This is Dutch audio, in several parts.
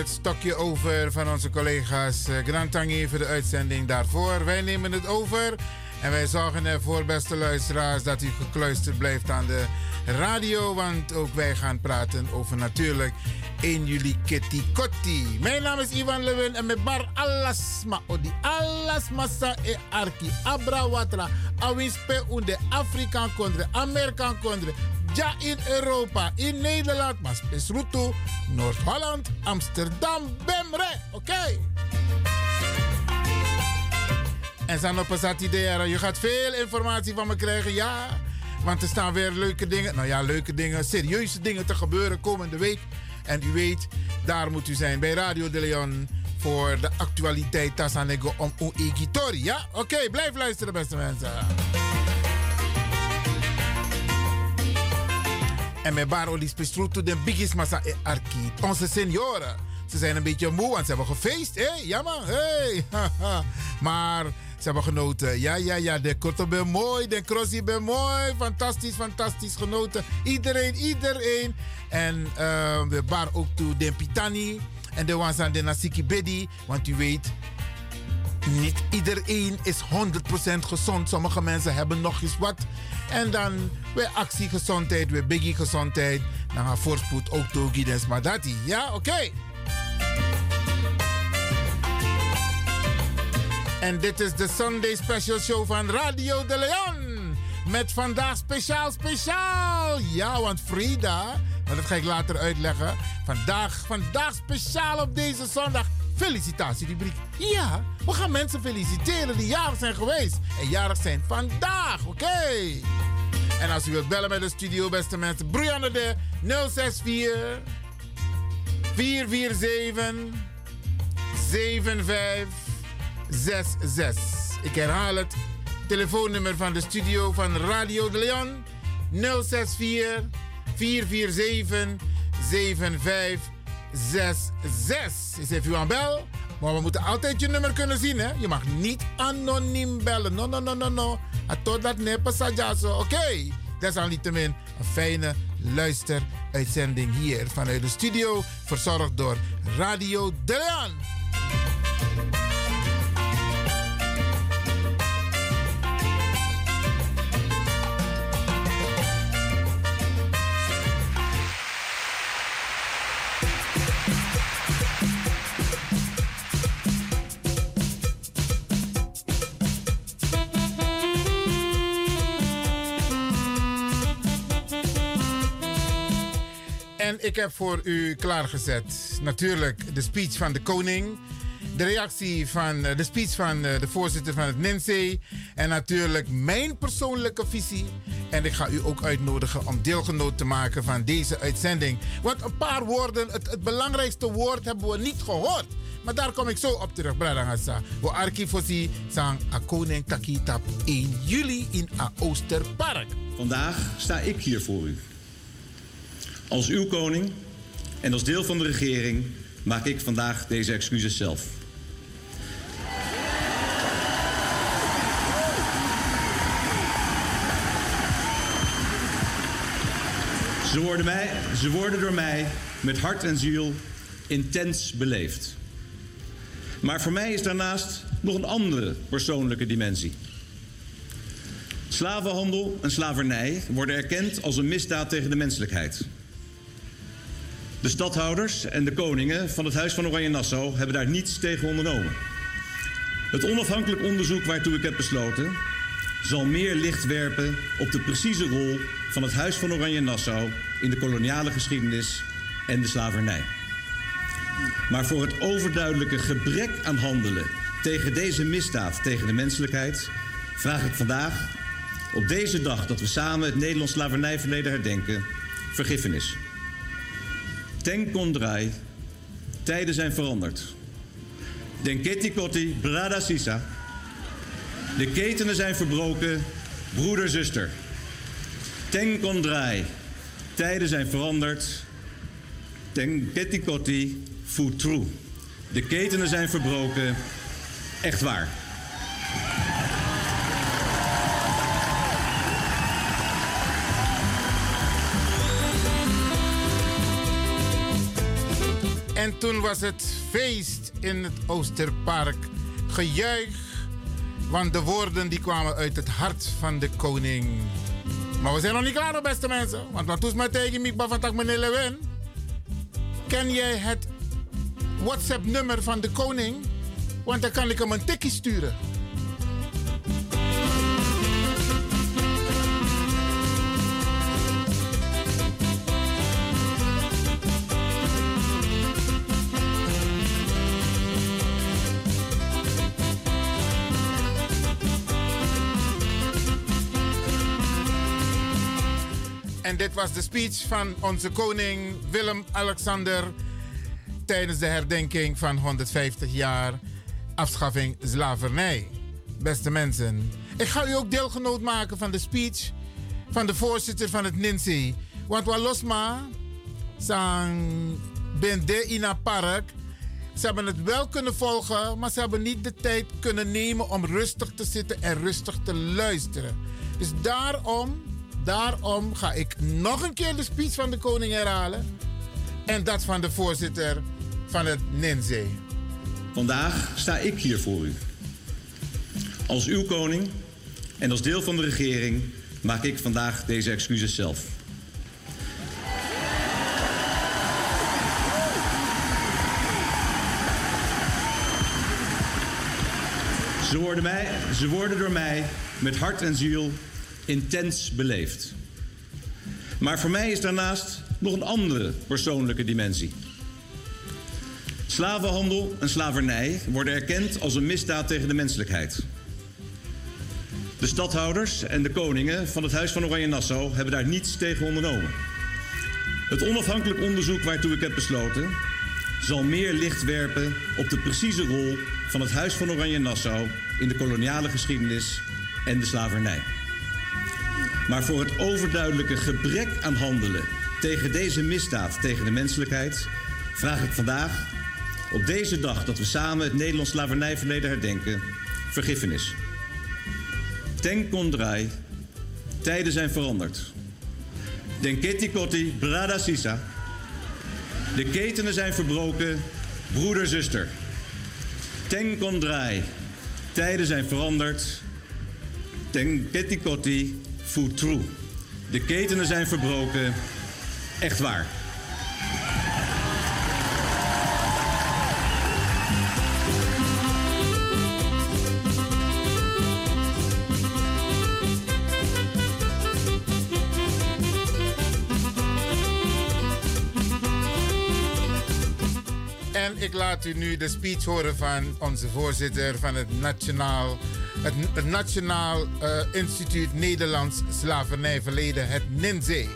Het stokje over van onze collega's uh, Grand Tangi voor de uitzending daarvoor. Wij nemen het over en wij zorgen ervoor, beste luisteraars, dat u gekluisterd blijft aan de radio. Want ook wij gaan praten over natuurlijk 1 juli Kitty Kotti. Mijn naam is Ivan Lewin en met bar alles ma odi alles massa e arki abra watra awispe unde Afrikaan kondre, Amerikaan kondre, ja in Europa, in Nederland, maar spesruto, Noord-Holland, Amsterdam, Bemre. Oké. En dan op een je gaat veel informatie van me krijgen, ja. Want er staan weer leuke dingen, nou ja, leuke dingen, serieuze dingen te gebeuren komende week. En u weet, daar moet u zijn bij Radio de Leon voor de actualiteit Tassanego om Uigitori. Ja? Oké, blijf luisteren, beste mensen. En met Baro die to de biggest massa e arki. Onze senioren. Ze zijn een beetje moe, want ze hebben gefeest. Hé, hey, ja. Hey. maar ze hebben genoten. Ja, ja, ja. De korte ben mooi. De crossie ben mooi. Fantastisch, fantastisch genoten. Iedereen, iedereen. En uh, we bar ook toe de Pitani. En de ones aan de Nasiki Bedi. Want u weet, niet iedereen is 100% gezond. Sommige mensen hebben nog eens wat. En dan weer actiegezondheid, weer biggie gezondheid. Dan gaan voorspoed ook toe, Gides Madati. Ja, oké. En dit is de Sunday Special Show van Radio de Leon. Met vandaag speciaal, speciaal. Ja, want Frida, dat ga ik later uitleggen. Vandaag, vandaag speciaal op deze zondag felicitatierubriek. Ja, we gaan mensen feliciteren die jarig zijn geweest. En jarig zijn vandaag, oké? En als u wilt bellen met de studio, beste mensen, broei aan de 064 447 7566. Ik herhaal het. Telefoonnummer van de studio van Radio de Leon 064 447 7566. 66. Is even aan bel. Maar we moeten altijd je nummer kunnen zien, hè? Je mag niet anoniem bellen. No, no, no, no, no. Tot dat neppen zo. Oké. Okay. Desalniettemin een fijne luisteruitzending hier vanuit de studio. Verzorgd door Radio De Leon. En ik heb voor u klaargezet natuurlijk de speech van de koning. De reactie van eh, de speech van eh, de voorzitter van het NINSE. En natuurlijk mijn persoonlijke visie. En ik ga u ook uitnodigen om deelgenoot te maken van deze uitzending. Want een paar woorden, het, belangrijkste woord hebben we niet gehoord. Maar daar kom ik zo op terug, Bradangasa. We archivosi sang a koning takitap 1 juli in a Oosterpark. Vandaag sta ik hier voor u. Als uw koning en als deel van de regering maak ik vandaag deze excuses zelf. Ze worden, mij, ze worden door mij met hart en ziel intens beleefd. Maar voor mij is daarnaast nog een andere persoonlijke dimensie. Slavenhandel en slavernij worden erkend als een misdaad tegen de menselijkheid. De stadhouders en de koningen van het Huis van Oranje-Nassau hebben daar niets tegen ondernomen. Het onafhankelijk onderzoek waartoe ik heb besloten zal meer licht werpen op de precieze rol van het Huis van Oranje-Nassau in de koloniale geschiedenis en de slavernij. Maar voor het overduidelijke gebrek aan handelen tegen deze misdaad tegen de menselijkheid vraag ik vandaag, op deze dag dat we samen het Nederlands slavernijverleden herdenken, vergiffenis. Ten kondrai, tijden zijn veranderd. Denketi koti, brada sisa. De ketenen zijn verbroken, broeder, zuster. Ten kondrai, tijden zijn veranderd. Denketi koti, futru. De ketenen zijn verbroken, echt waar. En toen was het feest in het Oosterpark. Gejuich, want de woorden die kwamen uit het hart van de koning. Maar we zijn nog niet klaar, beste mensen. Want wat is mijn tegen mij van meneer Lewin? Ken jij het WhatsApp-nummer van de koning? Want dan kan ik hem een tikkie sturen. Dit was de speech van onze koning Willem-Alexander tijdens de herdenking van 150 jaar afschaffing slavernij. Beste mensen, ik ga u ook deelgenoot maken van de speech van de voorzitter van het NINSI. Want Walosma, sang Bende Ina Park, ze hebben het wel kunnen volgen, maar ze hebben niet de tijd kunnen nemen om rustig te zitten en rustig te luisteren. Dus daarom Daarom ga ik nog een keer de speech van de koning herhalen. En dat van de voorzitter van het NINZE. Vandaag sta ik hier voor u. Als uw koning en als deel van de regering maak ik vandaag deze excuses zelf. Ze worden, mij, ze worden door mij met hart en ziel intens beleefd. Maar voor mij is daarnaast nog een andere persoonlijke dimensie. Slavenhandel en slavernij worden erkend als een misdaad tegen de menselijkheid. De stadhouders en de koningen van het Huis van Oranje-Nassau hebben daar niets tegen ondernomen. Het onafhankelijk onderzoek waartoe ik heb besloten zal meer licht werpen op de precieze rol van het Huis van Oranje-Nassau in de koloniale geschiedenis en de slavernij. Maar voor het overduidelijke gebrek aan handelen tegen deze misdaad tegen de menselijkheid vraag ik vandaag, op deze dag dat we samen het Nederlands slavernijverleden herdenken, vergiffenis. Ten kondrai, tijden zijn veranderd. Denketi koti, brada sisa. De ketenen zijn verbroken, broeder, zuster. Ten tijden zijn veranderd. Denketi koti, Food True. De ketenen zijn verbroken. Echt waar. Ik laat u nu de speech horen van onze voorzitter van het Nationaal het, Nationaal uh, Instituut Nederlands Slavernijverleden, het NINZE.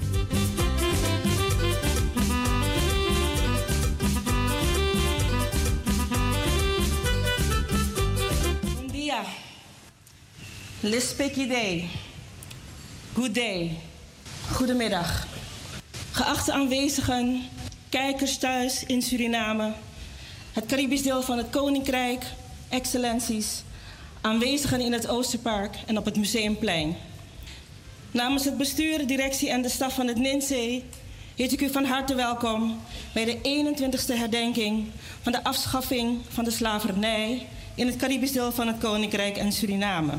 Bom dia. Day. Good day. Goedemiddag. Geachte aanwezigen, kijkers thuis in Suriname, het Caribisch deel van het Koninkrijk, excellenties, aanwezigen in het Oosterpark en op het Museumplein. Namens het bestuur, directie en de staf van het NINSE heet ik u van harte welkom bij de 21ste herdenking van de afschaffing van de slavernij in het Caribisch deel van het Koninkrijk en Suriname.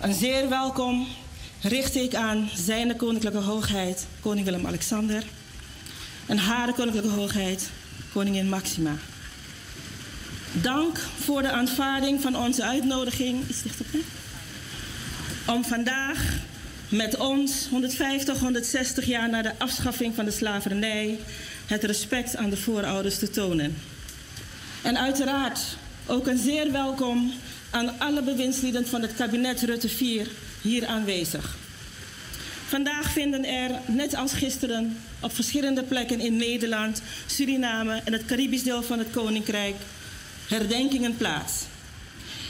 Een zeer welkom richt ik aan Zijne Koninklijke Hoogheid, Koning Willem-Alexander, en Hare Koninklijke Hoogheid, Koningin Maxima. Dank voor de aanvaarding van onze uitnodiging. Iets. Om vandaag met ons 150, 160 jaar na de afschaffing van de slavernij het respect aan de voorouders te tonen. En uiteraard ook een zeer welkom aan alle bewindslieden van het kabinet Rutte 4 hier aanwezig. Vandaag vinden er, net als gisteren, op verschillende plekken in Nederland, Suriname en het Caribisch deel van het Koninkrijk herdenkingen plaats.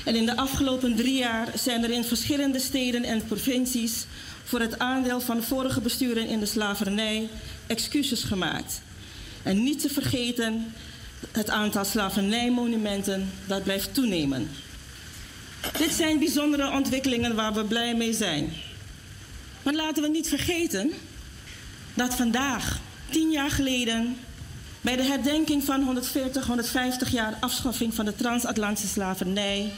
En in de afgelopen drie jaar zijn er in verschillende steden en provincies voor het aandeel van vorige besturen in de slavernij excuses gemaakt. En niet te vergeten, het aantal slavernijmonumenten dat blijft toenemen. Dit zijn bijzondere ontwikkelingen waar we blij mee zijn. Maar laten we niet vergeten dat vandaag, tien jaar geleden, bij de herdenking van 140, 150 jaar afschaffing van de transatlantische slavernij,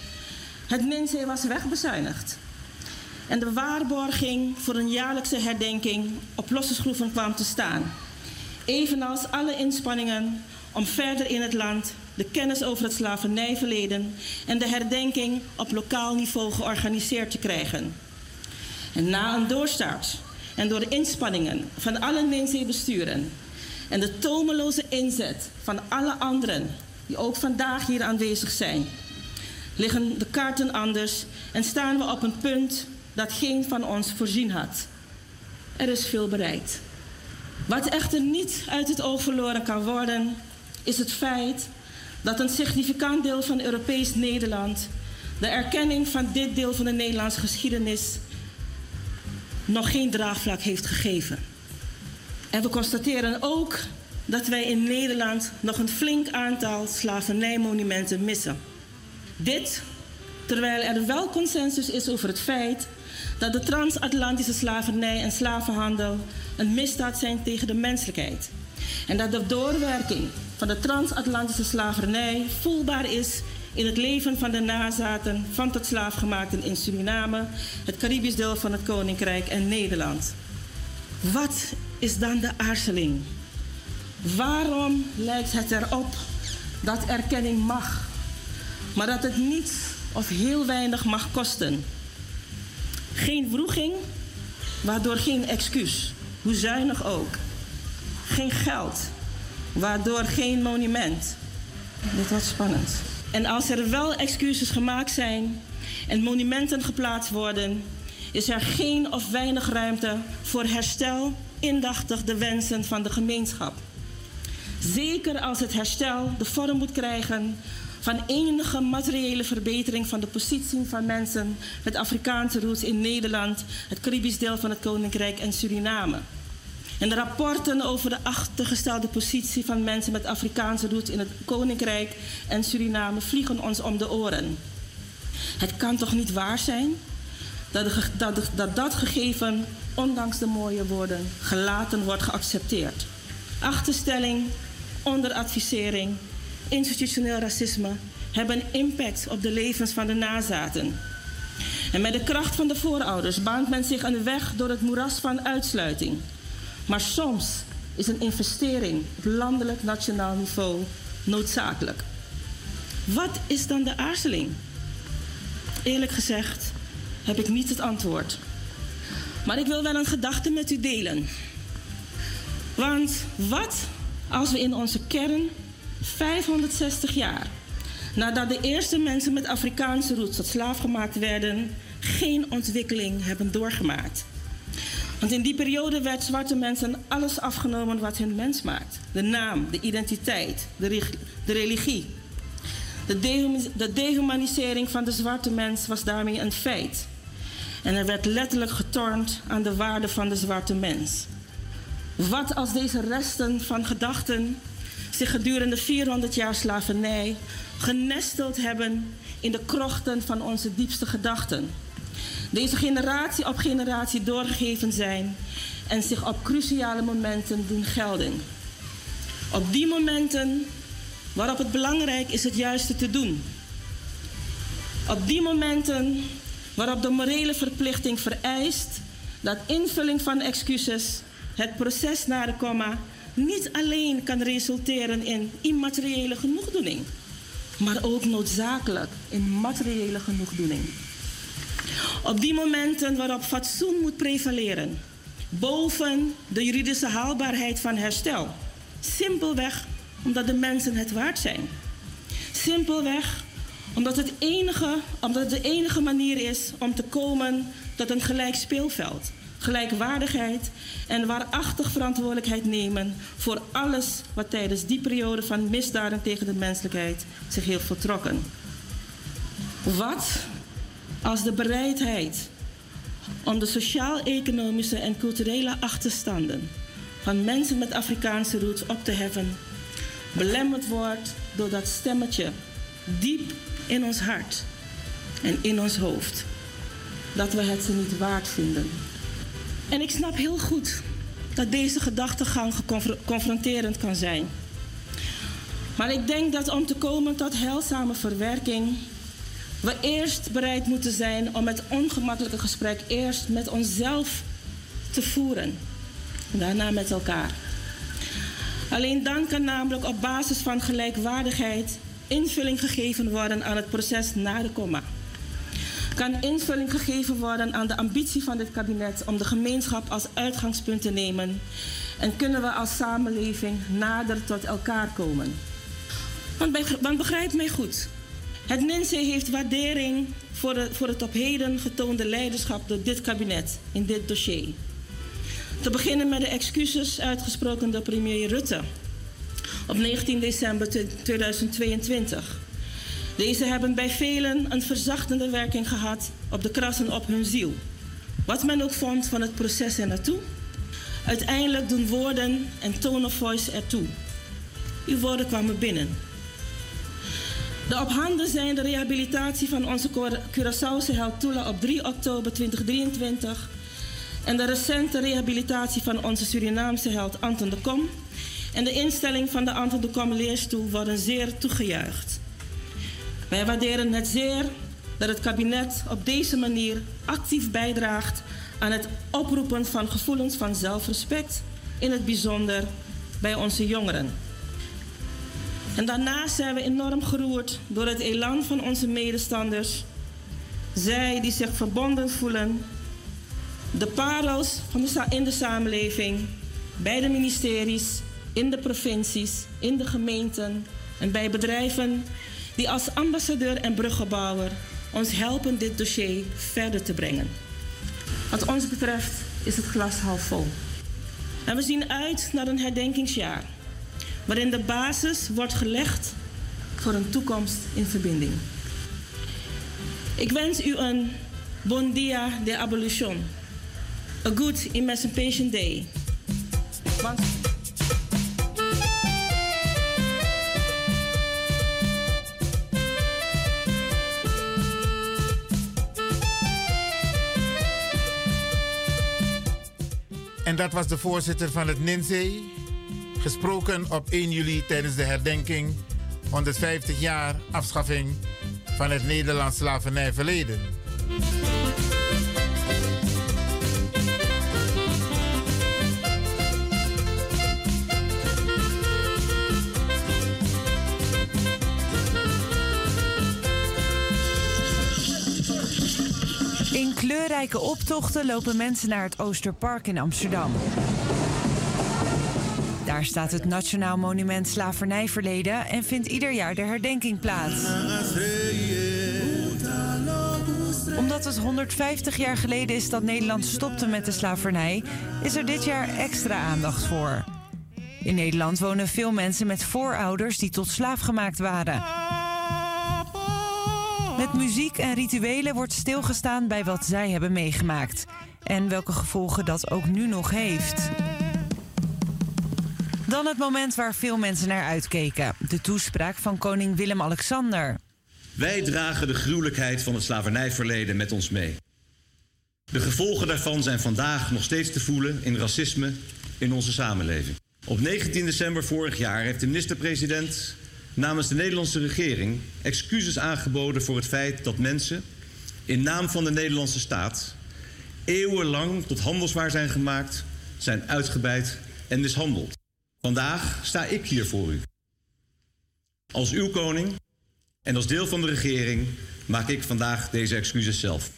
het Minzee was wegbezuinigd. En de waarborging voor een jaarlijkse herdenking op losse schroeven kwam te staan. Evenals alle inspanningen om verder in het land de kennis over het slavernijverleden en de herdenking op lokaal niveau georganiseerd te krijgen. En na een doorstart en door de inspanningen van alle Minzee-besturen en de tomeloze inzet van alle anderen die ook vandaag hier aanwezig zijn, liggen de kaarten anders en staan we op een punt dat geen van ons voorzien had. Er is veel bereikt. Wat echter niet uit het oog verloren kan worden, is het feit dat een significant deel van Europees Nederland de erkenning van dit deel van de Nederlandse geschiedenis nog geen draagvlak heeft gegeven. En we constateren ook dat wij in Nederland nog een flink aantal slavernijmonumenten missen. Dit terwijl er wel consensus is over het feit dat de transatlantische slavernij en slavenhandel een misdaad zijn tegen de menselijkheid. En dat de doorwerking van de transatlantische slavernij voelbaar is in het leven van de nazaten van tot slaafgemaakten in Suriname, het Caribisch deel van het Koninkrijk en Nederland. Wat is dan de aarzeling? Waarom lijkt het erop dat erkenning mag, maar dat het niets of heel weinig mag kosten? Geen vroeging, waardoor geen excuus, hoe zuinig ook. Geen geld, waardoor geen monument. Dit wordt spannend. En als er wel excuses gemaakt zijn en monumenten geplaatst worden, is er geen of weinig ruimte voor herstel indachtig de wensen van de gemeenschap. Zeker als het herstel de vorm moet krijgen van enige materiële verbetering van de positie van mensen met Afrikaanse roots in Nederland, het Caribisch deel van het Koninkrijk en Suriname. En de rapporten over de achtergestelde positie van mensen met Afrikaanse roots in het Koninkrijk en Suriname vliegen ons om de oren. Het kan toch niet waar zijn dat dat, dat, dat gegeven, ondanks de mooie woorden, gelaten wordt geaccepteerd. Achterstelling, onderadvisering, institutioneel racisme hebben impact op de levens van de nazaten. En met de kracht van de voorouders baant men zich een weg door het moeras van uitsluiting. Maar soms is een investering op landelijk nationaal niveau noodzakelijk. Wat is dan de aarzeling? Eerlijk gezegd heb ik niet het antwoord. Maar ik wil wel een gedachte met u delen. Want wat als we in onze kern 560 jaar nadat de eerste mensen met Afrikaanse roots tot slaaf gemaakt werden, geen ontwikkeling hebben doorgemaakt? Want in die periode werd zwarte mensen alles afgenomen wat hun mens maakt: de naam, de identiteit, de, religie. De dehumanisering van de zwarte mens was daarmee een feit. En er werd letterlijk getornd aan de waarde van de zwarte mens. Wat als deze resten van gedachten zich gedurende 400 jaar slavernij genesteld hebben in de krochten van onze diepste gedachten? Deze generatie op generatie doorgegeven zijn en zich op cruciale momenten doen gelden. Op die momenten waarop het belangrijk is het juiste te doen. Op die momenten waarop de morele verplichting vereist dat invulling van excuses het proces naar de komma niet alleen kan resulteren in immateriële genoegdoening, maar ook noodzakelijk in materiële genoegdoening. Op die momenten waarop fatsoen moet prevaleren, boven de juridische haalbaarheid van herstel. Simpelweg omdat de mensen het waard zijn. Simpelweg Omdat het, enige, omdat de enige manier is om te komen tot een gelijk speelveld, gelijkwaardigheid en waarachtig verantwoordelijkheid nemen voor alles wat tijdens die periode van misdaden tegen de menselijkheid zich heeft voltrokken. Wat als de bereidheid om de sociaal-economische en culturele achterstanden van mensen met Afrikaanse roots op te heffen, belemmerd wordt door dat stemmetje diep in ons hart en in ons hoofd, dat we het ze niet waard vinden. En ik snap heel goed dat deze gedachtegang confronterend kan zijn. Maar ik denk dat om te komen tot heilzame verwerking, we eerst bereid moeten zijn om het ongemakkelijke gesprek eerst met onszelf te voeren. Daarna met elkaar. Alleen dan kan namelijk op basis van gelijkwaardigheid invulling gegeven worden aan het proces na de komma. Kan invulling gegeven worden aan de ambitie van dit kabinet om de gemeenschap als uitgangspunt te nemen en kunnen we als samenleving nader tot elkaar komen. Want, begrijp mij goed. Het NINSE heeft waardering voor, de, voor het op heden getoonde leiderschap door dit kabinet in dit dossier. Te beginnen met de excuses uitgesproken door premier Rutte op 19 december 2022. Deze hebben bij velen een verzachtende werking gehad op de krassen op hun ziel. Wat men ook vond van het proces er naartoe. Uiteindelijk doen woorden en tone of voice ertoe. Uw woorden kwamen binnen. De op handen zijnde rehabilitatie van onze Curaçaose held Tula op 3 oktober 2023 en de recente rehabilitatie van onze Surinaamse held Anton de Kom en de instelling van de Anton leerstoel worden zeer toegejuicht. Wij waarderen het zeer dat het kabinet op deze manier actief bijdraagt aan het oproepen van gevoelens van zelfrespect, in het bijzonder bij onze jongeren. En daarnaast zijn we enorm geroerd door het elan van onze medestanders. Zij die zich verbonden voelen, de parels van de, in de samenleving, bij de ministeries, in de provincies, in de gemeenten en bij bedrijven die als ambassadeur en bruggebouwer ons helpen dit dossier verder te brengen. Wat ons betreft is het glas half vol. En we zien uit naar een herdenkingsjaar waarin de basis wordt gelegd voor een toekomst in verbinding. Ik wens u een bon dia de abolition. A good Emancipation Day. En dat was de voorzitter van het NINSE, gesproken op 1 juli tijdens de herdenking 150 jaar afschaffing van het Nederlands slavernijverleden. In kleurrijke optochten lopen mensen naar het Oosterpark in Amsterdam. Daar staat het Nationaal Monument Slavernijverleden en vindt ieder jaar de herdenking plaats. Omdat het 150 jaar geleden is dat Nederland stopte met de slavernij, is er dit jaar extra aandacht voor. In Nederland wonen veel mensen met voorouders die tot slaaf gemaakt waren. Met muziek en rituelen wordt stilgestaan bij wat zij hebben meegemaakt en welke gevolgen dat ook nu nog heeft. Dan het moment waar veel mensen naar uitkeken: de toespraak van koning Willem-Alexander. Wij dragen de gruwelijkheid van het slavernijverleden met ons mee. De gevolgen daarvan zijn vandaag nog steeds te voelen in racisme in onze samenleving. Op 19 december vorig jaar heeft de minister-president namens de Nederlandse regering excuses aangeboden voor het feit dat mensen in naam van de Nederlandse staat eeuwenlang tot handelswaar zijn gemaakt, zijn uitgebuit en mishandeld. Vandaag sta ik hier voor u. Als uw koning en als deel van de regering maak ik vandaag deze excuses zelf.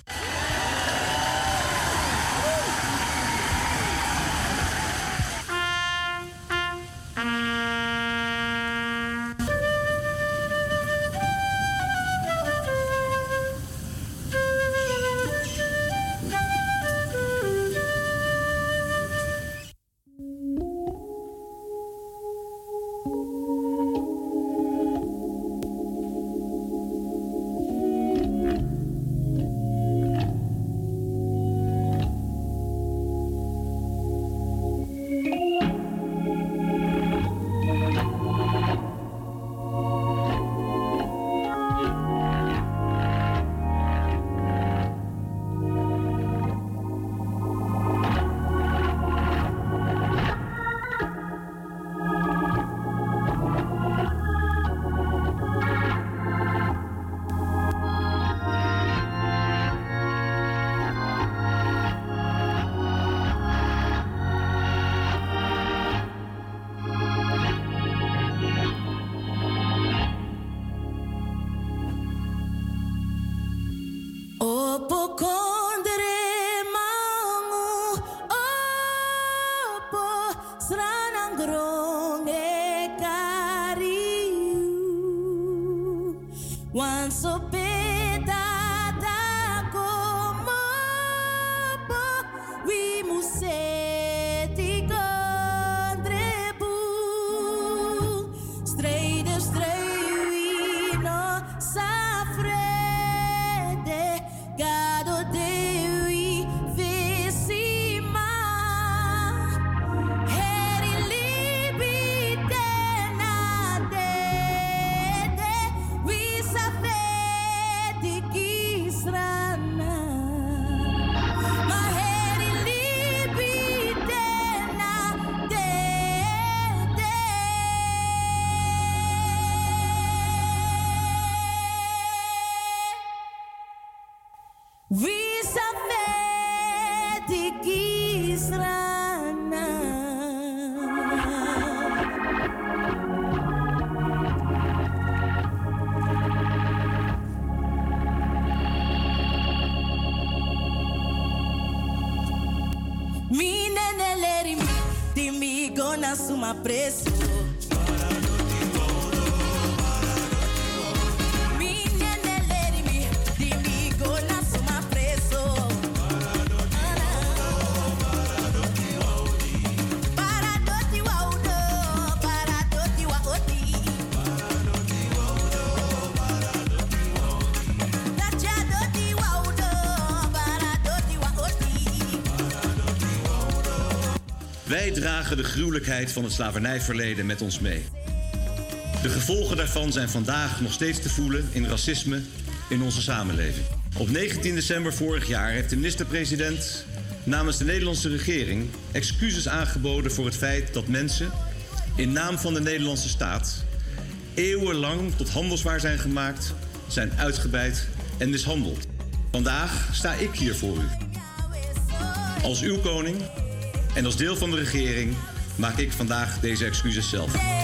say. De gruwelijkheid van het slavernijverleden met ons mee. De gevolgen daarvan zijn vandaag nog steeds te voelen in racisme in onze samenleving. Op 19 december vorig jaar heeft de minister-president namens de Nederlandse regering excuses aangeboden voor het feit dat mensen in naam van de Nederlandse staat eeuwenlang tot handelswaar zijn gemaakt, zijn uitgebuit en mishandeld. Vandaag sta ik hier voor u. Als uw koning en als deel van de regering maak ik vandaag deze excuses zelf.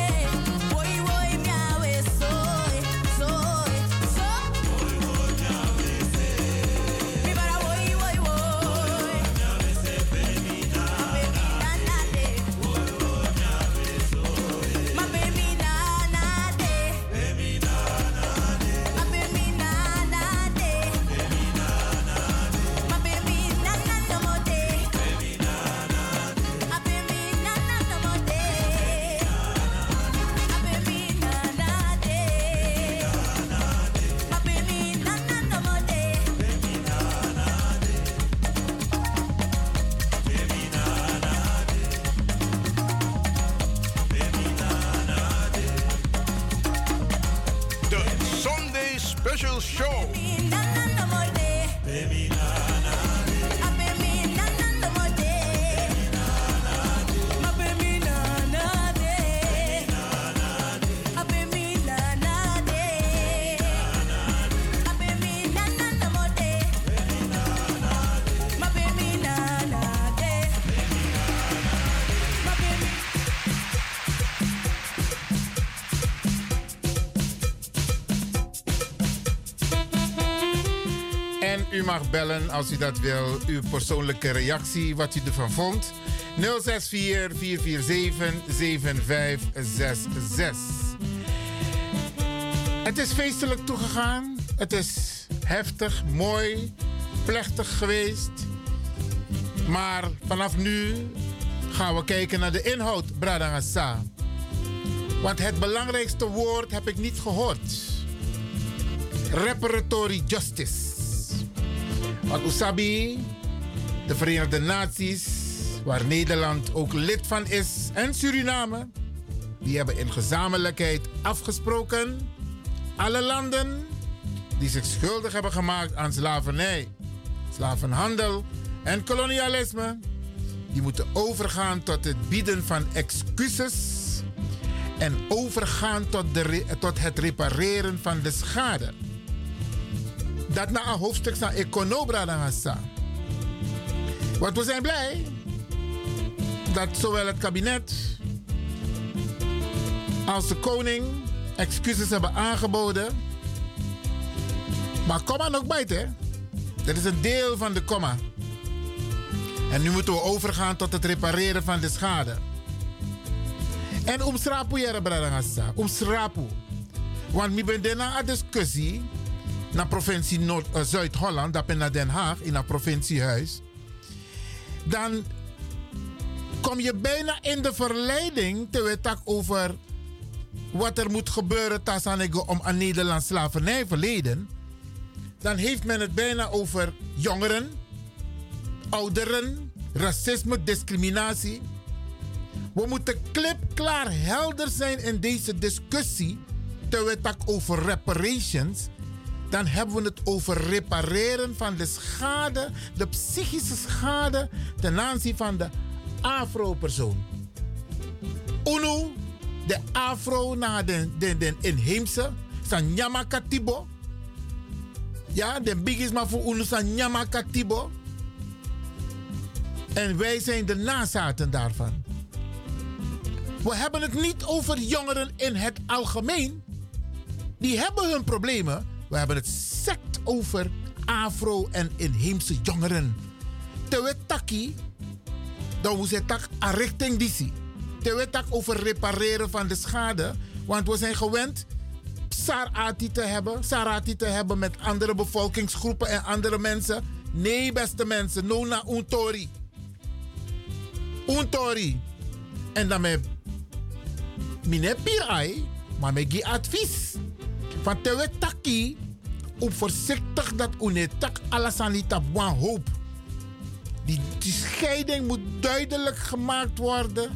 Bellen als u dat wil. Uw persoonlijke reactie, wat u ervan vond. 064 447 7566. Het is feestelijk toegegaan. Het is heftig, mooi, plechtig geweest. Maar vanaf nu gaan we kijken naar de inhoud, Bradangasa. Want het belangrijkste woord heb ik niet gehoord. Reparatory justice. Want Usabi, de Verenigde Naties, waar Nederland ook lid van is, en Suriname, die hebben in gezamenlijkheid afgesproken. Alle landen die zich schuldig hebben gemaakt aan slavernij, slavenhandel en kolonialisme, die moeten overgaan tot het bieden van excuses en overgaan tot, de, tot het repareren van de schade dat na een hoofdstuk van Econobra dan. Want we zijn blij dat zowel het kabinet als de koning excuses hebben aangeboden. Maar komma nog bijt, hè? Dat is een deel van de komma. En nu moeten we overgaan tot het repareren van de schade. En omstrapu jere bradangasa. Omstrapu. Want mi ben daarna een discussie naar provincie Noord, uh, Zuid-Holland, dat naar Den Haag, in een provinciehuis. Dan kom je bijna in de verleiding te weten over wat er moet gebeuren om een Nederlands slavernijverleden. Dan heeft men het bijna over jongeren, ouderen, racisme, discriminatie. We moeten klipklaar helder zijn in deze discussie. Terwijl het over reparations. Dan hebben we het over repareren van de schade, de psychische schade ten aanzien van de afro-persoon. Uno, de afro naar de, de, de inheemse, zijn Katibo. Ja, de big maar voor Uno zijn Katibo. En wij zijn de nazaten daarvan. We hebben het niet over jongeren in het algemeen. Die hebben hun problemen. We hebben het sect over afro- en inheemse jongeren. Terwijl taki, dan moet je tak aan richting die Terwijl tak over repareren van de schade. Want we zijn gewend sarati te hebben. Sarati te hebben met andere bevolkingsgroepen en andere mensen. Nee, beste mensen. No na untori. Untori. En dan met mine pirai, maar me gi advies. Van tewe taki, om voorzichtig dat unetak alasanita wan hoop. Die, die scheiding moet duidelijk gemaakt worden.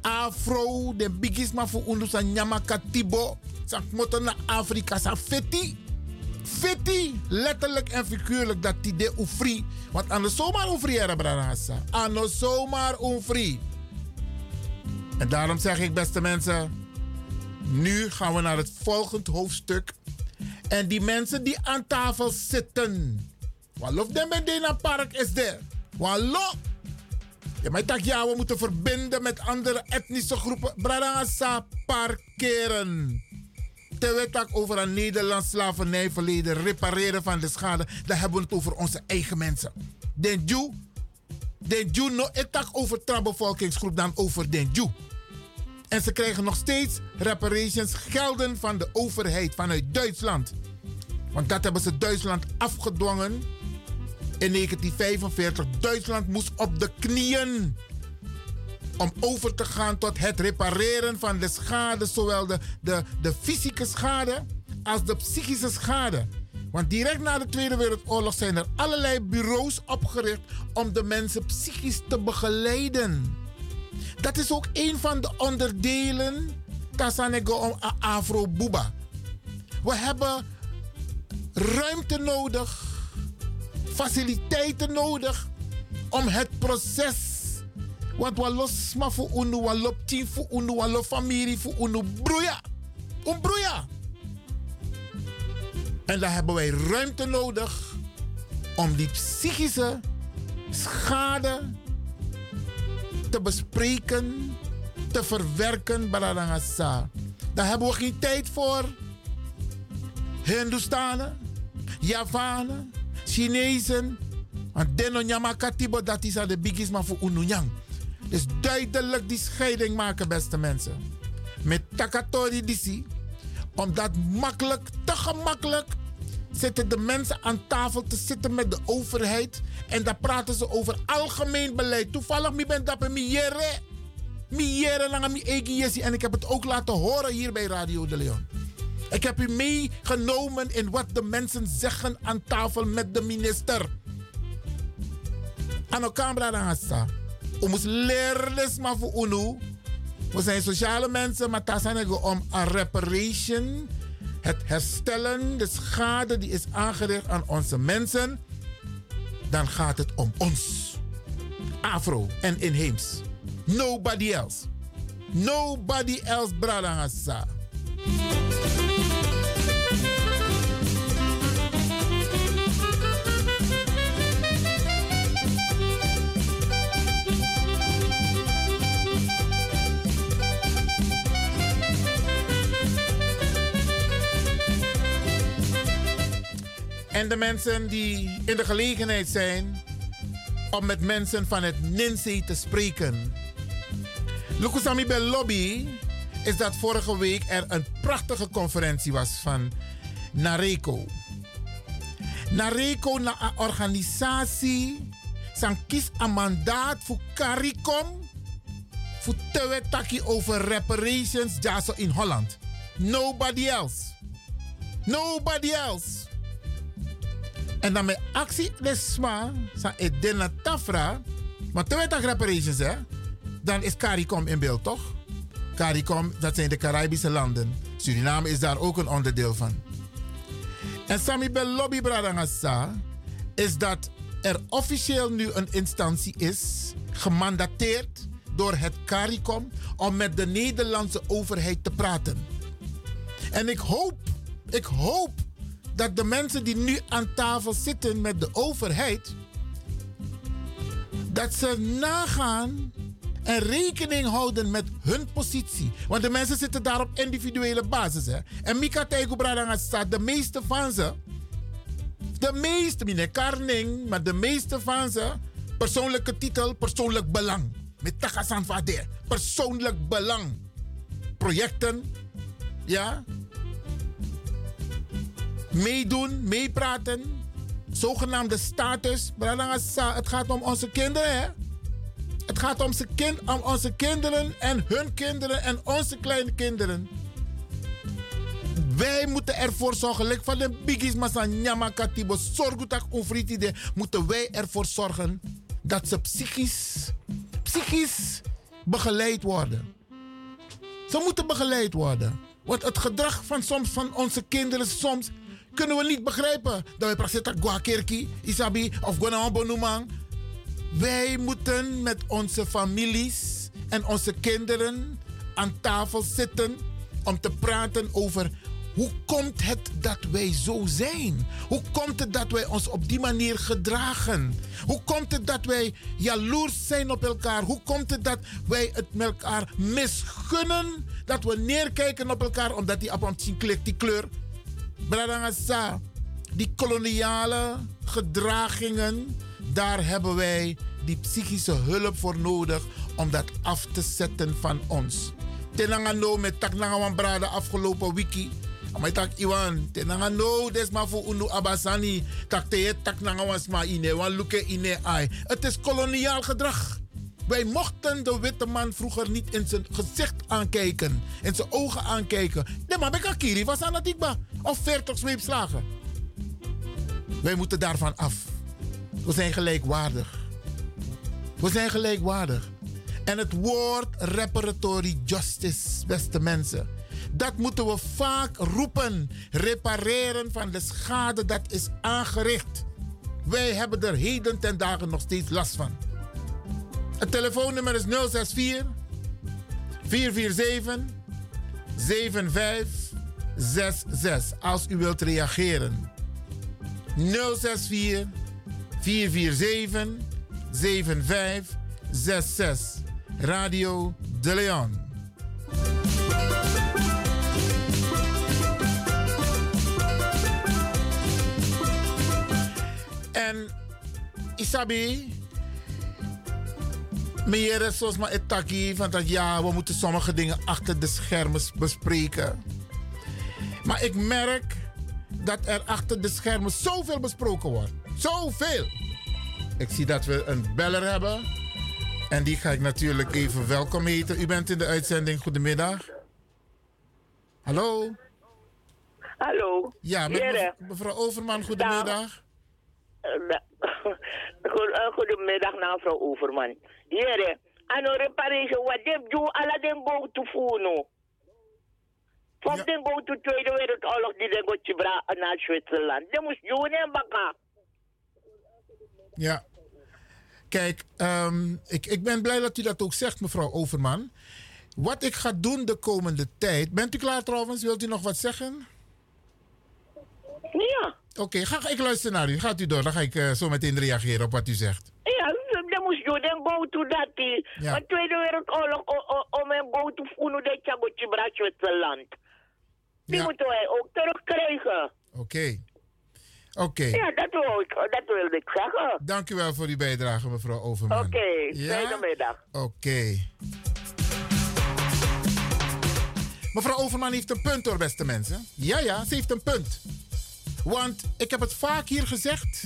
Afro, de bigisma voor undusa nyama katibo. Sak motor naar Afrika, sa feti. Letterlijk en figuurlijk, dat die de ufri. Want anders zomaar branasa. Anders zomaar ufri. En daarom zeg ik, beste mensen, nu gaan we naar het volgende hoofdstuk. En die mensen die aan tafel zitten, Walof de park is er. Walof. Ja, maar ik ja, we moeten verbinden met andere etnische groepen. Bradangasa parkeren. Terwijl we over een Nederlands slavernijverleden, repareren van de schade, dan hebben we het over onze eigen mensen. Den Jew, den Jew no etak over de bevolkingsgroep dan over den Jew. En ze krijgen nog steeds reparations gelden van de overheid vanuit Duitsland. Want dat hebben ze Duitsland afgedwongen in 1945. Duitsland moest op de knieën om over te gaan tot het repareren van de schade, zowel de, de, de fysieke schade als de psychische schade. Want direct na de Tweede Wereldoorlog zijn er allerlei bureaus opgericht om de mensen psychisch te begeleiden. Dat is ook een van de onderdelen om Afro Buba. We hebben ruimte nodig, faciliteiten nodig om het proces. Want we los maar voor unu, we lop team voor unu, we lop familie voor unu, broeia. En daar hebben wij ruimte nodig om die psychische schade te bespreken, te verwerken, Baradangasa. Daar hebben we geen tijd voor. Hindustanen, Javanen, Chinezen. Want deno nyama katibo dat is de bigis maar voor ununyang. Dus duidelijk die scheiding maken, beste mensen. Met takatori disi. Omdat makkelijk, te gemakkelijk zitten de mensen aan tafel te zitten met de overheid. En daar praten ze over algemeen beleid. Toevallig ben dat mi jere. Mi jere lang mi En ik heb het ook laten horen hier bij Radio de Leon. Ik heb u meegenomen in wat de mensen zeggen aan tafel met de minister. Ano camera dan hasta. We moeten leren maar voor UNO. We zijn sociale mensen, maar dat zijn om een reparation het herstellen, de schade die is aangericht aan onze mensen, dan gaat het om ons. Afro en inheems. Nobody else. Nobody else, Bradangasa. En de mensen die in de gelegenheid zijn om met mensen van het Ninsi te spreken. Lukusami bij lobby. is dat vorige week er een prachtige conferentie was van Nareco. Nareco na een organisatie san kies een mandaat voor CARICOM voor te taki over reparations in Holland. Nobody else. Nobody else. En dan met actie desma sa edena tafra, maar te wet reparations hè, dan is CARICOM in beeld toch? CARICOM, dat zijn de Caribische landen. Suriname is daar ook een onderdeel van. En Sami Lobby Bradangasa is dat er officieel nu een instantie is, gemandateerd door het CARICOM, om met de Nederlandse overheid te praten. En ik hoop, ik hoop dat de mensen die nu aan tafel zitten met de overheid, dat ze nagaan en rekening houden met hun positie. Want de mensen zitten daar op individuele basis. Hè. En Mika Teigo staat, de meeste van ze, de meeste, meneer Karning, maar de meeste van ze, persoonlijke titel, persoonlijk belang. Met Takasan Vader, persoonlijk belang. Projecten, ja. Meedoen, meepraten, zogenaamde status. Het gaat om onze kinderen, hè. Het gaat om, kind, om onze kinderen en hun kinderen en onze kleine kinderen. Wij moeten ervoor zorgen, van de biggies masanyama katibo, onfritide, moeten wij ervoor zorgen dat ze psychisch, psychisch begeleid worden. Ze moeten begeleid worden. Want het gedrag van soms van onze kinderen, soms kunnen we niet begrijpen. Dat we praten guakerki, isabi of gwanambo wij moeten met onze families en onze kinderen aan tafel zitten om te praten over hoe komt het dat wij zo zijn? Hoe komt het dat wij ons op die manier gedragen? Hoe komt het dat wij jaloers zijn op elkaar? Hoe komt het dat wij het met elkaar misgunnen? Dat we neerkijken op elkaar omdat die klikt, die kleur. Bradangasa, die koloniale gedragingen daar hebben wij die psychische hulp voor nodig om dat af te zetten van ons. Tenangano met taknangawan brada afgelopen wiki. Maar tak Iwan, tenangano des maar unu abasani. Tak te taknangawan sma ine, luke ine ai. Het is koloniaal gedrag. Wij mochten de witte man vroeger niet in zijn gezicht aankijken, in zijn ogen aankijken. Nee, maar Bekakiri was aan het ikba. Of 40 zweepslagen. Wij moeten daarvan af. We zijn gelijkwaardig. We zijn gelijkwaardig. En het woord reparatory justice, beste mensen. Dat moeten we vaak roepen. Repareren van de schade dat is aangericht. Wij hebben er heden ten dagen nog steeds last van. Het telefoonnummer is 064 447 7566 als u wilt reageren. 064 447 7566. Radio De Leon. En Isabi, meer zoals maar etaki van dat ja, we moeten sommige dingen achter de schermen bespreken. Maar ik merk dat er achter de schermen zoveel besproken wordt. Zoveel. Ik zie dat we een beller hebben. En die ga ik natuurlijk even welkom heten. U bent in de uitzending. Goedemiddag. Hallo. Hallo. Ja, met mevrouw Overman. Goedemiddag. Eh, goedemiddag, mevrouw Overman. Jere, ano reparation wat dem do ala dem go to funo. Van dem go to Tweede Wereldoorlog die den naar Zwitserland. Dem moest doen en baka. Ja. Kijk, um, ik, ik ben blij dat u dat ook zegt, mevrouw Overman. Wat ik ga doen de komende tijd. Bent u klaar trouwens? Wilt u nog wat zeggen? Ja. Oké, ga ik luister naar u. Gaat u door, dan ga ik uh, zo meteen reageren op wat u zegt. Ja, dan moest je dan go to dat. Ja. Want Tweede Wereldoorlog, om hem go to Funo de Chagochi Zwitserland. Die ja. moeten wij ook terugkrijgen. Oké. Okay. Oké. Ja, dat, wil ik, dat wilde ik zeggen. Dank u wel voor uw bijdrage, mevrouw Overman. Oké, okay, ja? middag. Oké. Mevrouw Overman heeft een punt hoor, beste mensen. Ja, ja, ze heeft een punt. Want ik heb het vaak hier gezegd.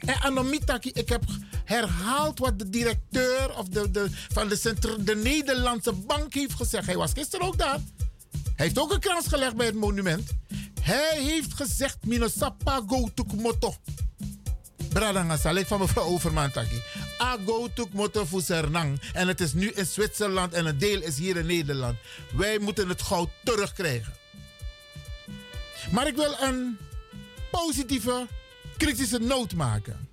En Anomitaki, ik heb herhaald wat de directeur of de, de, van de, de Nederlandse Bank heeft gezegd. Hij was gisteren ook daar. Hij heeft ook een krans gelegd bij het monument. Hij heeft gezegd, Minosapa go tuk moto. Bradanga Salek van mevrouw Overman Taki. A go tuk moto voor Sernang. En het is nu in Zwitserland en een deel is hier in Nederland. Wij moeten het goud terugkrijgen. Maar ik wil een positieve, kritische noot maken.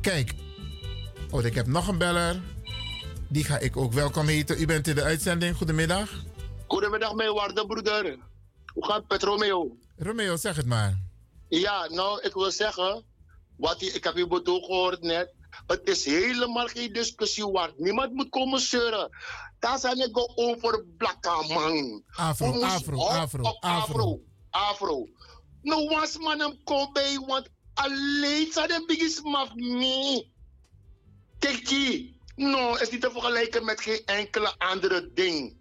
Kijk, oh, ik heb nog een beller. Die ga ik ook welkom heten. U bent in de uitzending. Goedemiddag. Goedemiddag, mijn waarde broeder. Hoe gaat het met Romeo? Romeo, zeg het maar. Ja, nou, ik wil zeggen, wat ik heb je betoog gehoord net. Het is helemaal geen discussie waard. Niemand moet komen zeuren. Daar zijn ik over blakke man. Afro, afro, afro, afro, afro. Nou was man kom bij, want alleen zijn de biggest maf me. Kijk hier, no, is niet te vergelijken met geen enkele andere ding.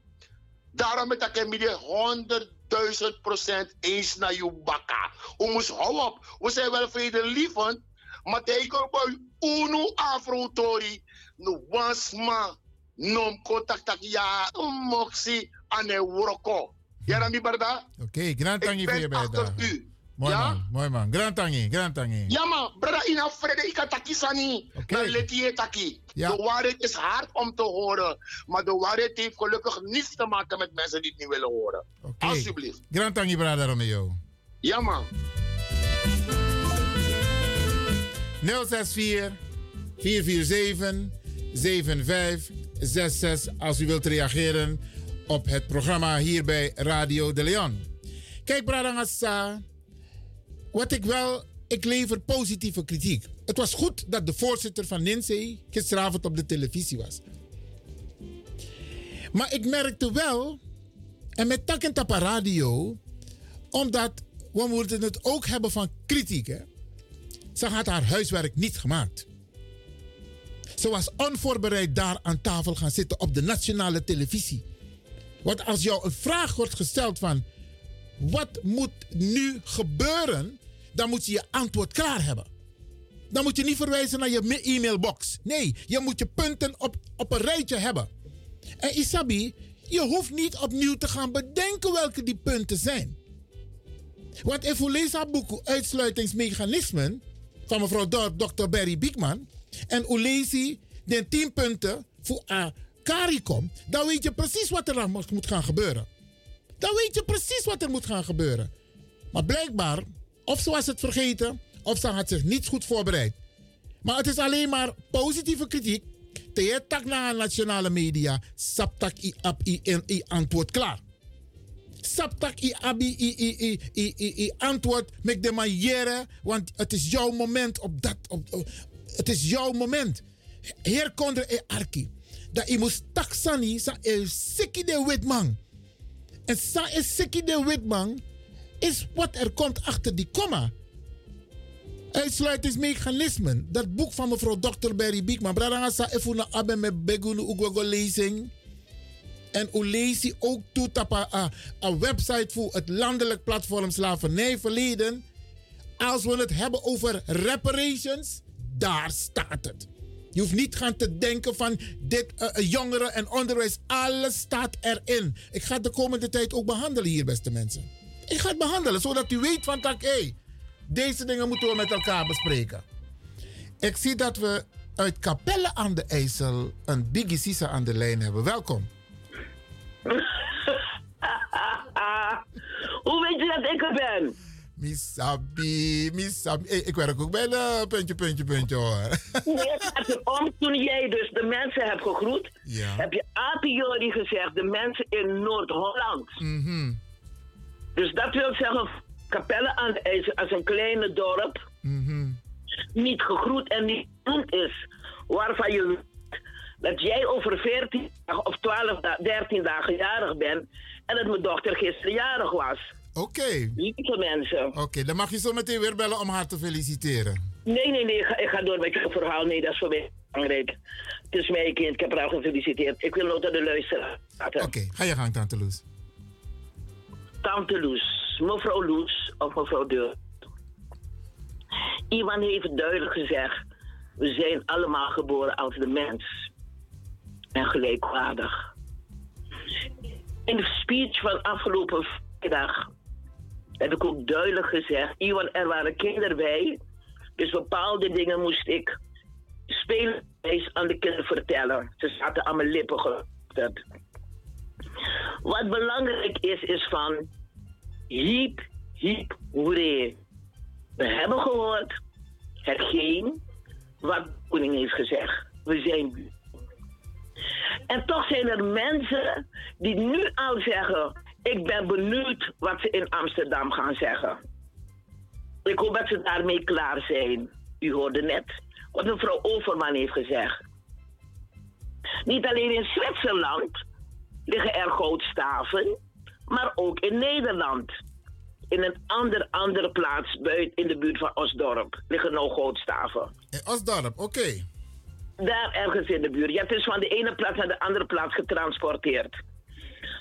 Daarom met dat ik honderdduizend procent eens naar je bakka. We moest hou op. We zijn wel vredelievend. Maar tegen bij uno afrotori. No was ma. Nom contact ja. Moxie aan de worko. Ja, dan die barda? Oké, okay, voor je bijdrage. Mooi ja? man, mooi man. Grand tangi, grand tangi. Ja man, brada ina vrede ik taki sani. Okay. Dan let je taki. Ja. De waarheid is hard om te horen. Maar de waarheid heeft gelukkig niets te maken met mensen die het niet willen horen. Okay. Alsjeblieft. Grand tangi, brada Romeo. Ja man. 064 447 7566 als u wilt reageren op het programma hier bij Radio de Leon. Kijk, Bradangassa, wat ik wel, ik lever positieve kritiek. Het was goed dat de voorzitter van NINSE gisteravond op de televisie was. Maar ik merkte wel, en met tak en tapa radio, omdat we moeten het ook hebben van kritiek. Hè? Ze had haar huiswerk niet gemaakt. Ze was onvoorbereid daar aan tafel gaan zitten op de nationale televisie. Want als jou een vraag wordt gesteld van wat moet nu gebeuren, dan moet je je antwoord klaar hebben. Dan moet je niet verwijzen naar je e-mailbox. Nee, je moet je punten op, op een rijtje hebben. En Isabi, je hoeft niet opnieuw te gaan bedenken welke die punten zijn. Want if u leest haar boek Uitsluitingsmechanismen van mevrouw Dr. Barry Biekman en u leest de 10 punten voor a CARICOM, dan weet je precies wat er moet gaan gebeuren. Dan weet je precies wat er moet gaan gebeuren. Maar blijkbaar of ze was het vergeten, of ze had zich niet goed voorbereid. Maar het is alleen maar positieve kritiek. Te tak naar nationale media, saptak i ab i en i antwoord klaar. Saptak i abi i i i i i antwoord met de manieren, want het is jouw moment op dat. Het is jouw moment. Heer Kondre e Arki. Dat je moest taksani sa e sikki de witman. En sa e sikki de witman is wat er komt achter die komma. Uitsluitingsmechanismen. Dat boek van mevrouw Dr. Barry Biekman. Bradangasa efuna abe me begunu ugwago lezing. En u leest ook toe op een website voor het landelijk platform Slavernijverleden. Als we het hebben over reparations, daar staat het. Je hoeft niet gaan te denken van dit uh, jongeren en onderwijs. Alles staat erin. Ik ga het de komende tijd ook behandelen hier, beste mensen. Ik ga het behandelen, zodat u weet van tak, hé, deze dingen moeten we met elkaar bespreken. Ik zie dat we uit Capelle aan de IJssel een Biggie Sisa aan de lijn hebben. Welkom. Hoe weet je dat ik er ben? Misabi, Misabi. Hey, ik werk ook bij de puntje, puntje, puntje hoor. erom toen jij dus de mensen hebt gegroet. Ja. Heb je a priori gezegd, de mensen in Noord-Holland. Mhm. Dus dat wil zeggen, Capelle aan de IJssel als een kleine dorp. Mhm. Niet gegroet en niet genoemd is. Waarvan je dat jij over 14 dagen of 12, 13 dagen jarig bent. En dat mijn dochter gisteren jarig was. Oké. Okay. Lieve mensen. Oké, dan mag je zo meteen weer bellen om haar te feliciteren. Nee, nee, nee. Ik ga, ik ga door met je verhaal. Nee, dat is voor mij belangrijk. Het is mijn kind. Ik heb haar al gefeliciteerd. Ik wil nog naar de luisteren. Oké, ga je gang, Tante Loes. Tante Loes, mevrouw Loes of mevrouw Deur. Iwan heeft duidelijk gezegd: we zijn allemaal geboren als de mens en gelijkwaardig. In de speech van afgelopen vrijdag heb ik ook duidelijk gezegd: Iwan, er waren kinderen bij, dus bepaalde dingen moest ik spelen aan de kinderen vertellen. Ze zaten aan mijn lippen gelukkig. Wat belangrijk is, is van hiep, hiep, hoeree. We hebben gehoord hetgeen wat de koning heeft gezegd. We zijn En toch zijn er mensen die nu al zeggen: Ik ben benieuwd wat ze in Amsterdam gaan zeggen. Ik hoop dat ze daarmee klaar zijn. U hoorde net wat mevrouw Overman heeft gezegd. Niet alleen in Zwitserland liggen er goudstaven, maar ook in Nederland. In een ander, andere plaats buiten in de buurt van Osdorp liggen nog goudstaven. In Osdorp, oké. Daar ergens in de buurt. Ja, het is van de ene plaats naar de andere plaats getransporteerd.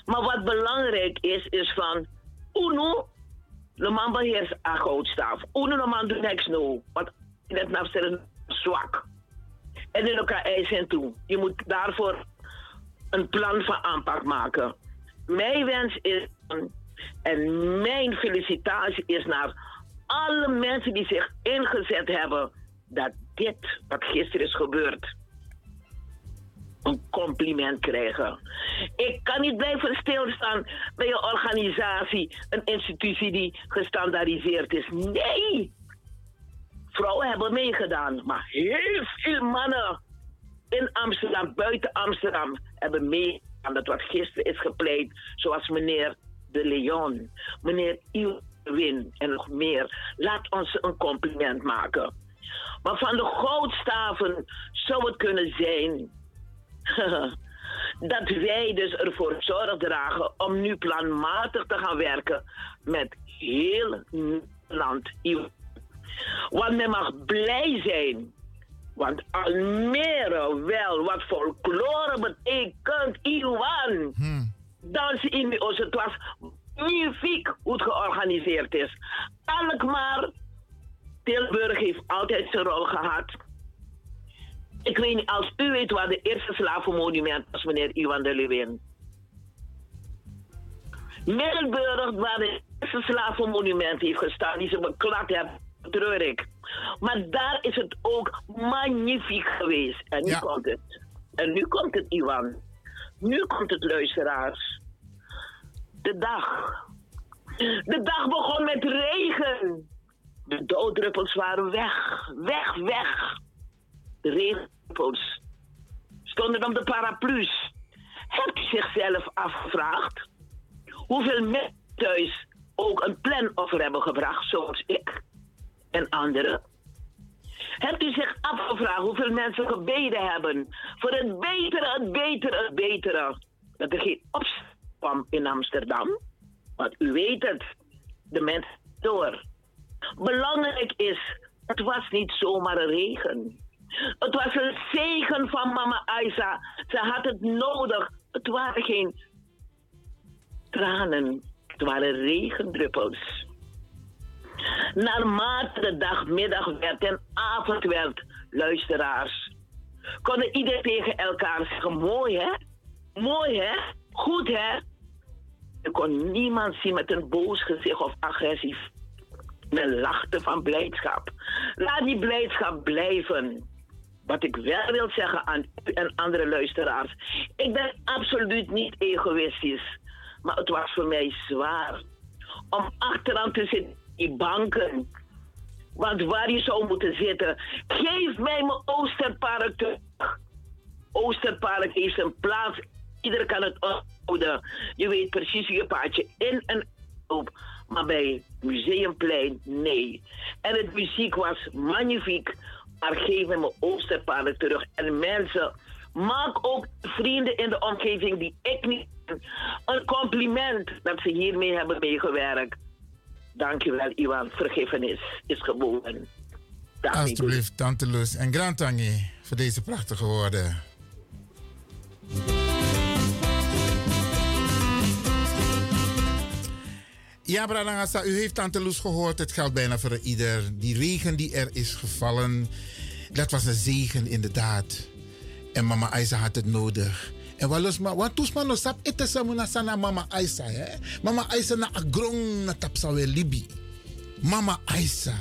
Maar wat belangrijk is, is van Uno, de man beheerst een goudstaaf. Uno, de man doet niks nou. Want net naar zwak. En in elkaar eisen toe. Je moet daarvoor een plan van aanpak maken. Mijn wens is, en mijn felicitatie is naar alle mensen die zich ingezet hebben dat dit wat gisteren is gebeurd, een compliment krijgen. Ik kan niet blijven stilstaan bij een organisatie, een institutie die gestandaardiseerd is. Nee! Vrouwen hebben meegedaan, maar heel veel mannen in Amsterdam, buiten Amsterdam, hebben mee aan dat wat gisteren is gepleit, zoals meneer De Leon, meneer Ilwin en nog meer. Laat ons een compliment maken. Maar van de goudstaven zou het kunnen zijn dat wij dus ervoor zorg dragen om nu planmatig te gaan werken met heel Nederland. Want men mag blij zijn want Almere wel wat folklore betekent, Iwan. Hmm. Dans in ons, het was magnifiek hoe het georganiseerd is. Alkmaar, Tilburg heeft altijd zijn rol gehad. Ik weet niet, als u weet waar de eerste slavenmonument was, meneer Iwan de Lewin. Middelburg, waar de eerste slavenmonument heeft gestaan, die ze beklad hebben, treurig. Maar daar is het ook magnifiek geweest. En nu komt het. En nu komt het, Iwan. Nu komt het, luisteraars. De dag. De dag begon met regen. De dooddruppels waren weg. Weg, weg. De regendruppels stonden op de paraplu's. Hebt u zichzelf afgevraagd hoeveel mensen thuis ook een planoffer hebben gebracht, zoals ik? En anderen? Hebt u zich afgevraagd hoeveel mensen gebeden hebben voor het betere, het betere, het betere? Dat er geen opstand kwam in Amsterdam. Want u weet het, de mensen door. Belangrijk is, het was niet zomaar regen. Het was een zegen van mama Aisa. Ze had het nodig. Het waren geen tranen, het waren regendruppels. Naarmate de dag middag werd en avond werd, luisteraars, konden ieder tegen elkaar zeggen: mooi hè? Mooi hè? Goed hè? Er kon niemand zien met een boos gezicht of agressief. Men lachte van blijdschap. Laat die blijdschap blijven. Wat ik wel wil zeggen aan u en andere luisteraars. Ik ben absoluut niet egoïstisch. Maar het was voor mij zwaar om achteraan te zitten die banken. Want waar je zou moeten zitten. Geef mij mijn Oosterpark terug. Oosterpark heeft een plaats. Iedereen kan het ophouden. Je weet precies je paardje in en op. Maar bij Museumplein, nee. En het muziek was magnifiek. Maar geef mij mijn Oosterpark terug. En mensen, maak ook vrienden in de omgeving die ik niet. Een compliment dat ze hiermee hebben meegewerkt. Dankjewel, Iwan. Vergiffenis is geboren. Alsjeblieft, Tante Lus en Grand Tangi voor deze prachtige woorden. Ja, Branagasa, u heeft Tante Loes gehoord. Het geldt bijna voor ieder. Die regen die er is gevallen, dat was een zegen inderdaad. En mama Aisa had het nodig. En wat ma, wat toes man no sap sana mama Aisa, hè? Mama Aisa na agrong na tapsa we libi. Mama Aisa,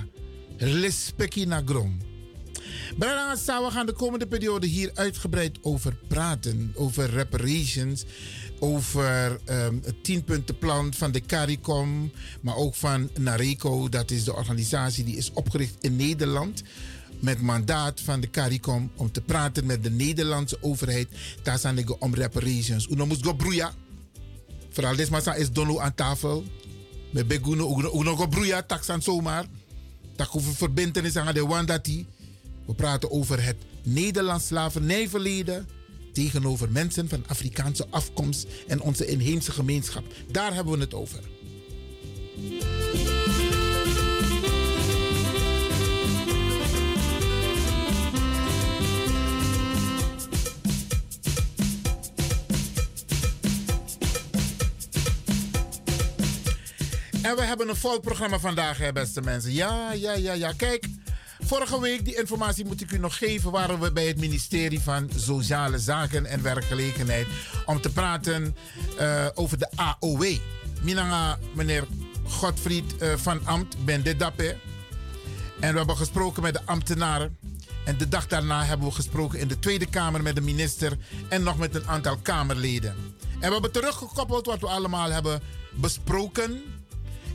respecti na grong. We gaan de komende periode hier uitgebreid over praten. Over reparations over um, het tienpuntenplan van de CARICOM, maar ook van NARECO. Dat is de organisatie die is opgericht in Nederland met mandaat van de CARICOM om te praten met de Nederlandse overheid. Daar zijn ik om reparations. Uno moet go broeia. Vooral deze massa is dono aan tafel. Met beguno, uno go broeia, taxan zomaar. Tak over verbindenis aan de wandati. We praten over het Nederlands slavernijverleden tegenover mensen van Afrikaanse afkomst en onze inheemse gemeenschap. Daar hebben we het over. En we hebben een vol programma vandaag, hè, beste mensen. Ja, ja, ja, ja. Kijk, Vorige week, die informatie moet ik u nog geven, waren we bij het ministerie van Sociale Zaken en Werkgelegenheid om te praten uh, over de AOW. Minanga, meneer Godfried uh, van Amt, ben de dappe. En we hebben gesproken met de ambtenaren. En de dag daarna hebben we gesproken in de Tweede Kamer met de minister en nog met een aantal Kamerleden. En we hebben teruggekoppeld wat we allemaal hebben besproken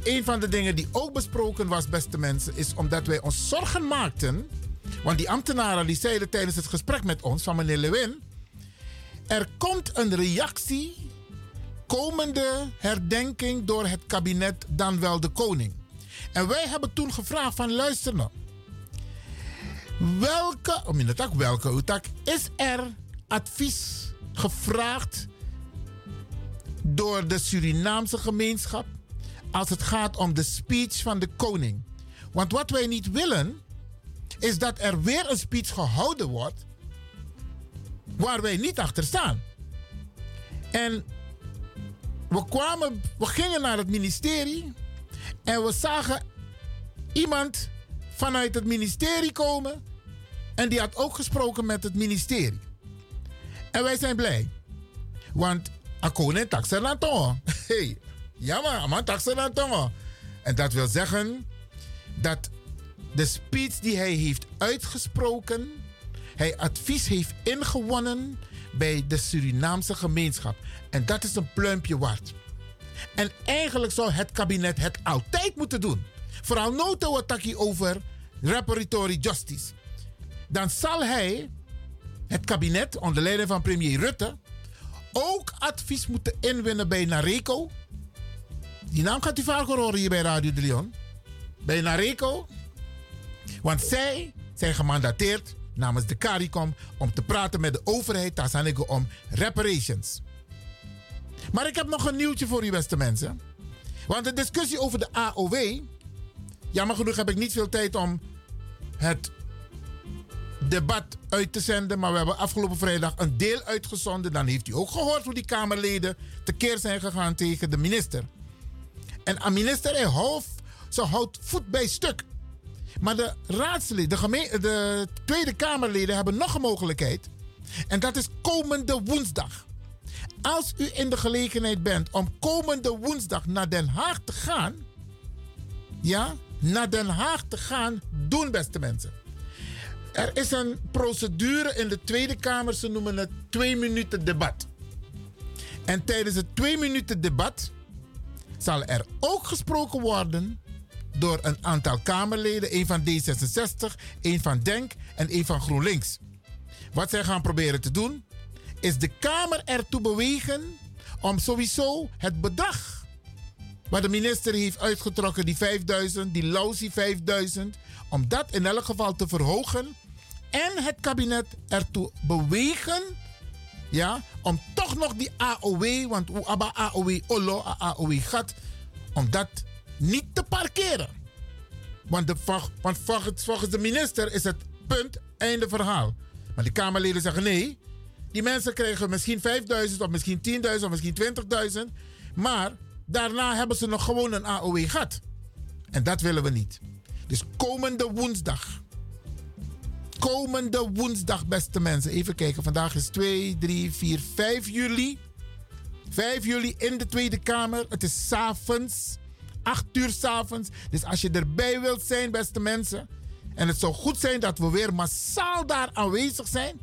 een van de dingen die ook besproken was, beste mensen, is omdat wij ons zorgen maakten. Want die ambtenaren die zeiden tijdens het gesprek met ons van meneer Lewin. Er komt een reactie komende herdenking door het kabinet, dan wel de koning. En wij hebben toen gevraagd van luister nou. Welke, om in het welke tak, is er advies gevraagd door de Surinaamse gemeenschap als het gaat om de speech van de koning. Want wat wij niet willen, is dat er weer een speech gehouden wordt waar wij niet achter staan. En we kwamen, we gingen naar het ministerie en we zagen iemand vanuit het ministerie komen en die had ook gesproken met het ministerie. En wij zijn blij, want Akone taxer Hey, ja, maar, man, tongen. En dat wil zeggen dat de speech die hij heeft uitgesproken, hij advies heeft ingewonnen bij de Surinaamse gemeenschap. En dat is een pluimpje waard. En eigenlijk zou het kabinet het altijd moeten doen. Vooral nota wataki over reparatory justice. Dan zal hij, het kabinet onder leiding van premier Rutte, ook advies moeten inwinnen bij Nareco die naam gaat u vaak horen hier bij Radio de Leon. Bij Nareco. Want zij zijn gemandateerd namens de CARICOM om te praten met de overheid Tanzania om reparations. Maar ik heb nog een nieuwtje voor u, beste mensen. Want de discussie over de AOW. Jammer genoeg heb ik niet veel tijd om het debat uit te zenden. Maar we hebben afgelopen vrijdag een deel uitgezonden. Dan heeft u ook gehoord hoe die Kamerleden tekeer zijn gegaan tegen de minister. En een minister in hoofd, ze houdt voet bij stuk. Maar de raadsleden, de, de Tweede Kamerleden hebben nog een mogelijkheid. En dat is komende woensdag. Als u in de gelegenheid bent om komende woensdag naar Den Haag te gaan. Ja, naar Den Haag te gaan, doen beste mensen. Er is een procedure in de Tweede Kamer, ze noemen het twee minuten debat. En tijdens het twee minuten debat zal er ook gesproken worden door een aantal Kamerleden, een van D66, een van DENK en een van GroenLinks. Wat zij gaan proberen te doen, is de Kamer ertoe bewegen om sowieso het bedrag wat de minister heeft uitgetrokken, die 5000, die lausie 5000, om dat in elk geval te verhogen en het kabinet ertoe bewegen ja, om toch nog die AOW, want hoe abba AOW olo, AOW gaat, om dat niet te parkeren. Want, de, volgens de minister is het punt, einde verhaal. Maar de Kamerleden zeggen nee. Die mensen krijgen misschien 5000 of misschien 10.000 of misschien 20.000. Maar Daarna hebben ze nog gewoon een AOW gehad. En dat willen we niet. Dus komende woensdag. Komende woensdag, beste mensen. Even kijken, vandaag is 2, 3, 4, 5 juli. 5 juli in de Tweede Kamer. Het is s'avonds. 8 uur s'avonds. Dus als je erbij wilt zijn, beste mensen. En het zou goed zijn dat we weer massaal daar aanwezig zijn.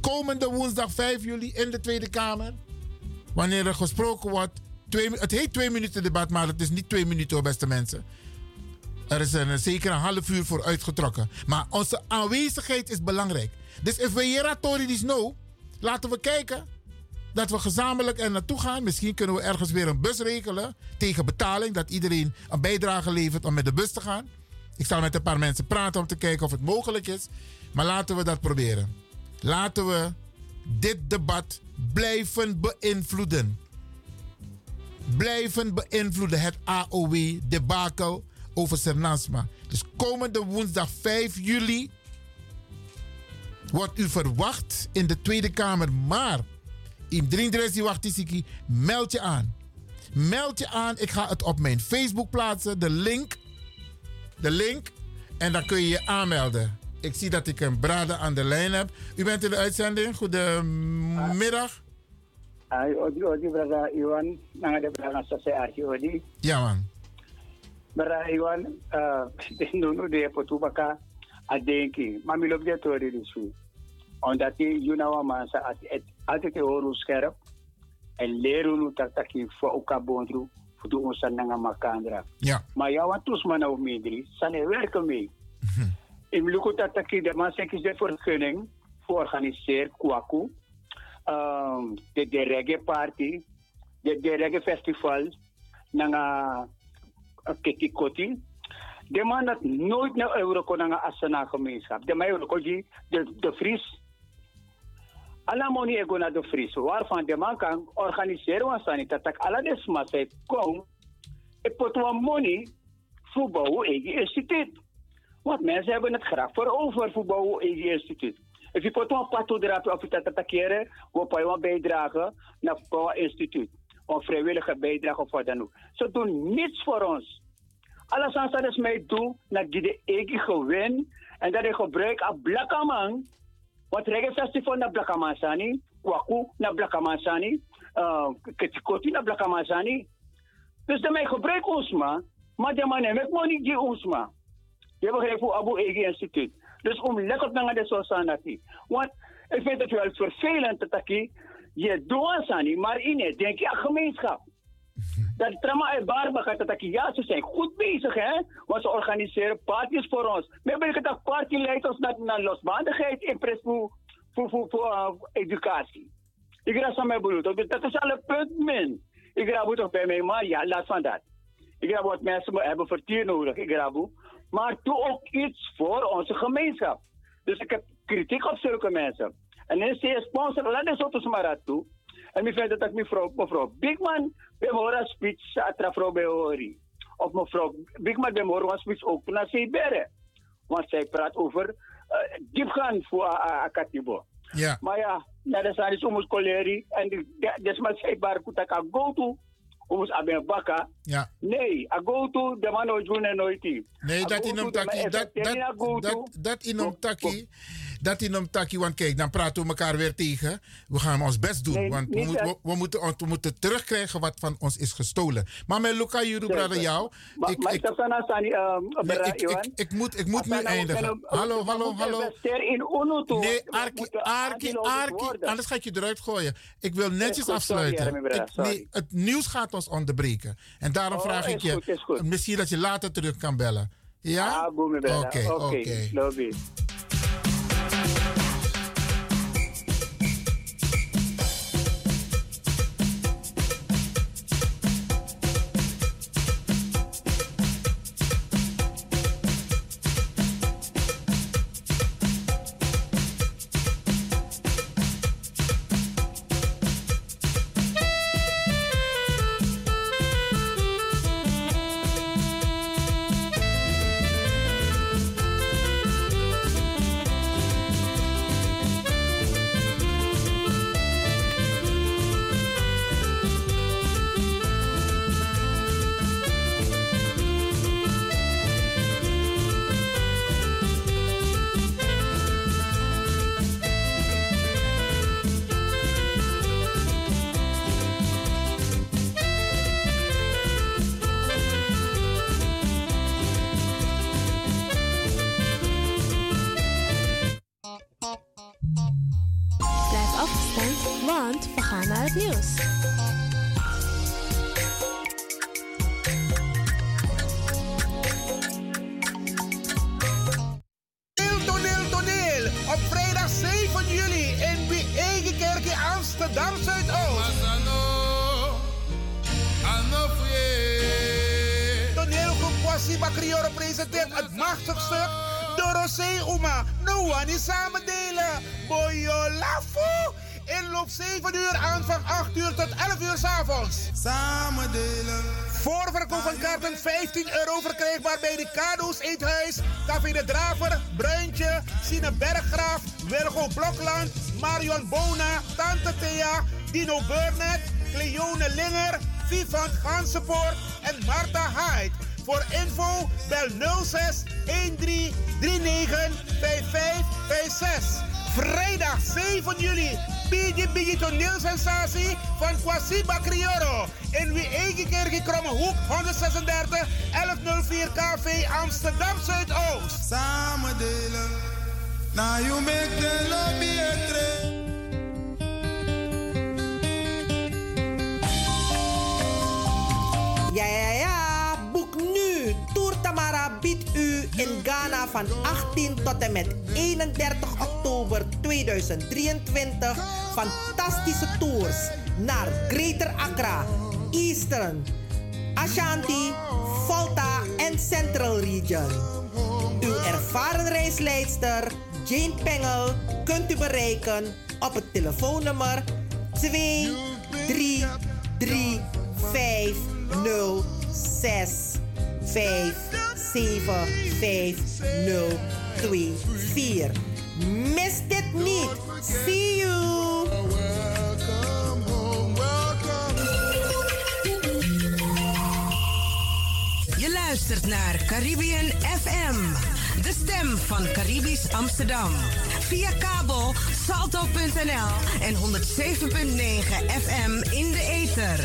Komende woensdag 5 juli in de Tweede Kamer. Wanneer er gesproken wordt. Twee, het heet twee minuten debat, maar het is niet twee minuten, beste mensen. Er is een, zeker een half uur voor uitgetrokken. Maar onze aanwezigheid is belangrijk. Dus if we Tori is no, laten we kijken dat we gezamenlijk er naartoe gaan. Misschien kunnen we ergens weer een bus regelen tegen betaling. Dat iedereen een bijdrage levert om met de bus te gaan. Ik zal met een paar mensen praten om te kijken of het mogelijk is. Maar laten we dat proberen. Laten we dit debat blijven beïnvloeden. Blijven beïnvloeden. Het AOW-debakel over Sernasma. Dus komende woensdag 5 juli wordt u verwacht in de Tweede Kamer. Maar in Drindresi Wachtisiki, meld je aan. Meld je aan. Ik ga het op mijn Facebook plaatsen. De link. De link. En dan kun je je aanmelden. Ik zie dat ik een brader aan de lijn heb. U bent in de uitzending. Goedemiddag. Odi, odi, brada Iwan. Nanga de brada sase odi. Ja, man. Brada Iwan, uh, nunu de potubaka adenki. Maar mi loop de tori disu. Omdat je, you know, man, sa altijd horen scherp. En leren nu dat dat je voor elkaar bondru. Voor de ons nanga makandra. Ja. Maar ja, wat tus man nou meedri. Sane werken mee. Luko dat dat je de man zegt de vergunning. Voor organiseer kwaku. Um, de, de reggae party. De, de reggae festival. Nanga Kekikoti. De man dat nooit naar euro kon naar Asana gemeenschap. De man euro de, de Fries. Alla moni ego naar de Fries. Waarvan de man kan organiseren wat sani. Dat ik alle des masai kom. E potwa money voor eigen instituut. Want mensen hebben het graag voor over voor bouwen eigen instituut. Als je potwa pato drapen of je dat attackeren, we je bijdragen naar het instituut. Een vrijwillige bijdrage of wat dan. Ze doen niets voor ons. Alles aan dat mij doen, dat de eigen gewin en dat je gebruik aan blakkaman. Want reggae festival na blakkaman sani, kwaku na blakkaman sani, uh, ketikoti na blakkaman sani. Dus daarmee gebruik ons maar, maar de man heeft money die ons maar. Je begrijpt voor Abu Eigen Instituut. Dus om lekker naar de society. Want ik vind het wel vervelend dat ik je doet aan maar in het denk je aan gemeenschap. Dat trauma en barba gaat dat ja, ze zijn goed bezig hè. Want ze organiseren parties voor ons. Maar ben ik dat party leidt ons naar, naar losbandigheid in pres voor, voor, voor, voor uh, educatie. Ik ga samen bedoelen. Dat is al een punt min. Ik ga toch bij mij, maar ja, laat van dat. Ik ga wat mensen hebben vertier nodig. Ik ga maar doe ook iets voor onze gemeenschap. Dus ik heb kritiek op zulke mensen. En dan je sponsor, laat eens op toe. En ik vind dat mevrouw, mevrouw Bigman, we horen speech atra vrouw. Of mevrouw Bigman, we horen speech ook naar Sibere. Want zij praat over uh, diepgaan voor Akatibo. Ja. Maar ja, dat is aan de soms koleri. En dat is maar zij bar kutaka go to ons aben baka. Ja. Nee, a go to de man ojune noiti. Nee, dat in hem taki, dat in hem taki, dat in hem taki, want kijk, dan praten we elkaar weer tegen. We gaan ons best doen, Nee, want we, moeten, we, dat- we moeten, we moeten terugkrijgen wat van ons is gestolen. Maar met Luca Juru, brother, jou. Maar Ik, moet, ik moet nu we eindigen. Hallo, hallo, hallo. Nee, Arki, Arki, Arki. Anders ga ik je eruit gooien. Ik wil netjes afsluiten. nee, het nieuws gaat ons onderbreken. En daarom Oh, vraag ik je, misschien dat je later terug kan bellen. Ja? Ah. Oké, Oké, Dino Burnett, Cleone Linger, Vivant Gansenpoort en Marta Hyde. Voor info bel 06 13 39 5556. Vrijdag 7 juli. Biggie Biggie toneelsensatie van Kwasiba Crioro. In wie eigen kerk in Kromme Hoek 136 1104 KV Amsterdam Zuidoost. Samen delen. Now you make the lobby Van 18 tot en met 31 oktober 2023 fantastische tours naar Greater Accra, Eastern, Ashanti, Volta en Central Region. Uw ervaren reisleidster Jane Pengel kunt u bereiken op het telefoonnummer 2 3 3 5 0 6 5 7 5 0 2 4. Mis dit niet. See you. Je luistert naar Caribbean FM, de stem van Caribisch Amsterdam. Via kabel salto.nl en 107.9 FM in de ether.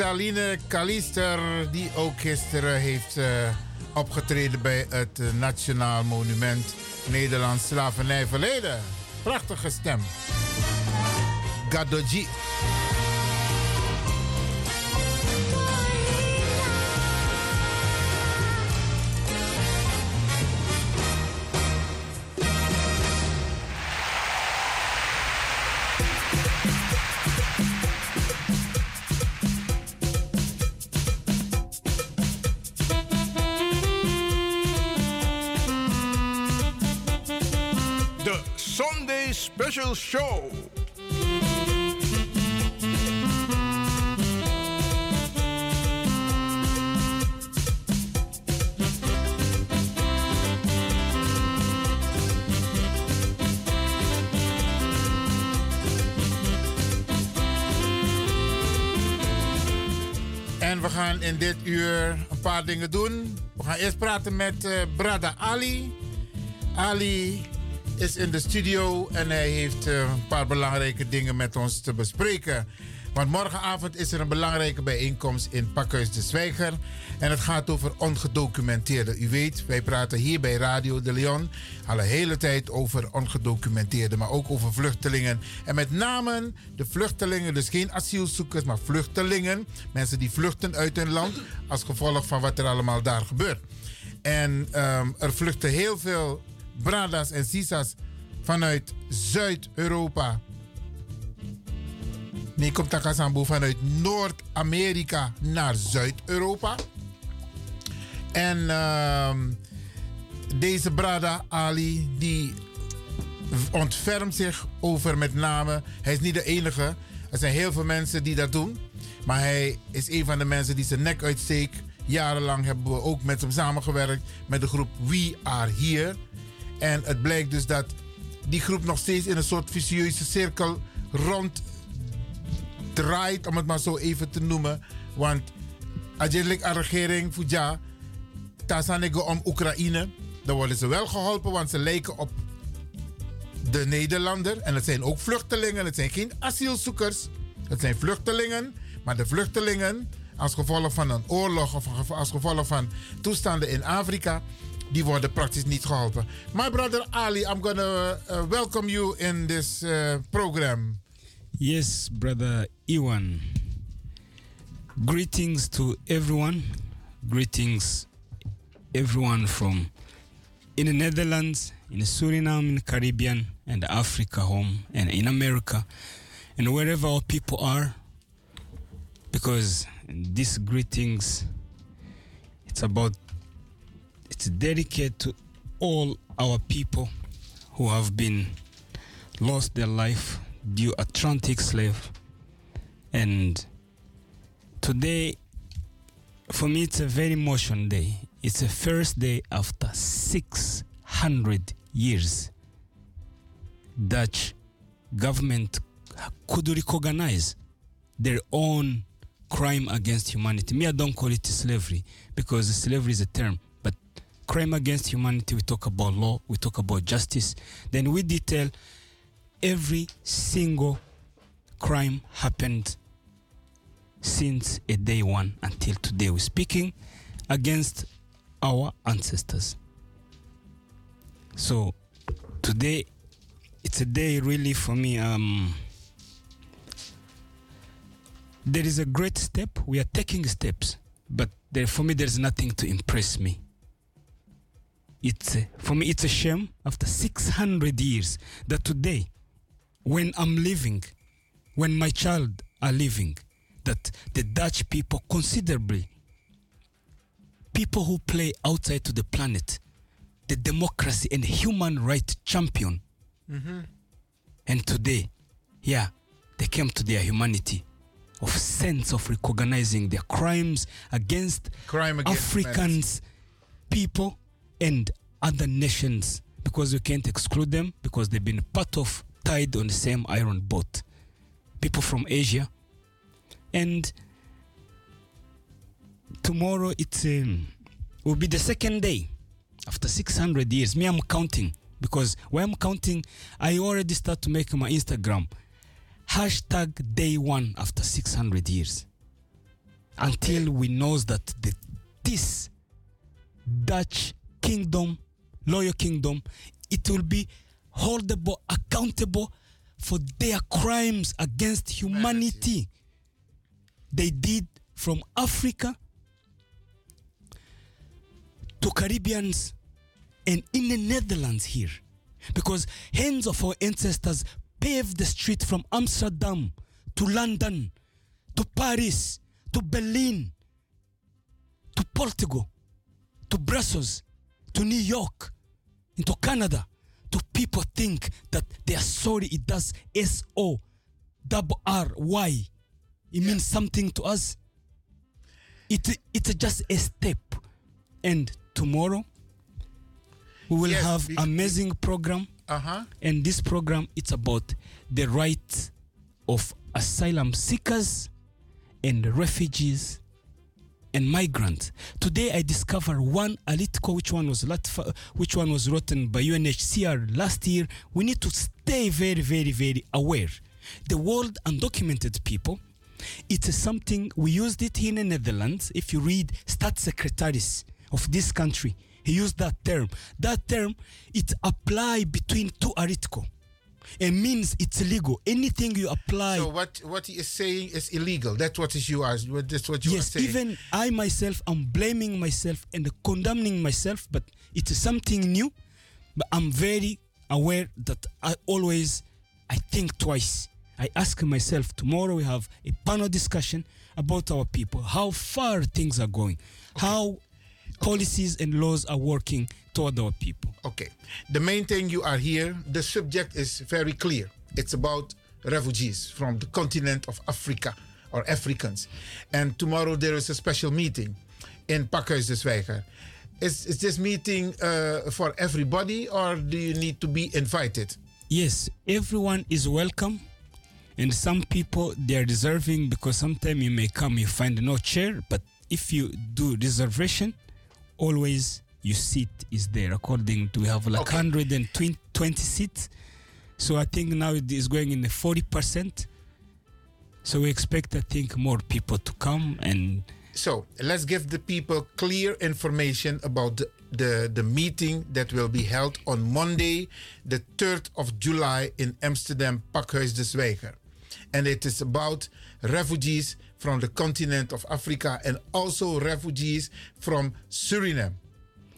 Isaline Kalister, die ook gisteren heeft uh, opgetreden bij het Nationaal Monument Nederlands Slavernijverleden. Prachtige stem. Gadoji. Dingen doen. We gaan eerst praten met uh, Brada Ali. Ali is in de studio en hij heeft uh, een paar belangrijke dingen met ons te bespreken. Want morgenavond is er een belangrijke bijeenkomst in Pakhuis de Zwijger. En het gaat over ongedocumenteerden. U weet, wij praten hier bij Radio de Leon al een hele tijd over ongedocumenteerden, maar ook over vluchtelingen. En met name de vluchtelingen, dus geen asielzoekers, maar vluchtelingen. Mensen die vluchten uit hun land als gevolg van wat er allemaal daar gebeurt. En um, er vluchten heel veel bradas en sisas vanuit Zuid-Europa. Nee, komt Takasambu vanuit Noord-Amerika naar Zuid-Europa. En uh, deze Brada Ali, die ontfermt zich over met name. Hij is niet de enige. Er zijn heel veel mensen die dat doen. Maar hij is een van de mensen die zijn nek uitsteekt. Jarenlang hebben we ook met hem samengewerkt met de groep We Are Here. En het blijkt dus dat die groep nog steeds in een soort vicieuze cirkel rond draait, om het maar zo even te noemen. Want uiteindelijk de regering Fuja, Tazanego om Oekraïne, dan worden ze wel geholpen, want ze lijken op de Nederlander. En het zijn ook vluchtelingen, het zijn geen asielzoekers. Het zijn vluchtelingen, maar de vluchtelingen, als gevolg van een oorlog of als gevolg van toestanden in Afrika, die worden praktisch niet geholpen. My brother Ali, I'm gonna uh, welcome you in this uh, program. Yes, brother Iwan. Greetings to everyone. Greetings, everyone from in the Netherlands, in Suriname, in the Caribbean, and Africa home, and in America, and wherever our people are. Because these greetings, it's about, it's dedicated to all our people who have been lost their life due Atlantic slave. And today, for me, it's a very emotional day. It's the first day after 600 years Dutch government could recognize their own crime against humanity. Me, I don't call it slavery because slavery is a term, but crime against humanity, we talk about law, we talk about justice. Then we detail every single crime happened since a day one until today. We're speaking against our ancestors. So today, it's a day really for me. Um, there is a great step. We are taking steps, but there, for me, there's nothing to impress me. It's a, for me, it's a shame after 600 years that today, when I'm living, when my child are living, that the Dutch people considerably, people who play outside to the planet, the democracy and human right champion, Mhm. and today, yeah, they came to their humanity of sense of recognizing their crimes against Crime against Africans, people, and other nations because we can't exclude them because they've been part of tied on the same iron boat. People from Asia, and tomorrow it um, will be the second day after 600 years. Me, I'm counting because when I'm counting, I already start to make my Instagram hashtag day one after 600 years. until we knows that the, this Dutch kingdom, loyal kingdom, it will be holdable, accountable for their crimes against humanity. they did from Africa to Caribbeans and in the Netherlands here. Because hands of our ancestors paved the street from Amsterdam to London to Paris to Berlin to Portugal to Brussels to New York into Canada people think that they are sorry it does S O double R Y. It means something to us. It it's just a step. And tomorrow we will Yes, have amazing program. Uh-huh. And this program it's about the right of asylum seekers and refugees and migrants. Today I discovered one article which one was lat- uh, which one was written by UNHCR last year. We need to stay very very very aware. The world undocumented people it is something we used it in the Netherlands. If you read state secretaries of this country, he used that term. That term it apply between two article. It means it's illegal. Anything you apply. So what what he is saying is illegal. That's what is you are. That's what you yes, are saying. even I myself, I'm blaming myself and condemning myself, but it is something new. But I'm very aware that I always, I think twice. I ask myself, tomorrow we have a panel discussion about our people, how far things are going, how policies and laws are working toward our people. Okay. The main thing you are here, the subject is very clear. It's about refugees from the continent of Africa or Africans. And tomorrow there is a special meeting in Pakhuis de Zwijger. Is, is this meeting uh, for everybody or do you need to be invited? Yes, everyone is welcome. And some people they are deserving because sometimes you may come, you find no chair, but if you do reservation, always your seat is there. According to we have like 120 seats. So I think now it is going in the 40%. So we expect I think more people to come and So let's give the people clear information about the, the, the meeting that will be held on Monday, the 3rd of July in Amsterdam, Pakhuis de Zwijger. And it is about refugees from the continent of Africa and also refugees from Suriname.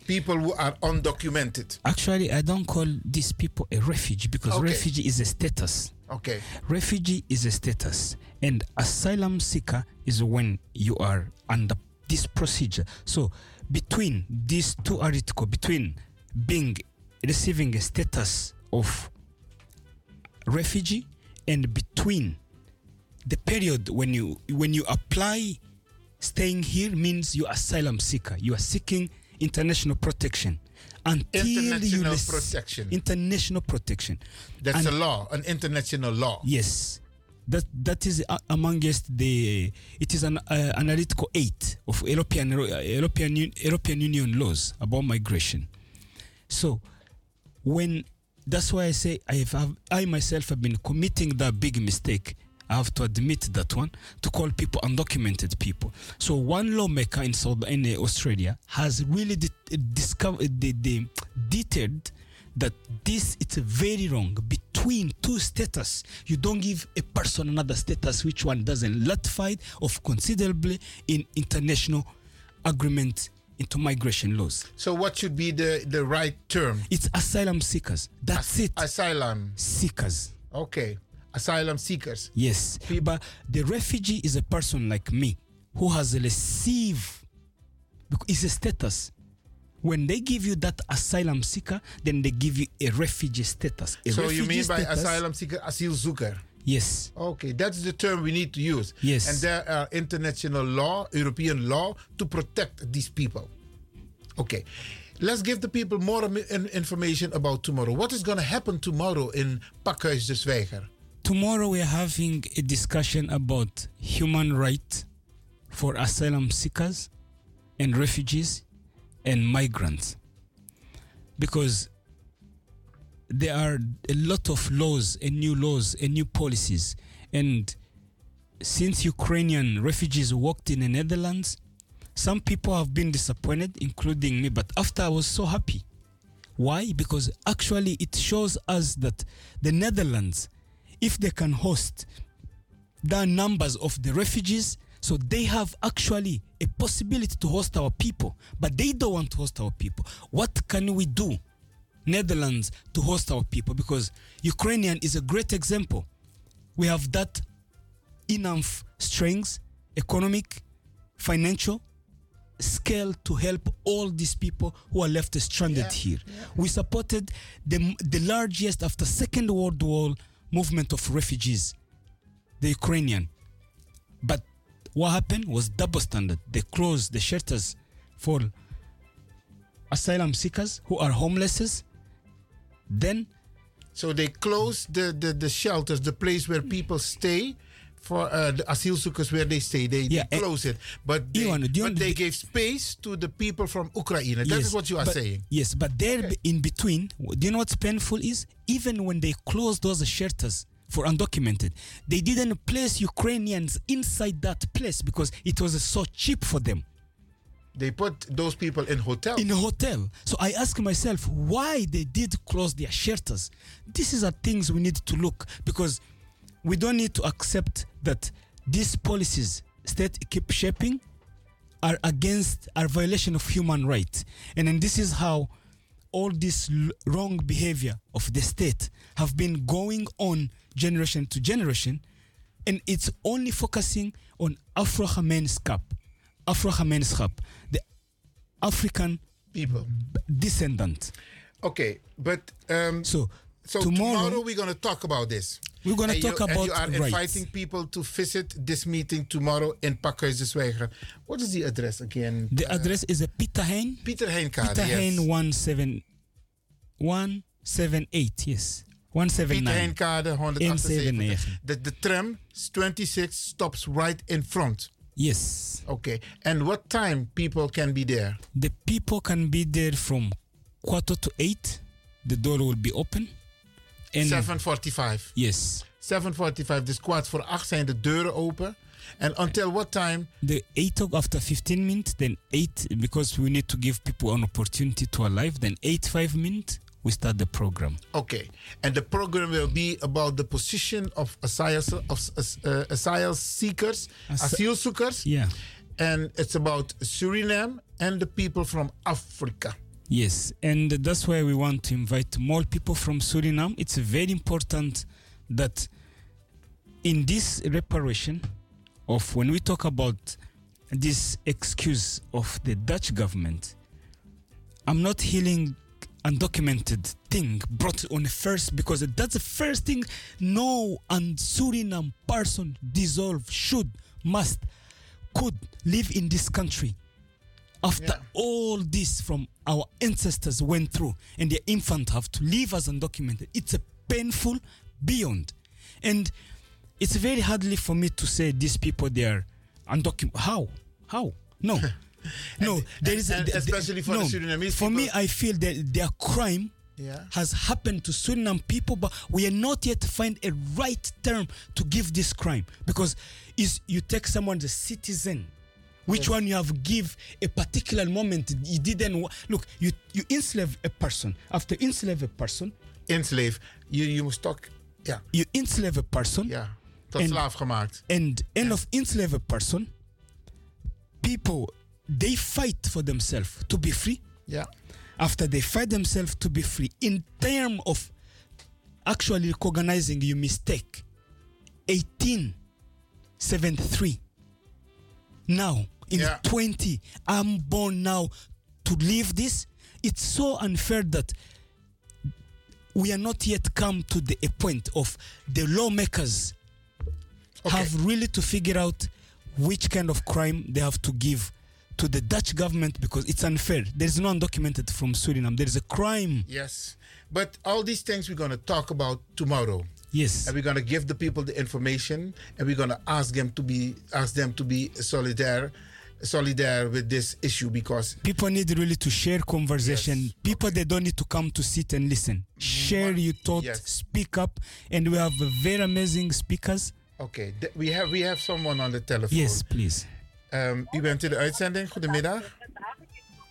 People who are undocumented. actually I don't call these people a refugee because Okay. refugee is a status. Okay. Refugee is a status, and asylum seeker is when you are under this procedure. So, between these two articles, between being receiving a status of refugee and between the period when you when you apply staying here means you are asylum seeker you are seeking international protection until you International rec- protection. international protection That's And- a law, an international law. Yes, that that is amongst the. It is an uh, analytical eight of European European European Union laws about migration. So, when that's why I say I have I myself have been committing that big mistake. I have to admit that one to call people undocumented people. So one lawmaker in South in uh, Australia has really de- discovered the, the detailed that this it's very wrong between two status you don't give a person another status which one doesn't ratify of considerably in international agreement into migration laws So what should be the, the right term? it's asylum seekers that's it Asylum. seekers Okay. Asylum seekers. yes but the refugee is a person like me who has received it's a status when they give you that asylum seeker then they give you a refugee status a so you refugee mean by status- asylum seeker, asielzoeker? yes Okay, that's the term we need to use. Yes. And there are international law, European law, to protect these people. Okay. Let's give the people more information about tomorrow. What is going to happen tomorrow in Pakhuis de Zwijger? Tomorrow we are having a discussion about human rights for asylum seekers and refugees and migrants. Because there are a lot of laws and new laws and new policies and since Ukrainian refugees walked in the Netherlands, some people have been disappointed, including me, but after I was so happy. Why? Because actually it shows us that the Netherlands, if they can host the numbers of the refugees, so they have actually a possibility to host our people, but they don't want to host our people. What can we do, Netherlands, to host our people? Because Ukrainian is a great example. We have that enough strength, economic, financial scale to help all these people who are left stranded here. We supported the, the largest after Second World War movement of refugees, the Ukrainian. But what happened was double standard. They closed the shelters for asylum seekers who are homeless. Then So they closed the, the, the shelters, the place where people stay for uh, the asielzoekers where they stay. They, Yeah, they eh, close it. But they, Iwan, but they gave space to the people from Ukraine. That is Yes, what you are but- saying. Yes, but there be- in between, do you know what's painful is? Even when they closed those shelters for undocumented, they didn't place Ukrainians inside that place because it was so cheap for them. They put those people in hotels. In a hotel. So I ask myself why they did close their shelters. These are things we need to look because we don't need to accept that these policies state keep shaping are against are violation of human rights. And then this is how all this wrong behavior of the state have been going on generation to generation. And it's only focusing on afro-gemeenschap afro-gemeenschap the african people. descendant. Okay, but um, so so tomorrow- tomorrow, we're going to talk about this. We're gonna talk you, about and you are rights. inviting people to visit this meeting tomorrow in Pakhuis de Zwijger. What is the address again? the address is a Pieter Hein Pieter Heinkade. Pieter yes. Hein 17 178 yes 179 Pieter Heinkade 178. 179. The, the tram 26 stops right in front. Yes. Okay. And what time people can be there? The people can be there from quarter to eight. The door will be open. And 7.45. Yes. 7.45. Dus kwart voor acht zijn de deuren open. And until what time? The eight of after 15 minutes, then eight because we need to give people an opportunity to arrive. Then eight five minutes, we start the program. Okay. And the program will be about the position of asylum, of, uh, asylum seekers, As- asielzoekers. Yeah. And it's about Suriname and the people from Africa. Yes, and that's why we want to invite more people from Suriname. It's very important that in this reparation of when we talk about this excuse of the Dutch government, I'm not healing undocumented thing brought on first because that's the first thing no and Suriname person deserve should must could live in this country after all this from our ancestors went through and their infant have to live as undocumented it's a painful beyond. And it's very hardly for me to say these people they are undocumented how? How? No. No. There is a, and especially for the Surinamese for me i feel that their crime Yeah. has happened to Suriname people, but we are not yet find a right term to give this crime. Because is you take someone the citizen, which one you have give a particular moment you didn't look you you enslave a person. After enslave a person enslave. You you must talk yeah. you enslave a person ja tot and- slaaf gemaakt. and end of enslave a person people they fight for themselves to be free. Yeah. After they fight themselves to be free in term of actually recognizing your mistake 1873 now in Yeah. 20 i'm born now to live this it's so unfair that we are not yet come to the a point of the lawmakers have really to figure out which kind of crime they have to give to the Dutch government because it's unfair. There is no undocumented from Suriname. There is a crime. yes but all these things we're going to talk about tomorrow Yes. and we're going to give the people the information and we're going to ask them to be ask them to be solidaire solidaire with this issue because People need really to share conversation. People they don't need to come to sit and listen. Share your thought, Yes. speak up, and we have very amazing speakers Oké, de- we, have, we have someone on the telephone. Yes, please. Um, u bent in de uitzending. Goedemiddag.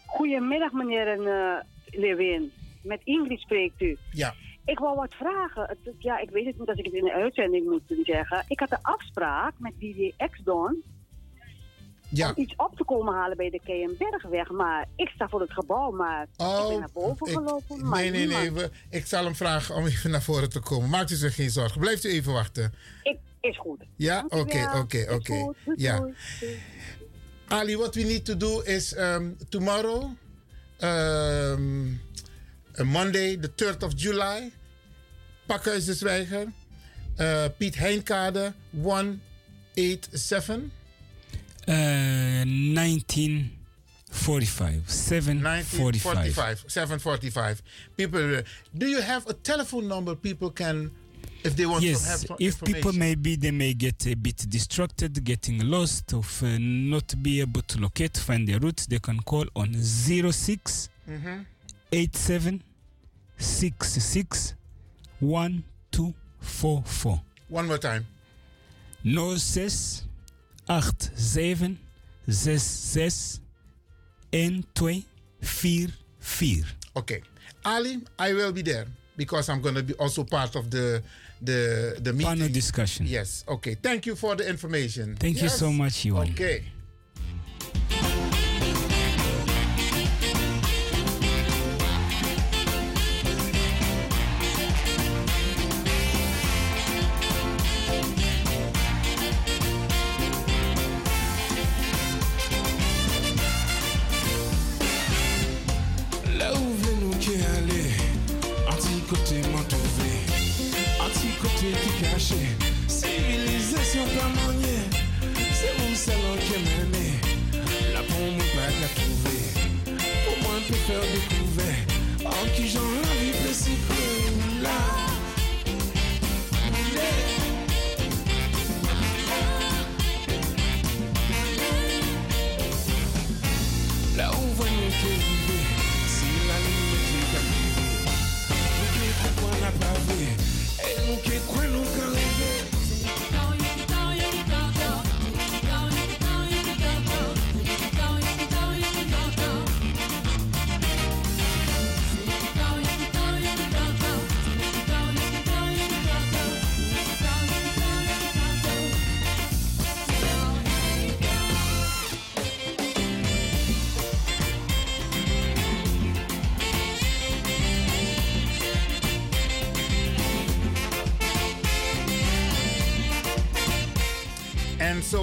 Goedemiddag, meneer en, eh, Lewin. Met Ingrid spreekt u. Ja. Ik wou wat vragen. Ja, ik weet het niet als ik het in de uitzending moet zeggen. Ik had een afspraak met DJ X-Don Ja. om iets op te komen halen bij de Keienbergweg. Maar ik sta voor het gebouw, maar ik ben naar boven ik- gelopen. maar nee, nee, nee. we- ik zal hem vragen om even naar voren te komen. Maakt u zich geen zorgen. Blijft u even wachten. Ik, is goed. Ja? Oké, oké, oké. Ja. Ali, what we need to do is um, tomorrow, um, uh, Monday, the 3rd of July, Pakhuis de Zwijger, uh, Piet Heinkade, 187. Uh, 1945. 745. 1945, 745. People, uh, do you have a telephone number people can, if they want to have Yes, some if people maybe they may get a bit distracted, getting lost, of uh, not be able to locate, find their route, they can call on 06 Mhm. 87 66 1244. One more time. 06 87 66 1244. Okay. Ali, I will be there because I'm going to be also part of the the the meeting. Panel discussion. Yes. Okay. Thank you for the information. Thank you so much, Iwan. Okay.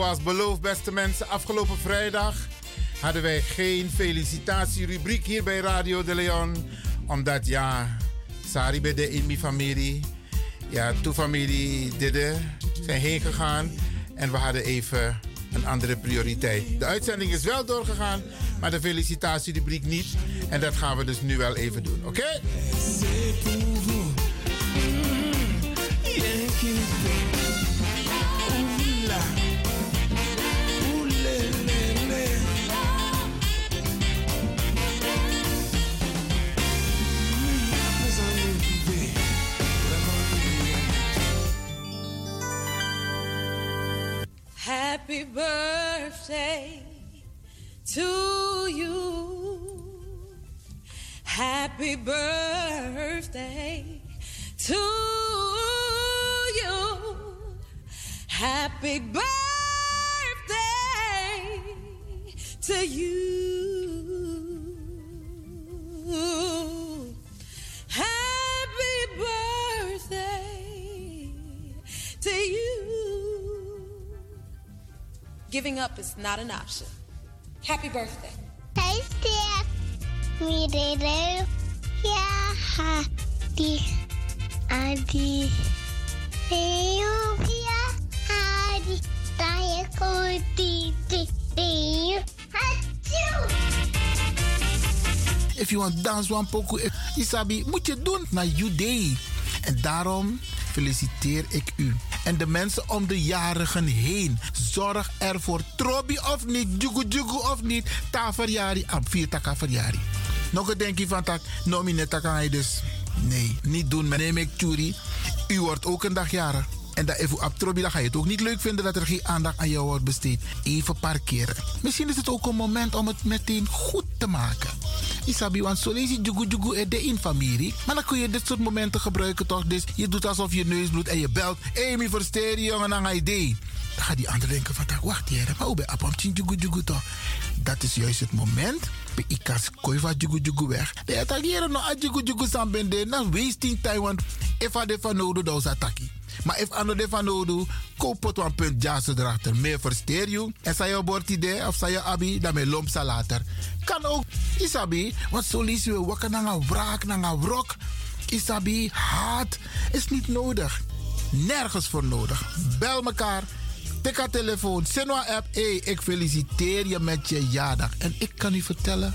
Zoals beloofd, beste mensen, afgelopen vrijdag hadden wij geen felicitatierubriek hier bij Radio de Leon. Omdat ja, Sari bij de in mijn familie, ja, twee familie Didde zijn heen gegaan. En we hadden even een andere prioriteit. De uitzending is wel doorgegaan, maar de felicitatierubriek niet. En dat gaan we dus nu wel even doen, oké? Birthday to you. Happy birthday to you. Happy birthday to you. Giving up is not an option. Happy birthday. Adi. Achoo. If you want dance one eh, Isabi, moet je doen naar you day. En daarom feliciteer ik u. En de mensen om de jarigen heen. Zorg ervoor. Trobi of niet, jugu jugu of niet. Ta verjari, am vier taka verjari. Nog een denkje van tak, taka je dus. Nee, niet doen. Ik Tjuri. U wordt ook een dag jarig. En dat even abtrobi, dan ga je het ook niet leuk vinden dat er geen aandacht aan jou wordt besteed. Even parkeren. Misschien is het ook een moment om het meteen goed te maken. Isabi, want zo lees je jugu jugu de in familie. Maar dan kun je dit soort momenten gebruiken toch? Dus je doet alsof je neus bloedt en je belt. Amy, versteer je jongen, je idee. Dan gaat die ander denken van, wacht hier, maar hoe ben je jugu jugu toch? Dat is juist het moment. Bij ikas koi van jugu jugu weg. De attackeren no a jugu jugu sambende. Na wasting time, want if a de dan is attackie. Maar if ano de van nodig, koop het een punt jassen erachter. Meer versteer je. En zei je bord idee of zei je abi, dan met lomp later. Kan ook, isabi, want zo lees je wakker naar een wraak, naar een wrok. Isabi, haat is niet nodig. Nergens voor nodig. Bel mekaar. Tik haar telefoon. Senwa app. Hey, ik feliciteer je met je jaardag. En ik kan u vertellen.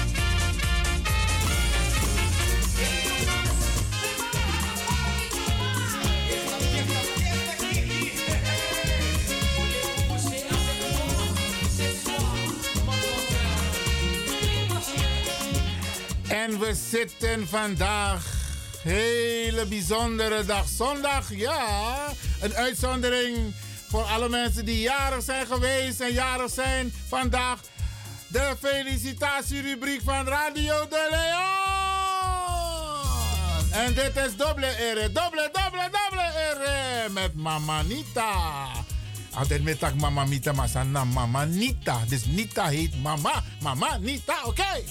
En we zitten vandaag, hele bijzondere dag, zondag, ja. Een uitzondering voor alle mensen die jarig zijn geweest en jarig zijn vandaag. De felicitatierubriek van Radio de Leon. En dit is dubbele ere, dubbele, dubbele, dubbele ere met Mama Nita. Altijd met Mama Nita, maar zijn Mama Nita. Dus Nita heet Mama, Mama Nita, oké?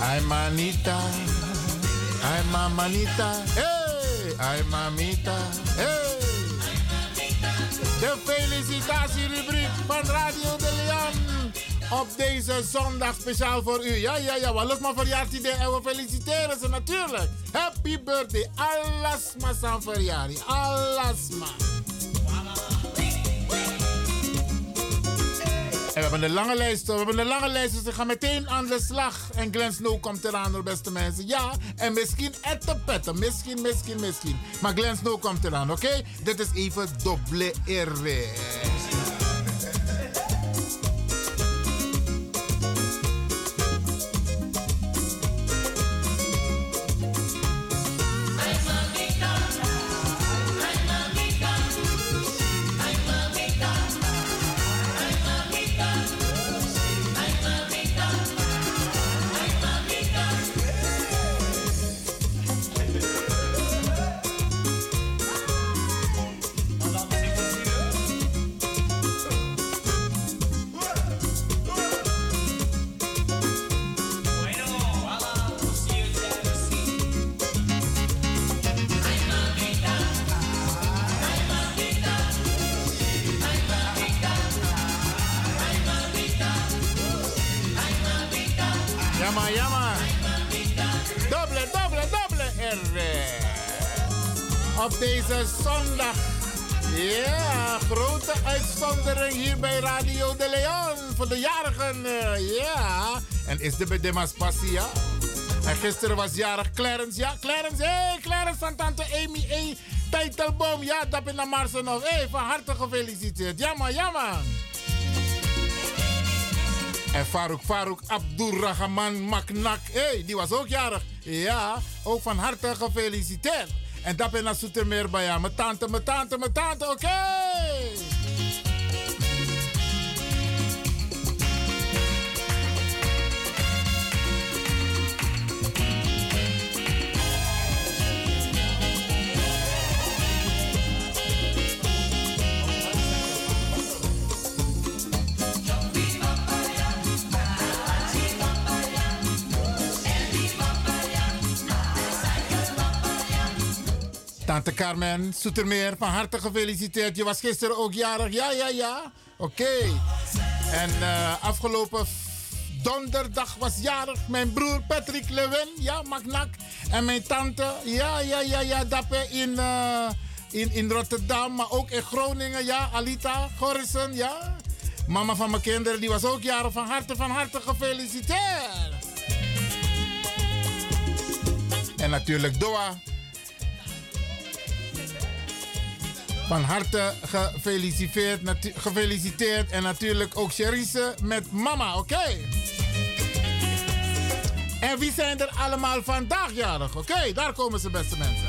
Ay, manita. Ay, mamanita. Hey, ay, mamita. Hey. De felicitatierubriek van Radio de Leon. Op deze zondag speciaal voor u. Ja, ja, ja. Wat maar verjaardag en we feliciteren ze natuurlijk. Happy birthday. Maar zijn verjaardag. Alles we hebben een lange lijst. We hebben een lange lijst, dus we gaan meteen aan de slag. En Glen Snow komt eraan, beste mensen. Ja, en misschien ettenpetten. Misschien, misschien, misschien. Maar Glen Snow komt eraan, oké? Dit is even dubbele R. jarigen. eh, ja, en is de bedemas passie, ja? En gisteren was jarig Clarence, ja? Clarence, hé, hey, Clarence van tante Amy, hey, Tijtelboom, ja, dat in de Marsenhof. Hé, hey, van harte gefeliciteerd. Ja man, ja man. En Farouk Farouk Abdurrahman Maknak, hé, hey, die was ook jarig. Ja, ook van harte gefeliciteerd. En dat ben ik Soetermeer bij jou. Mijn tante, mijn tante, mijn tante, oké. Tante Carmen Soetermeer, van harte gefeliciteerd. Je was gisteren ook jarig. Ja, ja, ja. Oké. En eh, afgelopen donderdag was jarig mijn broer Patrick Lewin. Ja, Magnak. En mijn tante. Ja, ja, ja, ja. Dappen in, eh, in, in Rotterdam. Maar ook in Groningen. Ja, Alita Gorrissen. Ja. Mama van mijn kinderen, die was ook jarig. Van harte, van harte gefeliciteerd. En natuurlijk Doa. Van harte gefeliciteerd, gefeliciteerd. En natuurlijk ook Cherise met mama, oké? En wie zijn er allemaal vandaag jarig? Oké, daar komen ze, beste mensen.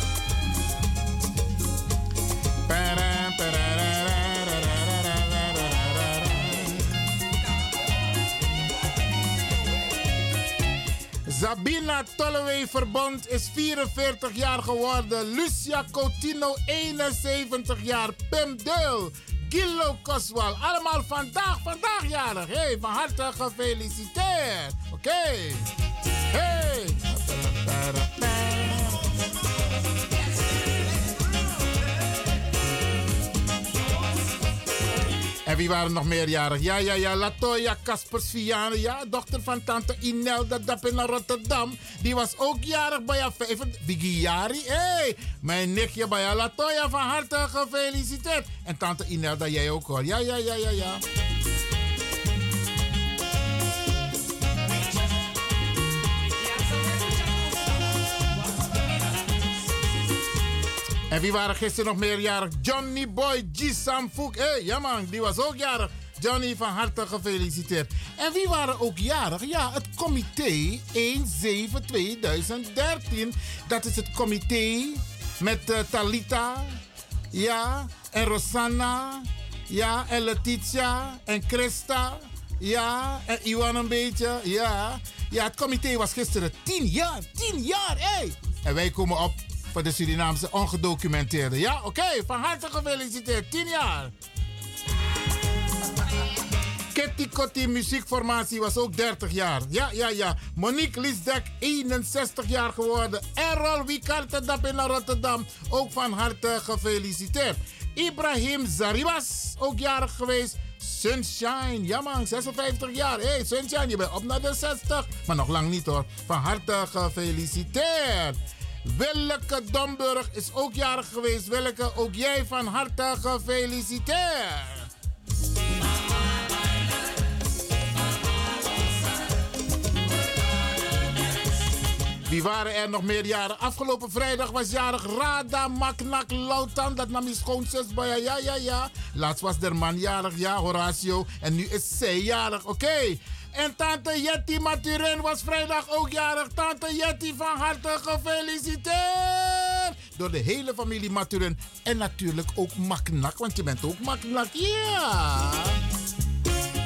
Sabina Tolleway Verbond is 44 jaar geworden. Lucia Coutinho 71 jaar. Pim Deul. Gillo Coswal. Allemaal vandaag, vandaag jarig. Hey, van harte gefeliciteerd. Oké. Hey. Wie waren nog meerjarig? Ja, ja, ja. Latoya Kaspers Vianen. Ja, dochter van tante Inelda Dap in Rotterdam. Die was ook jarig bij haar vijf. Bigiari. Hé, hey, mijn nichtje bij haar. Latoya van harte gefeliciteerd. En tante Inelda, jij ook hoor. Ja, ja, ja, ja, ja. En wie waren gisteren nog meerjarig? Johnny Boy G. Hé, hey, ja man, die was ook jarig. Johnny, van harte gefeliciteerd. En wie waren ook jarig? Ja, het comité 1-7-2013. Dat is het comité met uh, Talita. Ja, en Rosanna. Ja, en Letitia. En Christa. Ja, en Iwan een beetje. Ja. Ja, het comité was gisteren 10 jaar. 10 jaar, hé. Hey. En wij komen op voor de Surinaamse ongedocumenteerden. Ja, oké, van harte gefeliciteerd. 10 jaar. Kitty Kotti muziekformatie was ook 30 jaar. Ja, ja, ja. Monique Liesdek, 61 jaar geworden. Errol Wikarte Dap naar Rotterdam. Ook van harte gefeliciteerd. Ibrahim Zaribas, ook jarig geweest. Sunshine, ja man, 56 jaar. Hey, Sunshine, je bent op naar de 60. Maar nog lang niet hoor. Van harte gefeliciteerd. Willeke Domburg is ook jarig geweest. Willeke, ook jij van harte gefeliciteerd. Wie waren er nog meer jaren? Afgelopen vrijdag was jarig Rada Maknak Lautan. Dat nam je schoonzus bij ja, ja, ja. Laatst was der man jarig, ja, Horatio. En nu is zij jarig, oké. En tante Jetty Maturin was vrijdag ook jarig. Tante Jetty van harte gefeliciteerd. Door de hele familie Maturin. En natuurlijk ook Maknak, want je bent ook Maknak, ja.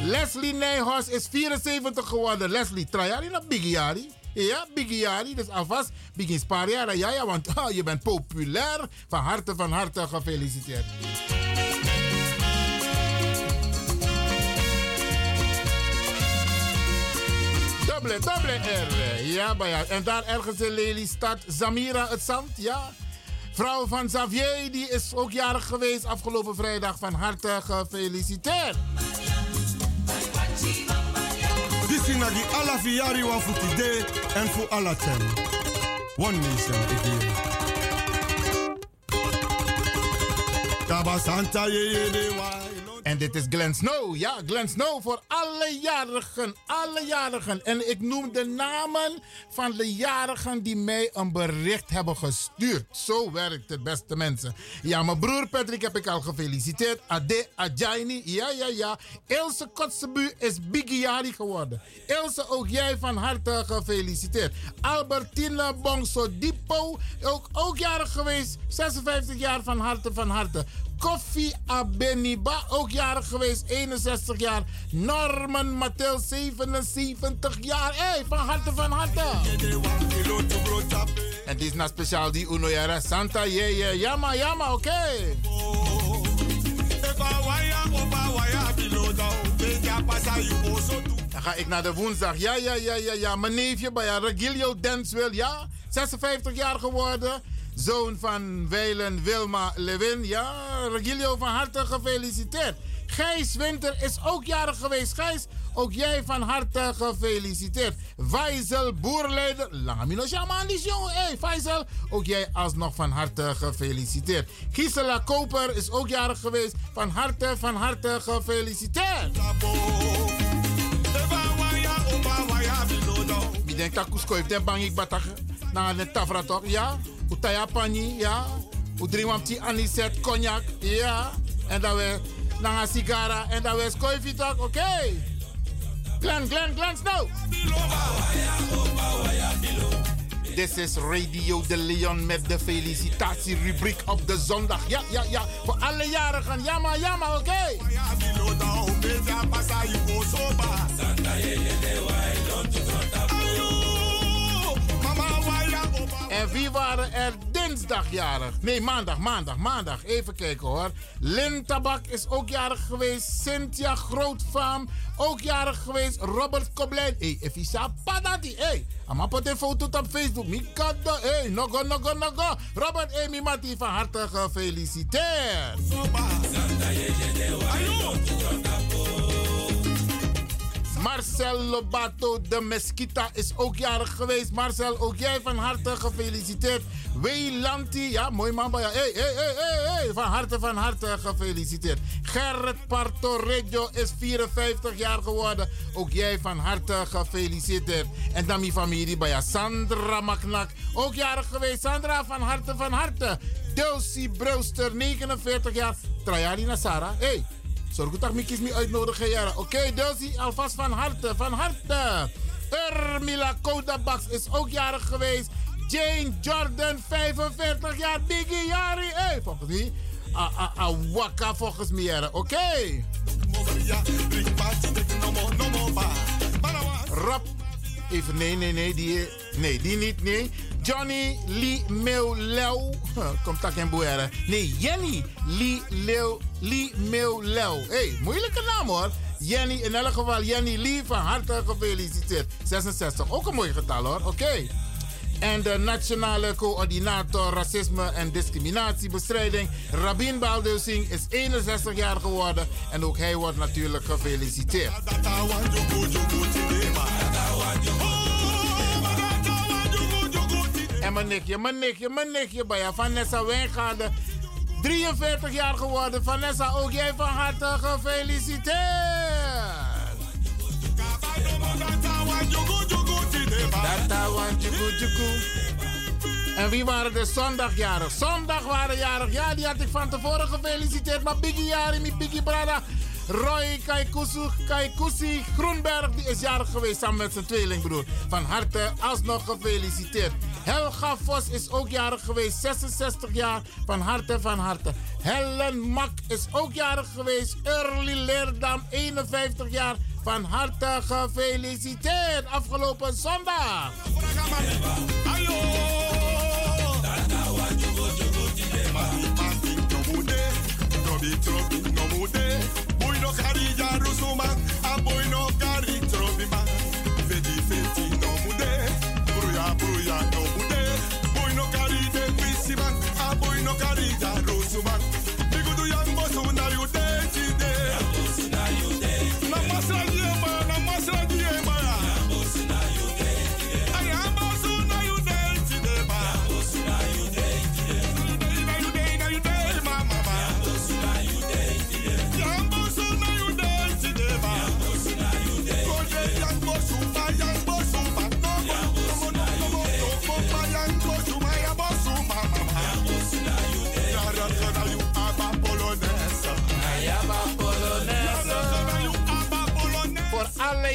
Leslie Nijhorst is 74 geworden. Leslie, Trajari naar Bigiari. Ja, Bigiari, dus alvast Bigin Spariara. Ja, ja, want oh, je bent populair. Van harte, van harte gefeliciteerd. Dubbele, dubbele R. Ja, jou. En daar ergens in Lelystad, Zamira het Zand, ja. Vrouw van Xavier, die is ook jarig geweest afgelopen vrijdag. Van harte gefeliciteerd. This is die alla fiari wa futide en voor alla ten. One nation de wai. En dit is Glenn Snow. Ja, Glenn Snow voor alle jarigen. Alle jarigen. En ik noem de namen van de jarigen die mij een bericht hebben gestuurd. Zo werkt het, beste mensen. Ja, mijn broer Patrick heb ik al gefeliciteerd. Ade Ajaini. Ja, ja, ja. Ilse Kotzebu is Bigiari geworden. Ilse, ook jij van harte gefeliciteerd. Albertine Bongso Dipo, ook, ook jarig geweest. 56 jaar van harte, van harte. Koffie Abeniba, ook jarig geweest, 61 jaar. Norman Mattel, 77 jaar. Hey, van harte, van harte. En dit is nou speciaal die Uno Yara Santa, je, je, Yama, Yama, oké. Dan ga ik naar de woensdag. Ja, ja, ja, ja, ja. Mijn neefje bij Regilio Denswil, ja. 56 jaar geworden zoon van Weilen Wilma Lewin. Ja, Regilio van harte gefeliciteerd. Gijs Winter is ook jarig geweest. Gijs, ook jij van harte gefeliciteerd. Faisal Boerleider. Lange Shaman, die jongen. Hey, Faisal, ook jij alsnog van harte gefeliciteerd. Gisela Koper is ook jarig geweest. Van harte, van harte gefeliciteerd. Wie denkt dat den bang ik na de tafra toch? Ja? Utaya pani, ja? Udrimamti aniset, cognac, ja? En dan we naar sigara en dan we skoifi toch? Oké? Okay. Glenn, Glenn, Snow! Dit is Radio de Leon met de felicitatierubriek op de zondag. Ja, ja, ja. Voor alle jarigen. Ja, maar, ja, maar, oké. Okay. En wie waren er dinsdagjarig? Nee, maandag, maandag, maandag. Even kijken hoor. Lin Tabak is ook jarig geweest. Cynthia Grootfaam, ook jarig geweest. Robert Koblijn. Hé, hey, Efisa Padati. Hé, hey, ama pot een foto op Facebook. Mikado. Hé, hey, nogo, nogo, nogo. Robert Amy Mati, van harte gefeliciteerd. Marcel Lobato de Mesquita is ook jarig geweest. Marcel, ook jij van harte gefeliciteerd. Weilanti, ja, mooi man. Ja. Hey, hey, hey, hey, hey, van harte, van harte gefeliciteerd. Gerrit Partorejo is 54 jaar geworden. Ook jij van harte gefeliciteerd. En dan mijn familie bij Sandra Maknak, ook jarig geweest. Sandra, van harte, van harte. Dulcie Brewster, 49 jaar. Trajari Nasara, hey. Zorg dat ik me uitnodigen, ja. Oké, okay, alvast van harte, van harte. Ermila Kodabaks is ook jarig geweest. Jane Jordan, 45 jaar. Biggie Jari, hey, volgens mij. Awaka volgens mij, oké. Okay. Rob, even, nee, nee, nee, die, nee, die niet, nee. Johnny Lee Meo Leo. Komt dat in boeren? Nee, Jenny Lee Leo Lee Meo Leo. hey, moeilijke naam hoor. Jenny, in elk geval Jenny Lee, van harte gefeliciteerd. 66, ook een mooi getal hoor. Oké. En de Nationale Coördinator Racisme en Discriminatiebestrijding, Rabin Baldusing, is 61 jaar geworden. En ook hij wordt natuurlijk gefeliciteerd. En mijn nichtje, mijn nichtje, mijn nichtje bij Vanessa Wijngaarden. 43 jaar geworden. Vanessa, ook jij van harte gefeliciteerd. En wie waren de zondagjarig? Zondag waren jarig. Ja, die had ik van tevoren gefeliciteerd. Maar Biggie Jari, mi Biggie Brada. Roy Kaikusu, Kaikusi Groenberg, die is jarig geweest samen met zijn tweelingbroer. Van harte alsnog gefeliciteerd. Helga Vos is ook jarig geweest, 66 jaar. Van harte, van harte. Helen Mak is ook jarig geweest. Early Leerdam, 51 jaar. Van harte gefeliciteerd. Afgelopen zondag. Boy no a boy no carry trobima. Feti no mude, bruya bruya no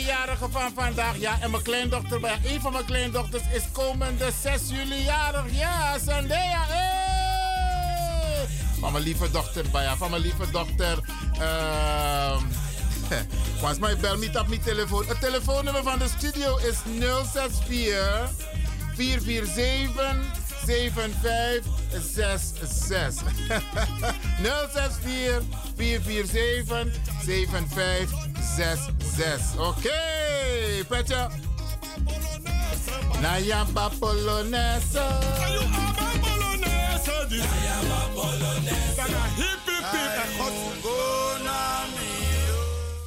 jarigen van vandaag. Ja, en mijn kleindochter, bij een van mijn kleindochters is komende 6 juli jarig. Ja, Sandea. Hey! Van mijn lieve dochter, bij van mijn lieve dochter. Ehm Volgens mij bel niet op mijn telefoon. Het telefoonnummer van de studio is 064 447 7566. 064 447 7566. Oké, Petje. Nayamba Polonaise. Nayamba Polonaise.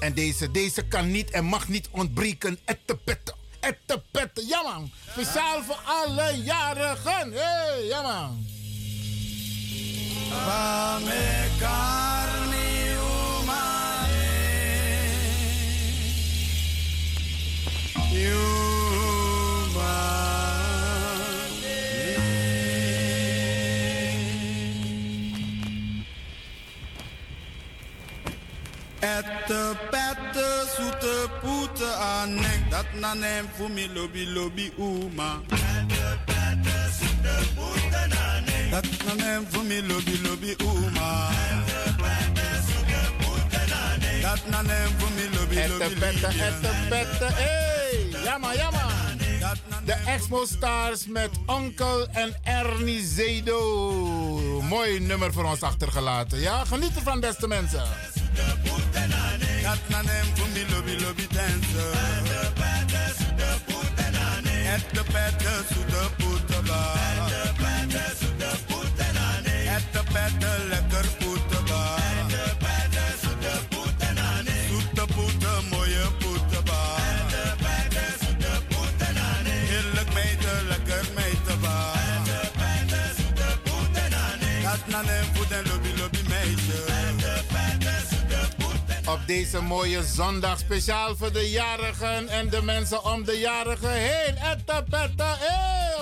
En deze, deze kan niet en mag niet ontbreken. Ettepetten, ettepetten. Ja man. Speciaal voor alle jarigen. Hé, hey, ja man. Vame carni Ette, pette, zoete poete anek, dat na nem voor mi lobby lobby. Ette, pette, zoete poete anek, dat na nem voor mi lobby lobby uma. Ette, pette, zoete poete dat na nem voor lobby lobby Ette, pette, ette, pette, hey, jammer, jammer. De Expo Stars met Onkel en Ernie Zedo. Mooi nummer voor ons achtergelaten. Ja, geniet ervan, beste mensen. Dat na nem voor mi lobby lobby dance. Ette, pette, zoete poete anek, ette, pette, zoete poete ba. Ette, pette, zoete poete anek, ette, pette, lekker. Op deze mooie zondag speciaal voor de jarigen en de mensen om de jarigen heen. Etta petta, hey,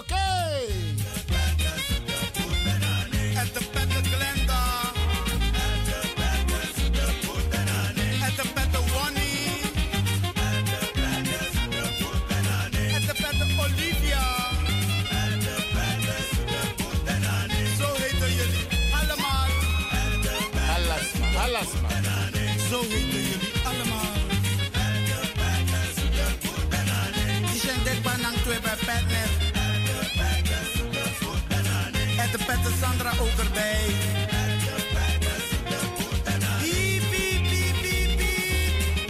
Sandra Overday. Beep, beep, beep, beep, beep.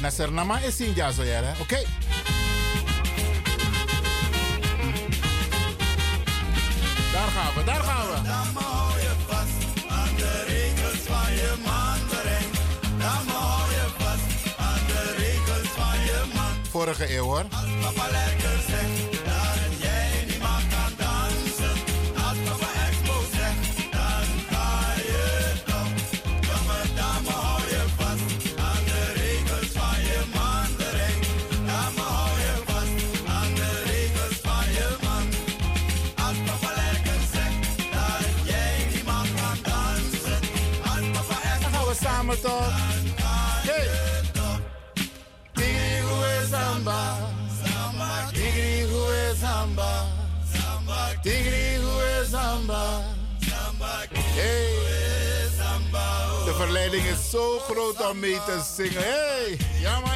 Nasser Nama e Sinjazo, eh, ok? Vorige eeuw. De verleiding is zo groot om mee te zingen. Hey, jammer.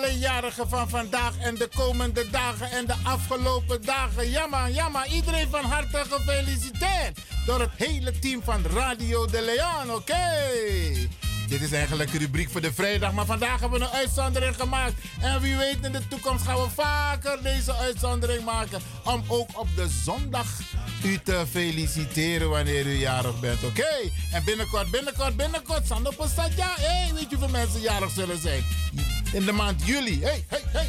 Alle jarigen van vandaag en de komende dagen en de afgelopen dagen. Jammer, jammer. Iedereen van harte gefeliciteerd. door het hele team van Radio de Leon. Oké. Dit is eigenlijk een rubriek voor de vrijdag, maar vandaag hebben we een uitzondering gemaakt. En wie weet, in de toekomst gaan we vaker deze uitzondering maken. Om ook op de zondag u te feliciteren wanneer u jarig bent. Oké? En binnenkort, binnenkort, binnenkort, Sander Postatja. Hé, weet je hoeveel mensen jarig zullen zijn? In de maand juli. Hé, hé, hé.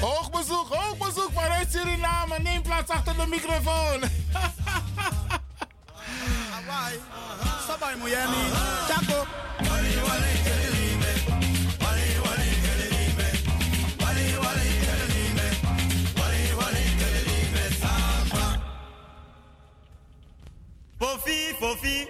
Hoogbezoek, hoogbezoek vanuit Suriname. Neem plaats achter de microfoon. Sabai Muyani, Chaco. Fofi. Fofi,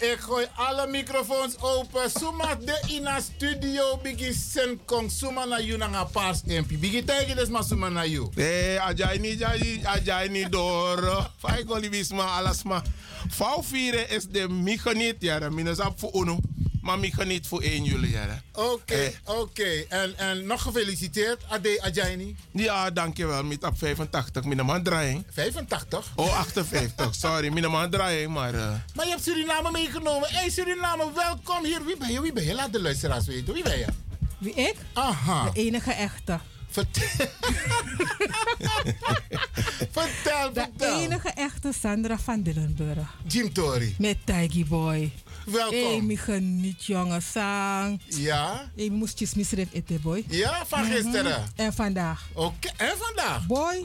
En ik gooi alle microfoons open. Suma de ina studio bigi sen kong suma na you na paas MP. Bigi tegi des ma suma na you. Eh, ajay ni jay, ajay ni door. Fai kolibisma alasma. Vouw vieren is de michaniet, ja. Dat minus uno. Maar michaniet voor 1 juli, ja. Oké, oké. En, en nog gefeliciteerd, Ade Ajaini. Ja, dankjewel. Met op 85, mijn man draaien. 85? Oh, 58. Sorry, mijn man draaien, maar... eh, Maar je hebt Suriname meegenomen. Hé hey, Suriname, welkom hier. Wie ben je? Wie ben je? Laat de luisteraars weten. Wie ben je? Wie ik? Aha. De enige echte. Vertel. vertel, De enige echte Sandra van Dillenburg. Jim Tori. Met Tiggy Boy. Welkom. Hé, me geniet jongen, sang. Ja? Hé, me moest je misref eten, boy. Ja, van gisteren. Mhm. En vandaag. Oké, en vandaag? Boy.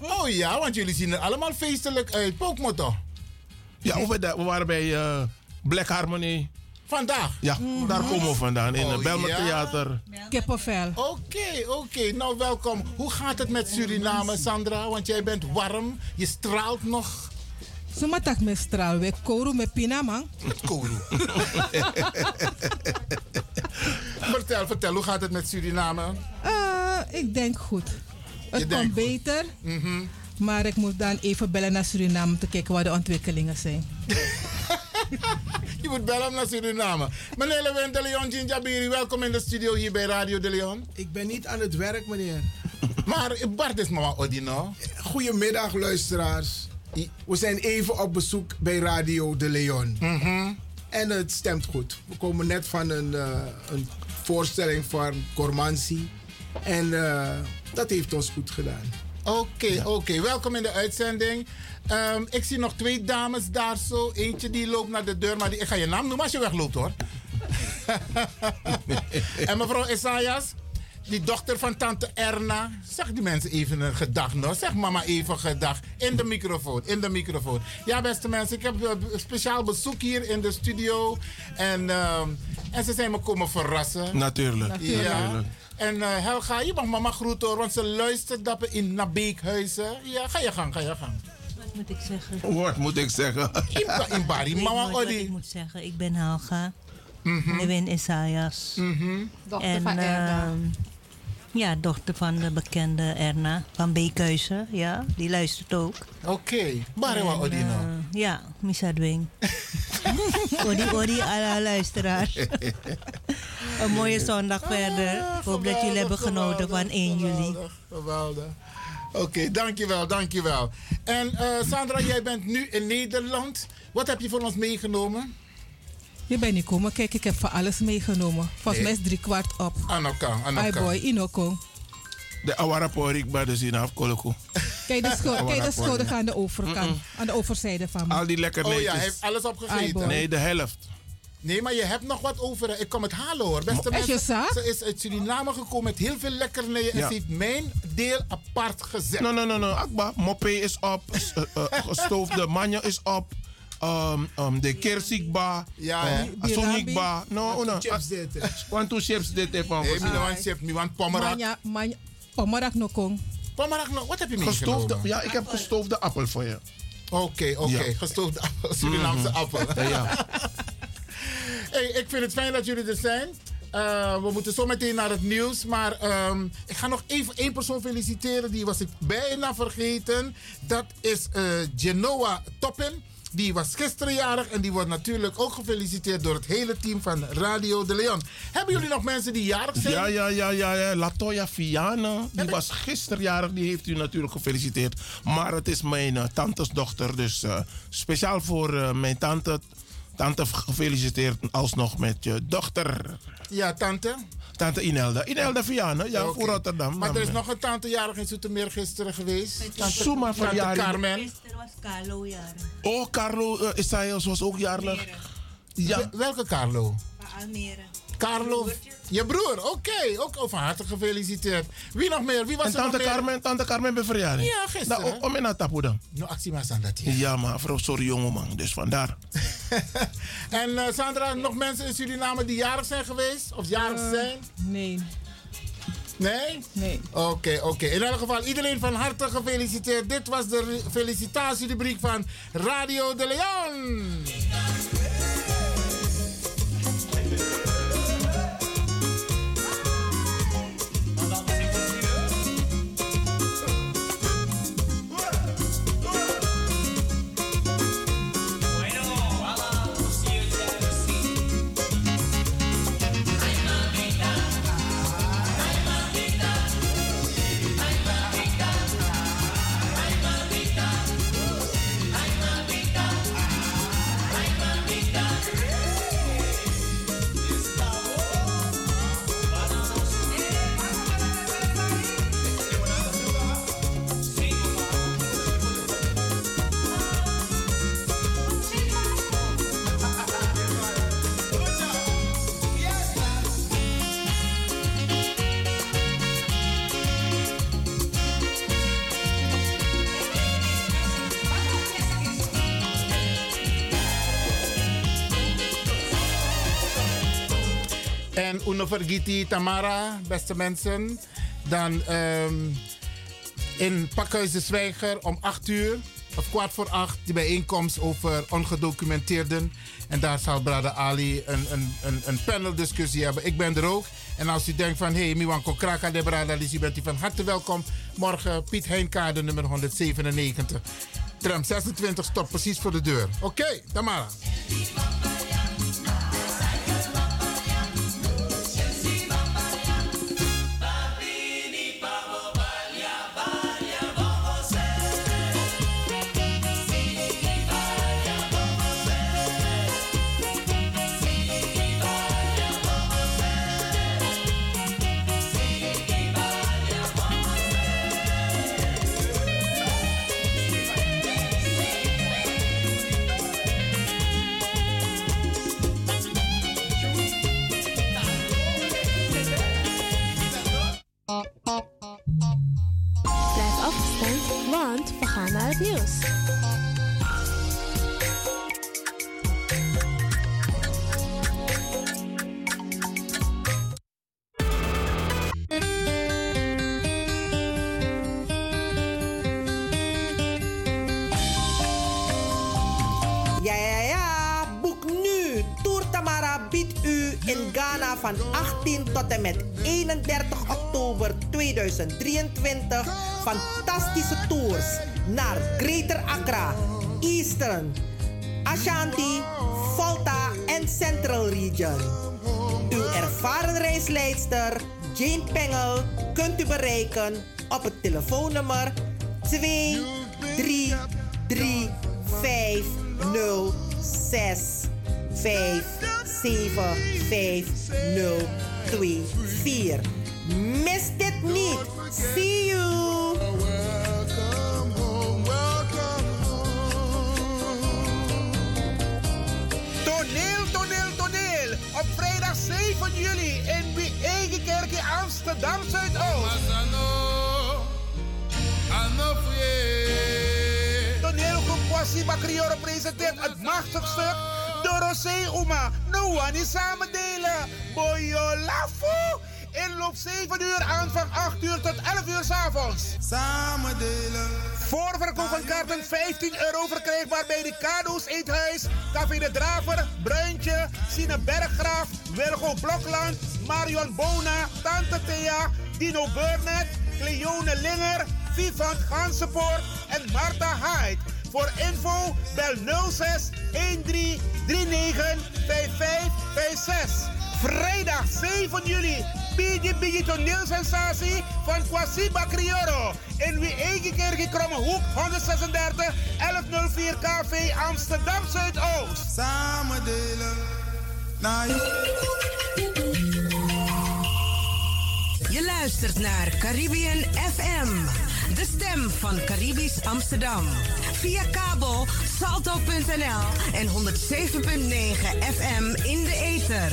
Oh ja, want jullie zien er allemaal feestelijk uit. Pookmotto. Ja, we, we waren bij eh, Black Harmony. Vandaag? Ja, daar komen we vandaan. In Oh, het Belmer ja? Theater. Kippenvel. Oké, oké. Nou, welkom. Hoe gaat het met Suriname, Sandra? Want jij bent warm. Je straalt nog. Suma tak me straal we koru me pina man. Koru. vertel, vertel. Hoe gaat het met Suriname? Eh, ik denk goed. Het Je komt beter. Mhm. Maar ik moet dan even bellen naar Suriname om te kijken wat de ontwikkelingen zijn. Je moet bellen naar Suriname. Meneer Lewin de Leon Ginjabiri, welkom in de studio hier bij Radio de Leon. Ik ben niet aan het werk, meneer. Maar Bart is mama Odino. Goedemiddag, luisteraars. We zijn even op bezoek bij Radio de Leon. Mhm. En het stemt goed. We komen net van een, eh, een voorstelling van Cormansi. En eh, dat heeft ons goed gedaan. Oké, oké. Welkom in de uitzending. Ehm, ik zie nog twee dames daar zo. Eentje die loopt naar de deur, maar die, ik ga je naam noemen als je wegloopt hoor. en mevrouw Isaias, die dochter van tante Erna. Zeg die mensen even een gedag nog. Zeg mama even gedag. In de microfoon, in de microfoon. Ja, beste mensen, ik heb eh, een speciaal bezoek hier in de studio. En, ehm, en ze zijn me komen verrassen. Natuurlijk. Ja. Natuurlijk. En eh, Helga, je mag mama groeten hoor, want ze luistert dapper in naar Beekhuizen. Ja, ga je gang, ga je gang. Wat moet ik zeggen? Wat moet ik zeggen? In, in Bari, mama Odi. ik moet zeggen. Ik ben Helga. Mhm. Ik ben Isaias. Dochter en, van Erna. ehm, ja, dochter van de bekende Erna van Beekhuizen. Ja, die luistert ook. Oké, Bari wa En, Odi no. eh, Ja, Misa Dwing. Odi, Odi, alle luisteraars. Een mooie zondag verder. Ik hoop dat jullie hebben genoten van 1 juli. Geweldig, geweldig. Oké, dankjewel, dankjewel. En eh, Sandra, jij bent nu in Nederland. Wat heb je voor ons meegenomen? Je bent niet komen. Kijk, ik heb van alles meegenomen. Volgens mij is drie kwart op. Anoka, Ai Anoka. boy, Inoko. De Awaraporik bij de zin af, Koloko. Kijk de, schuld, kijk de Awaraporik. schuldig aan de overkant. Aan de overzijde van me. Al die lekkernijen. Oh ja, hij heeft alles opgegeten. Nee, de helft. Nee, maar je hebt nog wat over. Ik kom het halen hoor. Beste Echt mensen, je ze is uit Suriname gekomen met heel veel lekkernijen. En Ja. ze heeft mijn deel apart gezet. No, no, no, no. Akba, moppe is op. eh, eh, Gestoofde manja is op. Um, um, de kersikba. Ja, um, hè. asonikba. No, no. chips two chips dit even. Nee, want chef, mi want pomerak. Manja, manja, pomerak no kong. Pomerak nog, wat heb je meegenomen? ja, ik heb gestoofde appel voor je. Oké, oké. Ja. Gestoofde appel, Surinaamse Mhm. appel. Ja, ja. hey, ik vind het fijn dat jullie er zijn. Eh, we moeten zo meteen naar het nieuws. Maar ehm, ik ga nog even één persoon feliciteren. Die was ik bijna vergeten. Dat is eh, Genoa Toppin. Die was gisteren jarig en die wordt natuurlijk ook gefeliciteerd door het hele team van Radio de Leon. Hebben jullie nog mensen die jarig zijn? Ja, ja, ja, ja, ja. Latoya Viana, die was gisterjarig, die heeft u natuurlijk gefeliciteerd. Maar het is mijn eh, tantes dochter, dus eh, speciaal voor eh, mijn tante. Tante gefeliciteerd alsnog met je dochter. Ja, tante. Tante Inelda. Inelda Viana, ja, Oké. voor Rotterdam. Maar er is nog een tante jarig in Zoetermeer gisteren geweest. Tante, Suma tante verjaring. Carmen. Gisteren was Carlo jarig. Oh, Carlo uh, Isaias was ook jarig. Ja. Wel- Welke Carlo? Van Almere. Carlo. Je broer, oké. Ook van harte gefeliciteerd. Wie nog meer? Wie was En er nog tante meer? Carmen, tante Carmen bij verjaring. Ja, gisteren. Nou, om in dat tapu dan. No, actie maar aan dat hier. Ja, maar vrouw, sorry jongeman, dus vandaar. En eh, Sandra, nog mensen in Suriname die jarig zijn geweest? Of jarig Eh, zijn? Nee. Nee? Nee. Oké, oké. In elk geval, iedereen van harte gefeliciteerd. Dit was de felicitatierubriek van Radio de Leon. En Uno Vergiti Tamara, beste mensen. Dan ehm, in Pakhuis de Zwijger om 8 uur of kwart voor 8 die bijeenkomst over ongedocumenteerden. En daar zal Brada Ali een, een, een, een paneldiscussie hebben. Ik ben er ook. En als u denkt van, hé, hey, Miwan Kokraka de Brada Ali, bent u van harte welkom. Morgen Piet Heenkade nummer 197. Tram 26 stopt precies voor de deur. Oké, Tamara. 2023 fantastische tours naar Greater Accra, Eastern, Ashanti, Volta en Central Region. Uw ervaren reisleidster Jane Pengel kunt u bereiken op het telefoonnummer 2 3 3 5 0 6 5 7 5 0 2 4. Mis dit niet. See you. Toneel, toneel, toneel. Op vrijdag 7 juli in de eigen in Amsterdam Zuidoost. Toneelgroep Kwasi Bakrioro presenteert het machtig stuk Dorosé Uma. No one is samen delen. Boyo Lafu. Inloop 7 uur, aanvang 8 uur tot 11 uur s'avonds. Samen delen. Voorverkoop van kaarten 15 euro verkrijgbaar bij de Kado's Eethuis, Café de Draver, Bruintje, Sine Berggraaf, Wilgo Blokland, Marion Bona, Tante Thea, Dino Burnett, Cleone Linger, Vivant Gansenpoort en Marta Hyde. Voor info bel 06 13 39 5556. Vrijdag 7 juli. Bigi Bigi toneelsensatie van Kwasiba Crioro. In wie eigen kerk Kromme Hoek 136 1104 KV Amsterdam Zuidoost. Samen delen. naar Je luistert naar Caribbean FM, de stem van Caribisch Amsterdam. Via kabel salto.nl en 107.9 FM in de ether.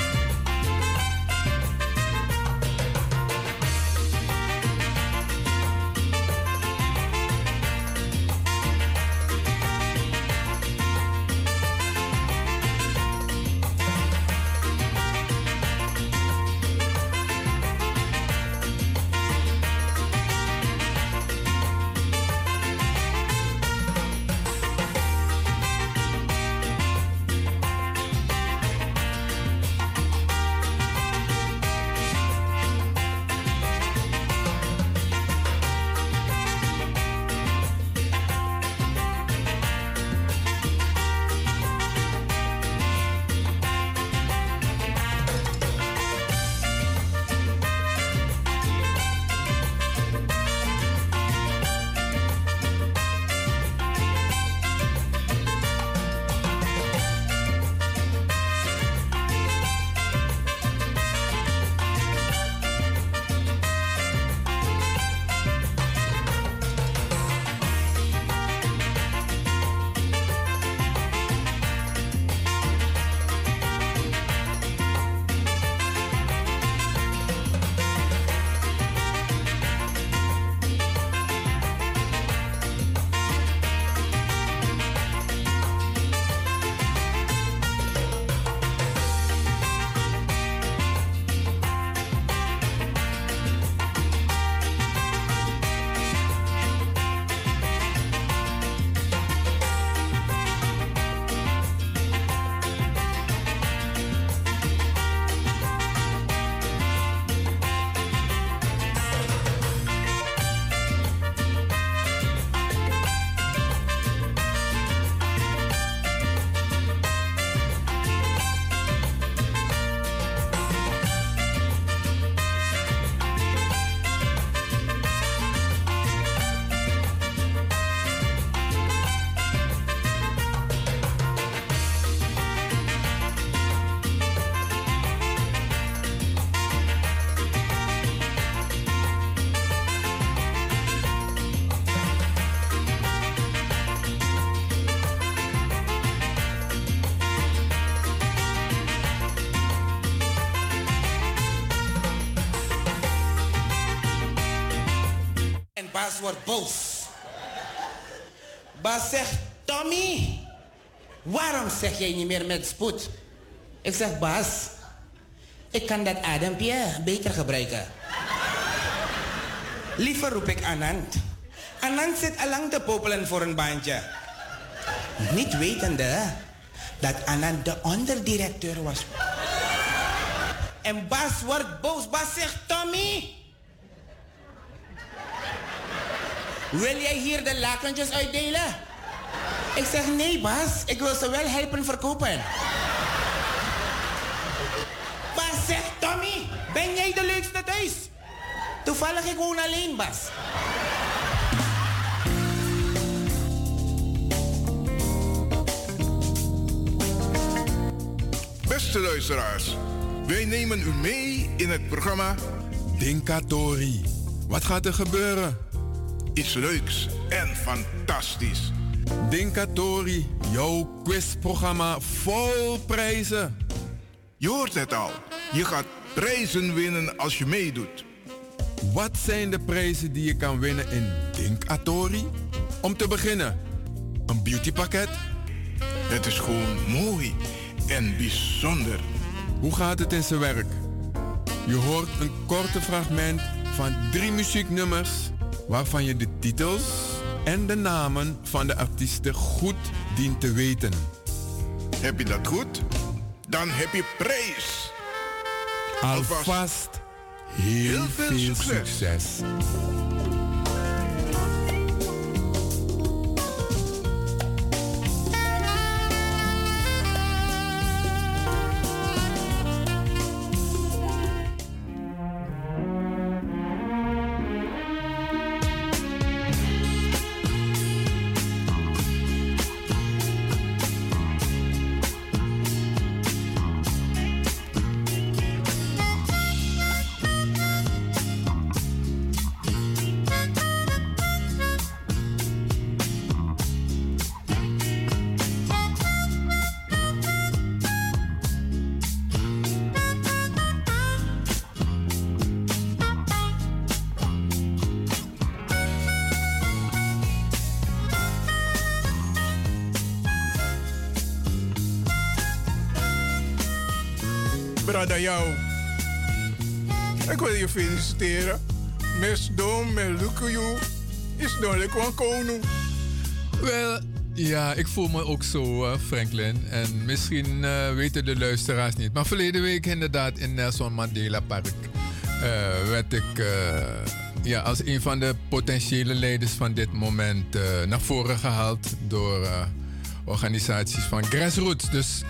Bas wordt boos. Bas zegt, Tommy, waarom zeg jij niet meer met spoed? Ik zeg, Bas, ik kan dat adempje beter gebruiken. Liever roep ik Anand. Anand zit allang te popelen voor een baantje. Niet wetende dat Anand de onderdirecteur was. En Bas wordt boos. Bas zegt, Tommy, Wil jij hier de lakentjes uitdelen? Ik zeg nee, Bas. Ik wil ze wel helpen verkopen. Bas zegt, Tommy, ben jij de leukste thuis? Toevallig ik woon alleen, Bas. Beste luisteraars, wij nemen u mee in het programma Dinkatori. Wat gaat er gebeuren? Iets leuks en fantastisch. Dinkatori, jouw quizprogramma vol prijzen. Je hoort het al. Je gaat prijzen winnen als je meedoet. Wat zijn de prijzen die je kan winnen in Dinkatori? Om te beginnen, een beautypakket, Het is gewoon mooi en bijzonder. Hoe gaat het in zijn werk? Je hoort een korte fragment van drie muzieknummers waarvan je de titels en de namen van de artiesten goed dient te weten. Heb je dat goed? Dan heb je prijs. Alvast heel, veel, succes. Feliciteren. Mes dom, lukuyu. Is dodelijk van koning. Wel, ja, ik voel me ook zo, eh, Franklin. En misschien eh, weten de luisteraars niet. Maar verleden week inderdaad in Nelson Mandela Park... eh, werd ik ja, als een van de potentiële leiders van dit moment naar voren gehaald... door organisaties van Grassroots. Dus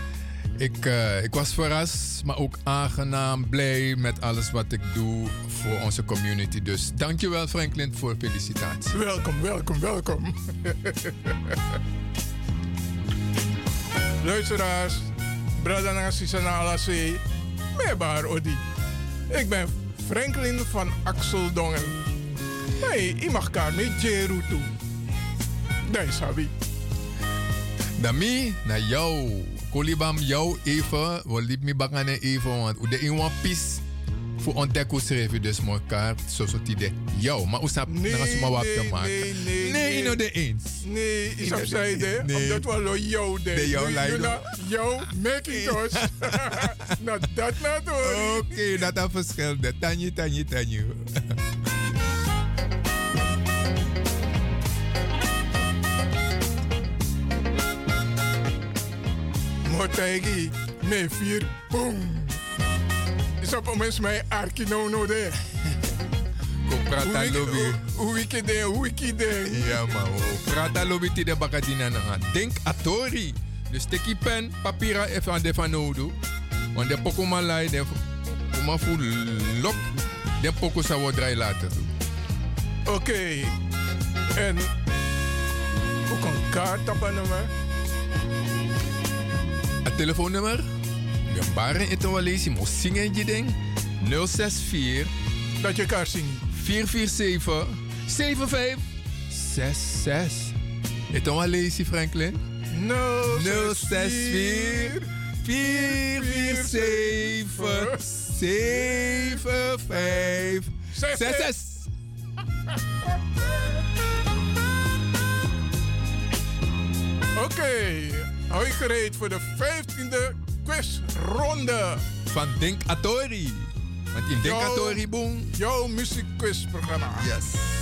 ik, eh, ik was verrast, maar ook aangenaam, blij met alles wat ik doe voor onze community. Dus dankjewel Franklin voor felicitatie. Welkom, welkom, welkom. Luisteraars, Brada Nasi Alase, Mebar Odi. Ik ben Franklin van Axel Dongen. Hey, je mag elkaar met Jeru toe. Dat is Habi. Dami, naar jou. Kolibam jou even. We liep me bakken even. Want de in one piece. Voor ontdekken schrijf je dus elkaar. Zo soort idee. Jou. Maar je dat ze maar wat maken? nee, nee, Nee, nee. no de eens. Nee, is Nee, opzijde. nee. Omdat we lo jou de. De jou lijden. Jou, Macintosh. nou, dat nou toch. Oké, dat is verschil. Tanji, tanji, tanji. Motegi, nee, vier, boom. Is op ons mij arki no no de. Prata lobby. Hoe ik de, hoe ik de. Ja, man. Prata lobby ti de bakadina na. Denk atori. Dus teki pen, papira even aan de van nodu. Want de poko man lai, de poko fu lok. De poko sa draai later. Oké. En ook een kaart op een nummer. Het telefoonnummer? Je baren in te lezen, moet zingen je ding. 064 Dat je kan zien. 447 7566. Het wel lezen, Franklin? 064 447 7566. Oké, je gereed voor de 15e quizronde. Van Denk Atori. Want in Denk Atori, boom. Jouw muziekquizprogramma. Yes.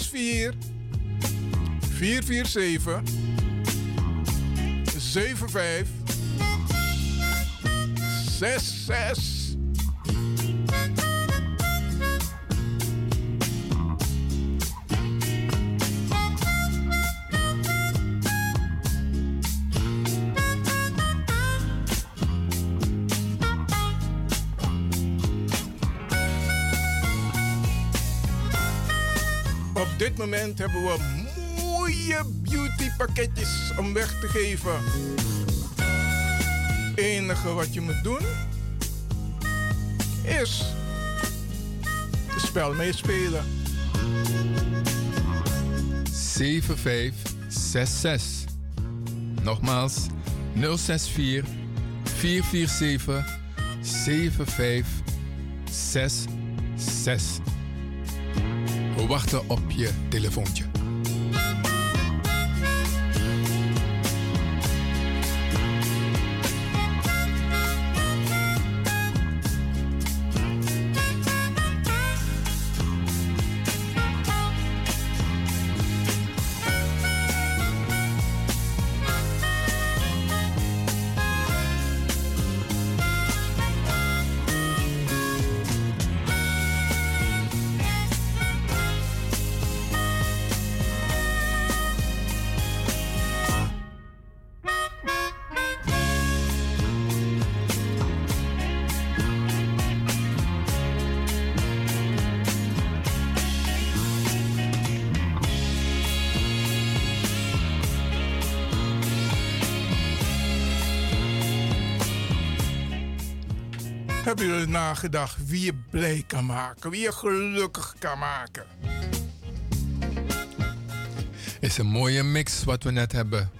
064 447 75 66. Moment hebben we mooie beauty pakketjes om weg te geven. enige wat je moet doen is het spel meespelen. 7566. Nogmaals 064 447 7566. Op je telefoontje. Hebben jullie nagedacht wie je blij kan maken, wie je gelukkig kan maken? Is een mooie mix wat we net hebben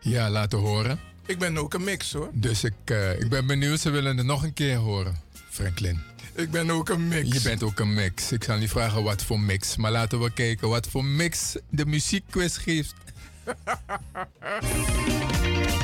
ja, laten horen. Ik ben ook een mix hoor. Dus ik, eh, ik ben benieuwd, ze willen het nog een keer horen, Franklin. Ik ben ook een mix. Je bent ook een mix. Ik zal niet vragen wat voor mix, maar laten we kijken wat voor mix de muziekquiz geeft.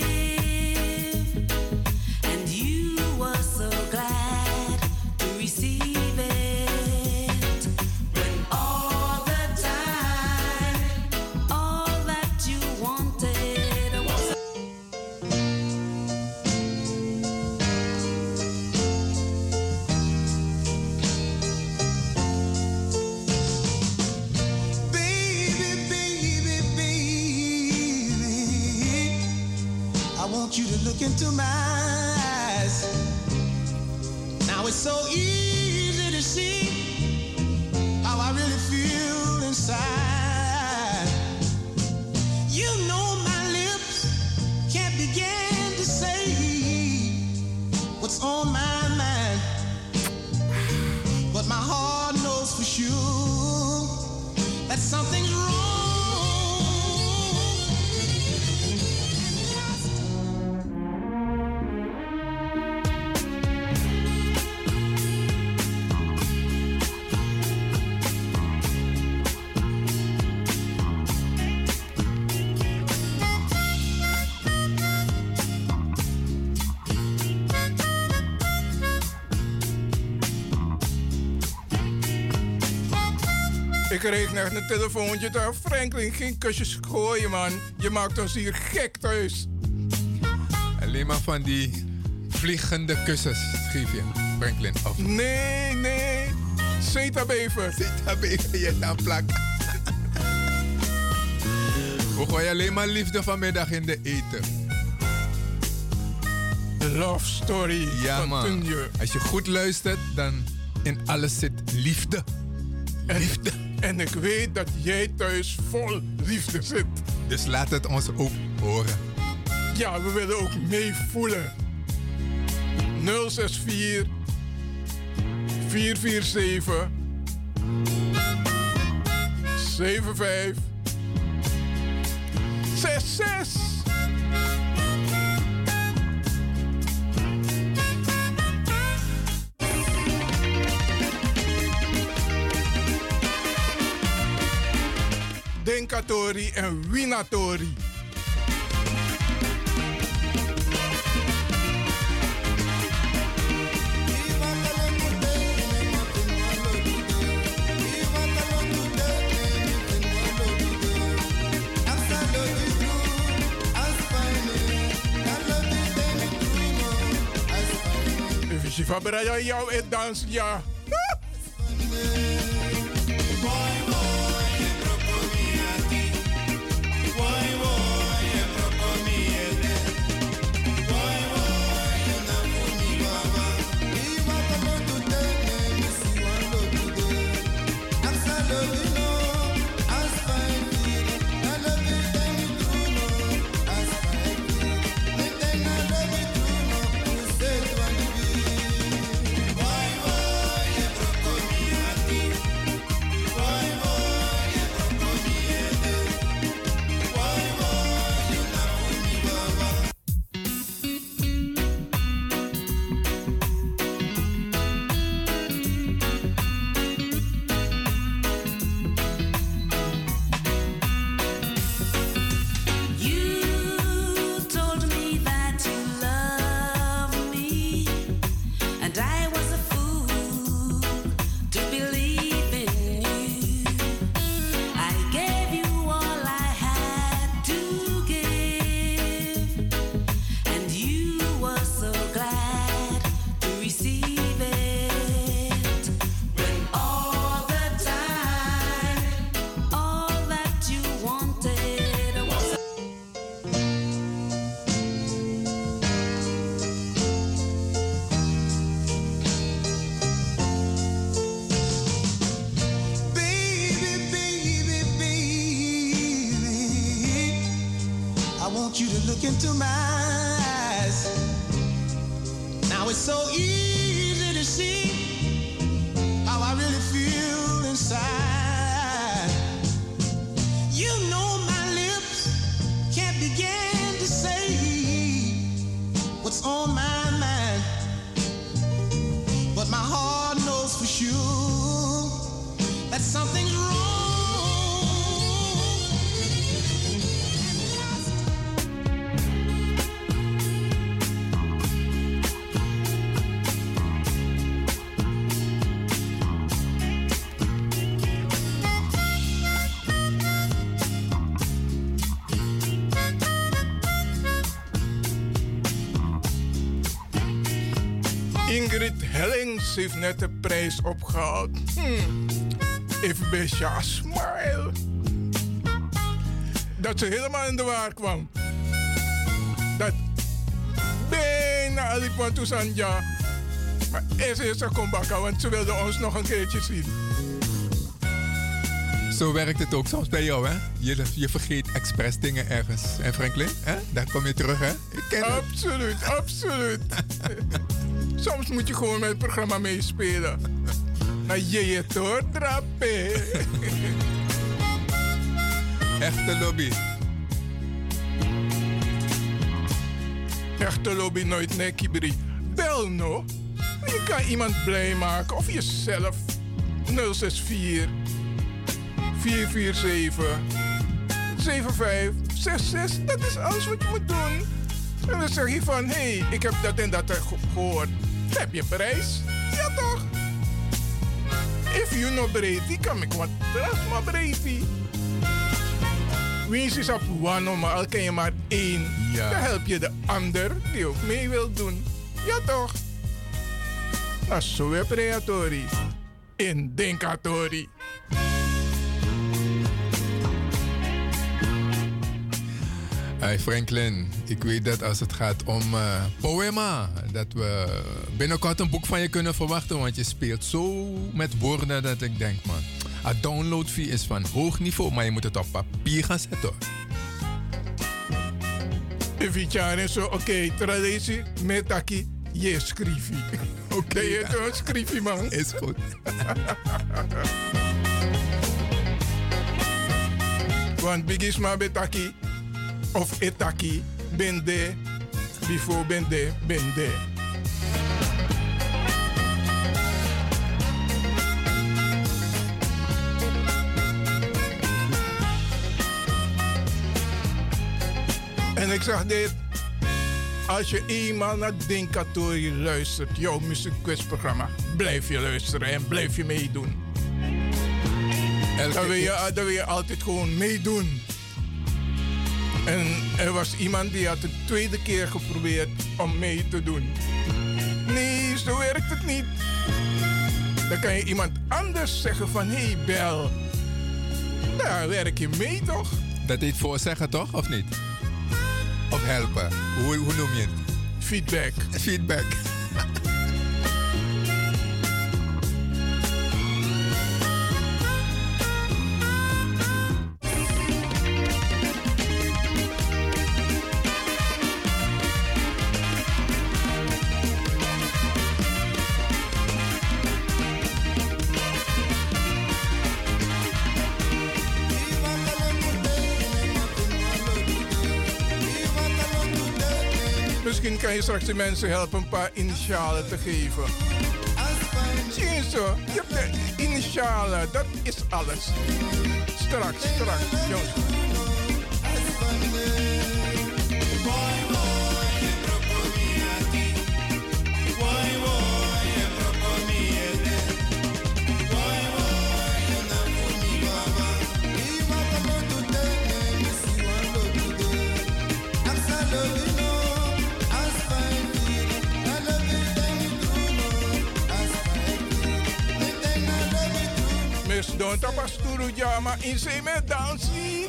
kreeg net een telefoontje daar. Franklin, geen kusjes gooien, man. Je maakt ons hier gek thuis. Alleen maar van die vliegende kussens schreef je, Franklin. Of Nee, nee. Zeta-bever. Zeta-bever, je dan plak. We gooien alleen maar liefde vanmiddag in de eten. Love story. Ja, man. Als je goed luistert, dan in alles zit liefde. Liefde. En ik weet dat jij thuis vol liefde zit. Dus laat het ons ook horen. Ja, we willen ook meevoelen. 064 447 75 66 Denkatori en Winatori. Fabra jou in dans, ja. Net de prijs opgehaald. Hmm. Even bij Sja Smile. Dat ze helemaal in de waar kwam. Dat bijna Alipon Sanja. Maar eerst is ze kom bakken, want ze wilde ons nog een keertje zien. Zo werkt het ook soms bij jou, hè? Je, je vergeet expres dingen ergens. En Franklin, hè? daar kom je terug, hè? Ik ken het. Absoluut, absoluut. Soms moet je gewoon met het programma meespelen. Nou, je je trappen. Echte lobby. Echte lobby nooit nekkie Bel no. Je kan iemand blij maken of jezelf. 064 447 7566. Dat is alles wat je moet doen. En dan zeg je van, hé, hey, ik heb dat en dat ge- gehoord. Heb je prijs? Ja toch? If you know breedie, kan ik wat plasma breedie. Wie is op one, maar al ken je maar één. Ja. Dan help je de ander die ook mee wil doen. Ja toch? Dat is zo preatori. In Denkatori. Hey Franklin, ik weet dat als het gaat om eh, poema, dat we binnenkort een boek van je kunnen verwachten, want je speelt zo met woorden dat ik denk, man, een download fee is van hoog niveau, maar je moet het op papier gaan zetten. Evitjaren zo, oké, traditie, metaki, je schrifi. Oké, je schrifi, man. Is goed. Want bigisma betaki, of etaki, bende, before bende, bende. En ik zeg dit. Als je eenmaal naar Dinkatori luistert, jouw muziekquizprogramma, blijf je luisteren en blijf je meedoen. Dan wil, je, dan wil je altijd gewoon meedoen. En er was iemand die had de tweede keer geprobeerd om mee te doen. Nee, zo werkt het niet. Dan kan je iemand anders zeggen van, hé hey, bel. Daar werk je mee toch? Dat heet voorzeggen toch, of niet? Of helpen? Hoe, hoe noem je het? Feedback. Feedback. Straks de mensen helpen een paar initialen te geven. Zie zo? Je hebt de initialen, dat is alles. Straks, straks, jongens. Jama in.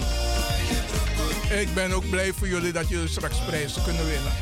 Ik ben ook blij voor jullie dat jullie straks prijzen kunnen winnen.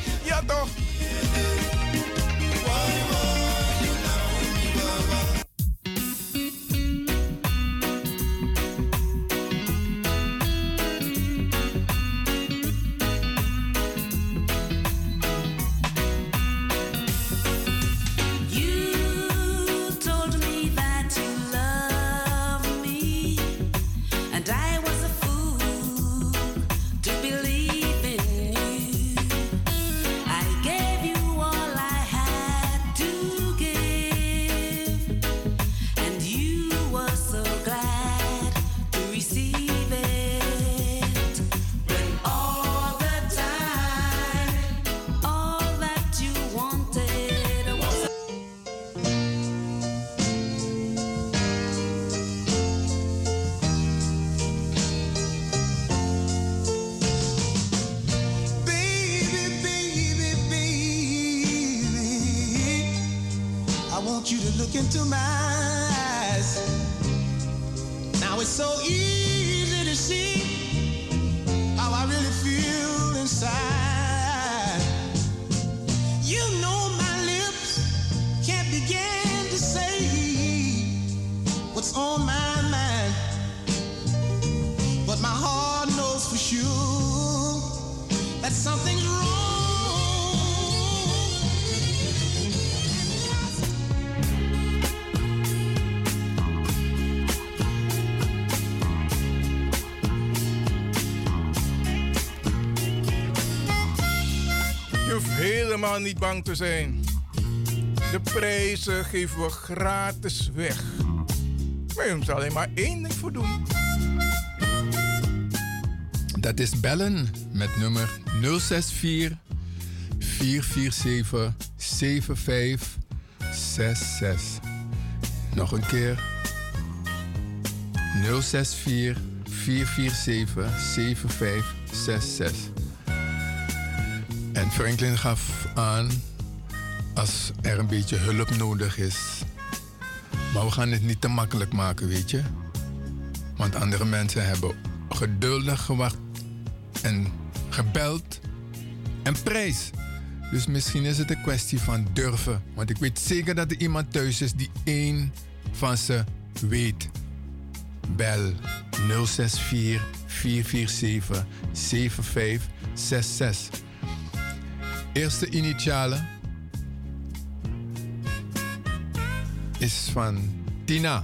Bang te zijn. De prijzen geven we gratis weg. Maar je moet alleen maar één ding voor doen. Dat is bellen met nummer 064 447 7566. Nog een keer. 064 447 7566. En Franklin gaf aan als er een beetje hulp nodig is. Maar we gaan het niet te makkelijk maken, weet je. Want andere mensen hebben geduldig gewacht en gebeld en prijs. Dus misschien is het een kwestie van durven. Want ik weet zeker dat er iemand thuis is die één van ze weet. Bel 064 447 7566. Eerste initialen is van Tina.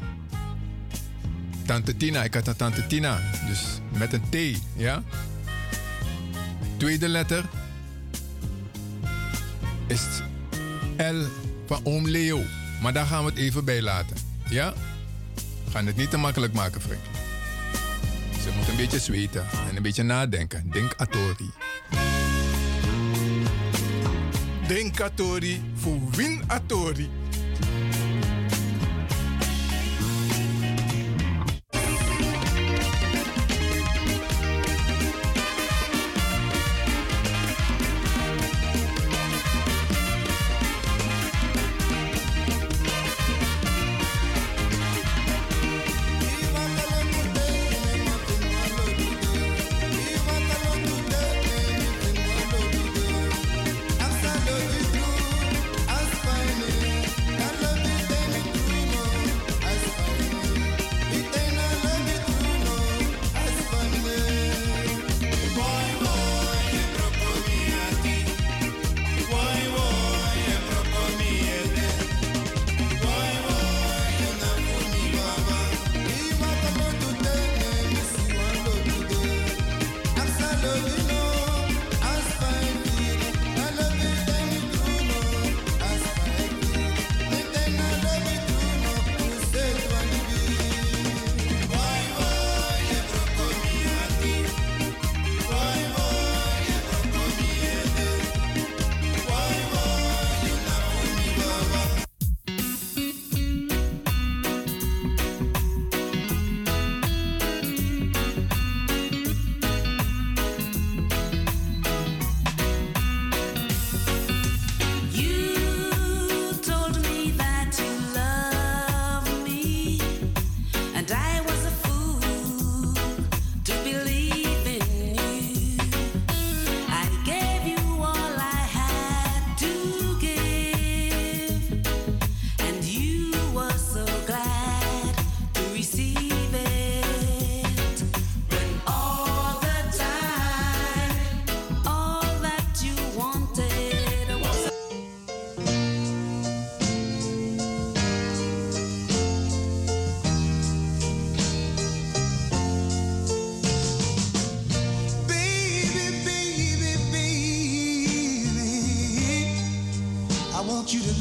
Tante Tina, ik had een tante Tina. Dus met een T, ja? Tweede letter is L van oom Leo. Maar daar gaan we het even bij laten. Ja? We gaan het niet te makkelijk maken, Frank. Ze moet een beetje zweten en een beetje nadenken. Denk Atori. Denk Atori voor Win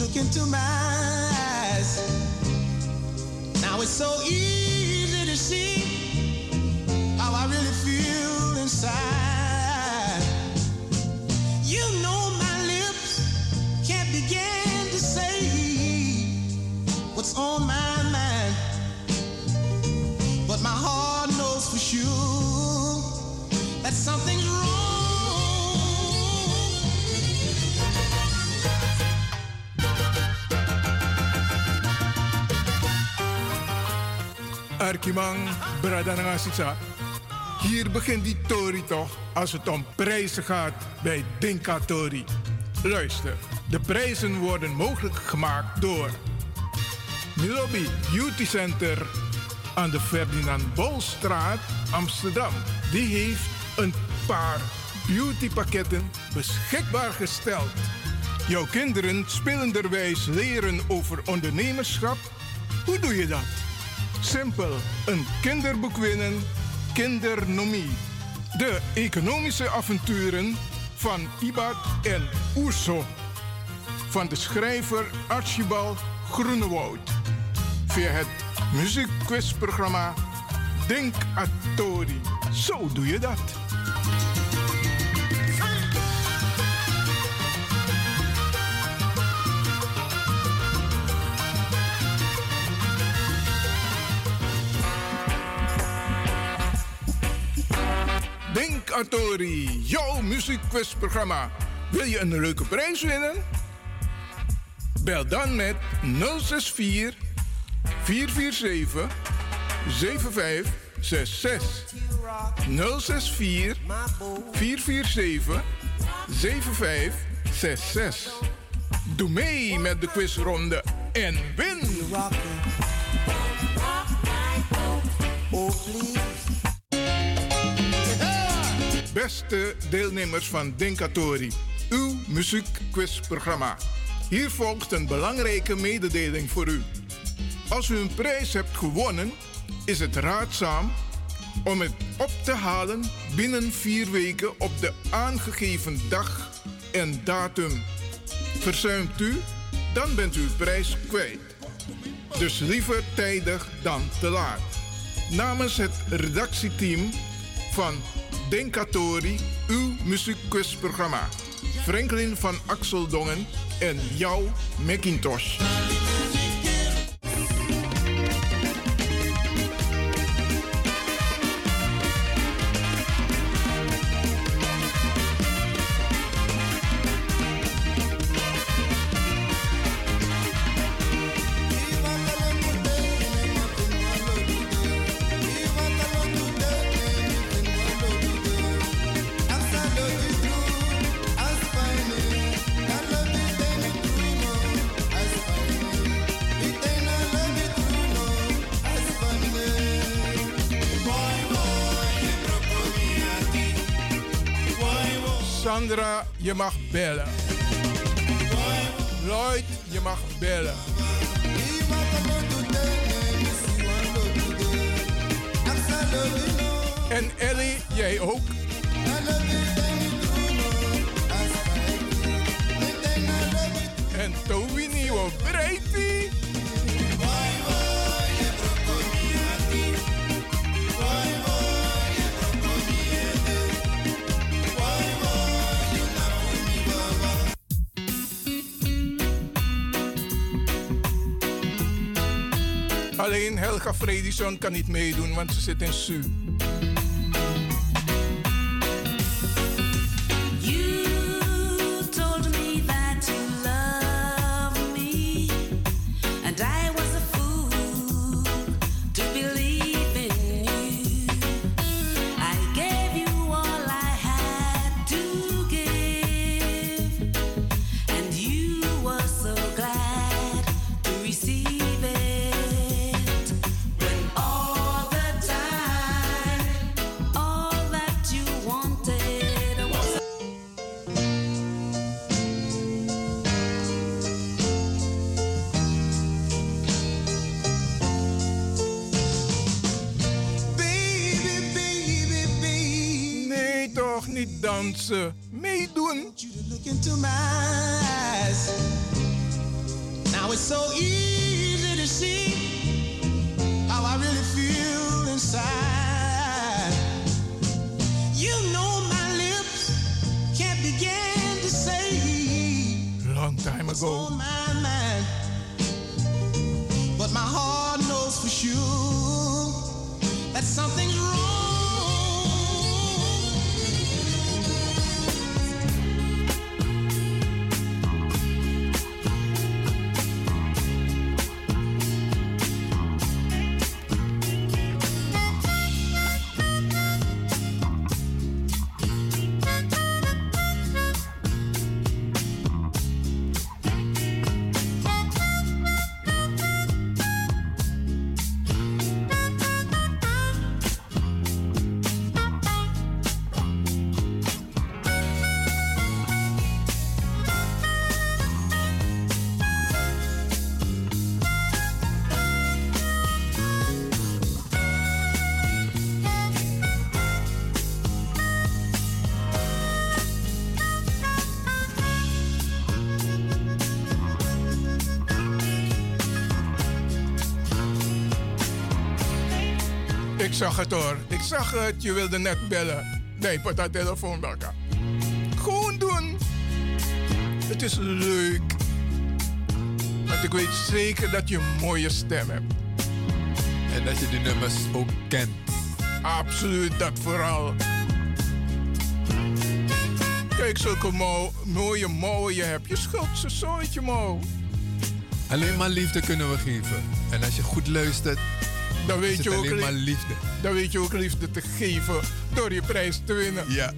look into my Arkimang, Bradanangasisa. Hier begint die Tori toch als het om prijzen gaat bij Dinka Tori. Luister, de prijzen worden mogelijk gemaakt door Milobi Beauty Center aan de Ferdinand Bolstraat, Amsterdam. Die heeft een paar beautypakketten beschikbaar gesteld. Jouw kinderen spelenderwijs leren over ondernemerschap? Hoe doe je dat? Simpel, een kinderboek winnen, Kindernomie. De economische avonturen van Ibad en Oerso. Van de schrijver Archibald Groenewoud. Via het muziekquizprogramma Denk Atori. Zo doe je dat. Atori, jouw muziekquizprogramma. Wil je een leuke prijs winnen? Bel dan met 064 447 7566. 064 447 7566. Doe mee met de quizronde en win! Beste deelnemers van Denkatori, uw muziekquizprogramma. Hier volgt een belangrijke mededeling voor u. Als u een prijs hebt gewonnen, is het raadzaam om het op te halen binnen vier weken op de aangegeven dag en datum. Verzuimt u, dan bent u uw prijs kwijt. Dus liever tijdig dan te laat. Namens het redactieteam van Denkatori, uw muziekquizprogramma. Franklin van Axeldongen en jouw Macintosh. Je mag bellen. Lloyd, je mag bellen. En Ellie, jij ook. Helga Fredison kan niet meedoen, want ze zit in Su. sir. Zag het hoor. Ik zag het. Je wilde net bellen. Nee, pat dat telefoon bakken. Gewoon doen. Het is leuk. Want ik weet zeker dat je een mooie stem hebt. En dat je de nummers ook kent. Absoluut, dat vooral. Kijk, zulke mooie mouwen je hebt. Je schuld ze zooitje mouw. Alleen maar liefde kunnen we geven. En als je goed luistert, Dan weet, je ook alleen maar liefde. Dan weet je ook liefde te geven door je prijs te winnen. Ja.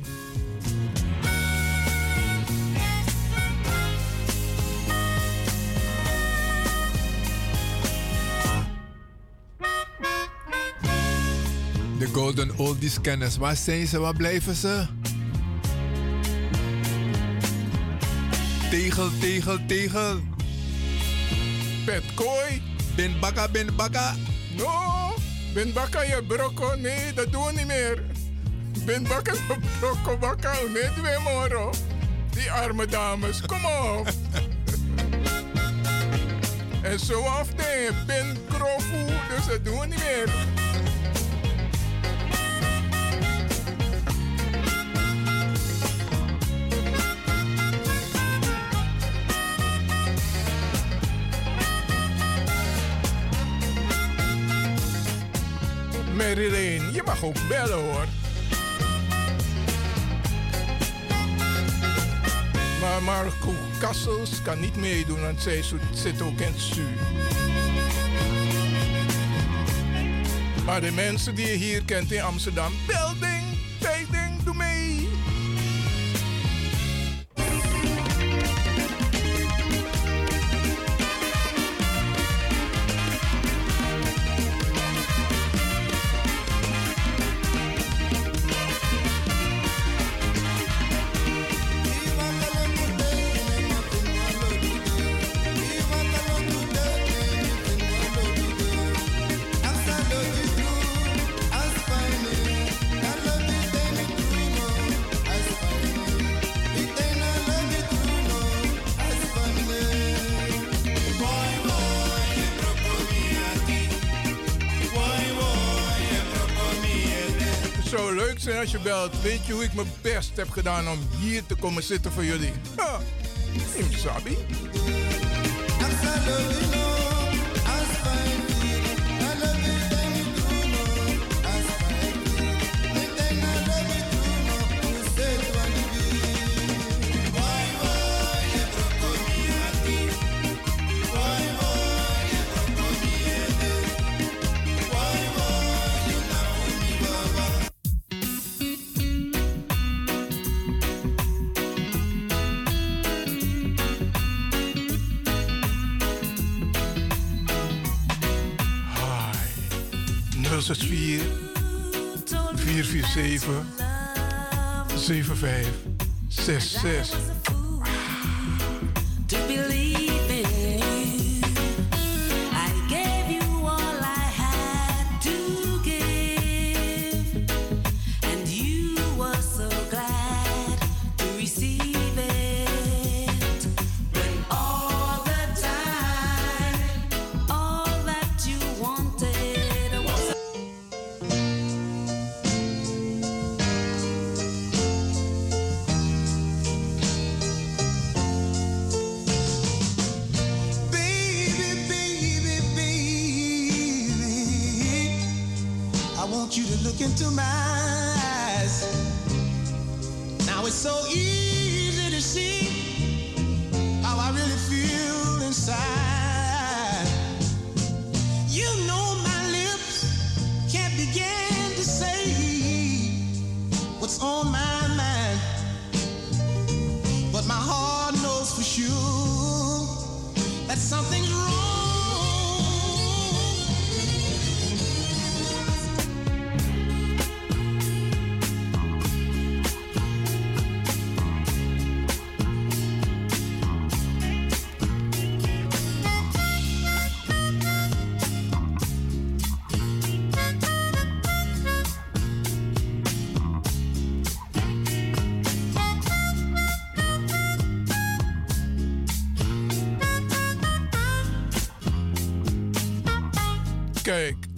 De Golden Oldies kennis. Waar zijn ze? Waar blijven ze? Tegel, tegel, tegel. Petkooi. Bin bakka, bin bakka. No, ben bakka je brokko. Nee, dat doen we niet meer. Ben bakka je brokko bakka. Nee, moro. Die arme dames, kom op. en zo af, ben krofu. Dus dat doen we niet meer. Mag ook bellen hoor. Maar Marco Kassels kan niet meedoen, want zij zit ook in het zuur. Maar de mensen die je hier kent in Amsterdam, bel Weet je hoe ik mijn best heb gedaan om hier te komen zitten voor jullie? Ha, im sabi. 064 447 7566.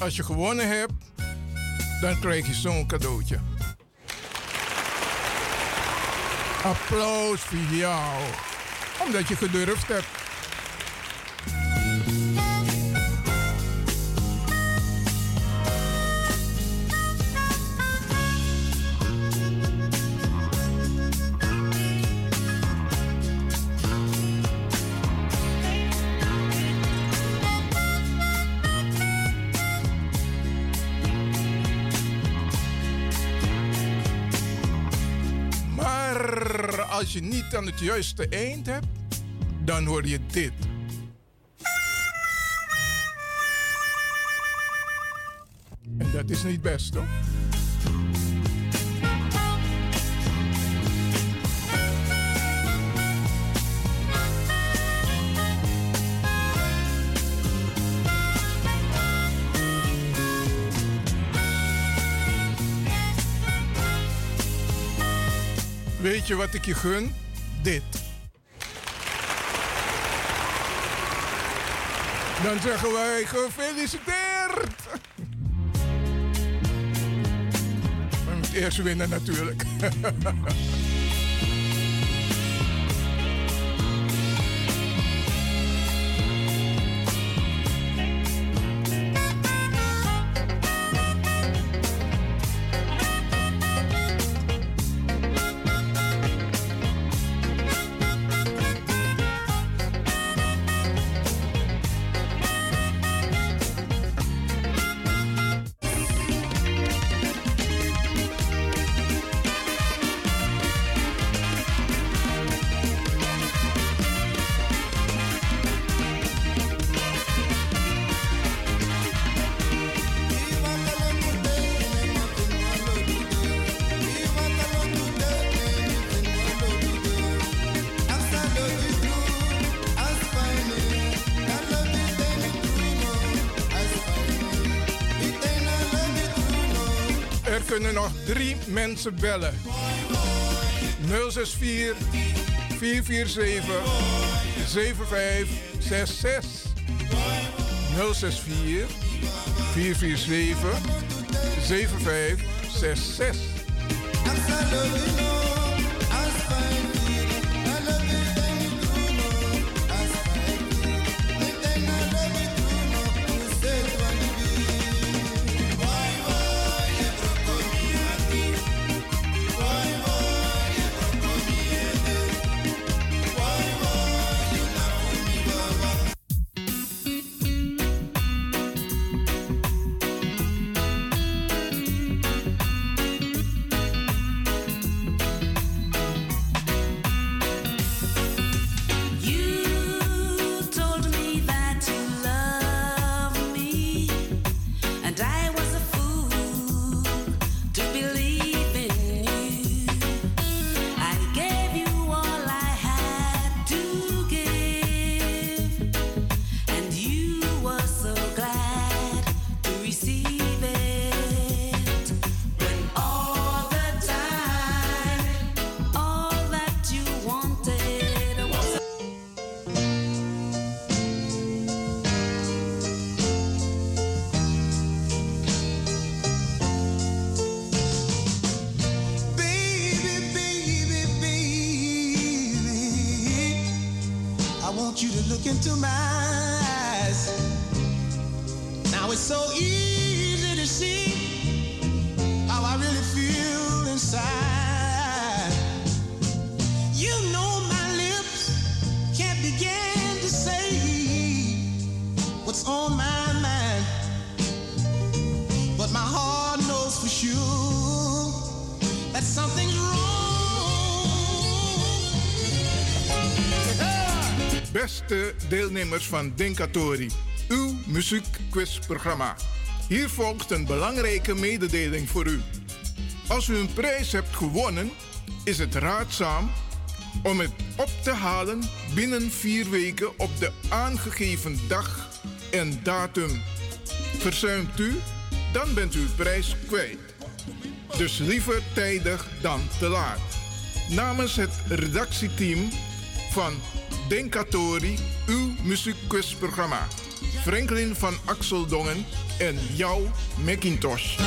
Als je gewonnen hebt, dan krijg je zo'n cadeautje. Applaus voor jou, omdat je gedurfd hebt. Aan het juiste eind hebt, dan hoor je dit. En dat is niet best, hoor. Weet je wat ik je gun? Dit. Dan zeggen wij gefeliciteerd. We moeten eerst winnen natuurlijk. mensen bellen. 064 447 7566. 064 447 7566. Deelnemers van Denkatori, uw muziekquizprogramma. Hier volgt een belangrijke mededeling voor u. Als u een prijs hebt gewonnen, is het raadzaam om het op te halen binnen vier weken op de aangegeven dag en datum. Verzuimt u, dan bent u uw prijs kwijt. Dus liever tijdig dan te laat. Namens het redactieteam van Denkatori, uw muziekquizprogramma. Franklin van Axeldongen en jouw Macintosh.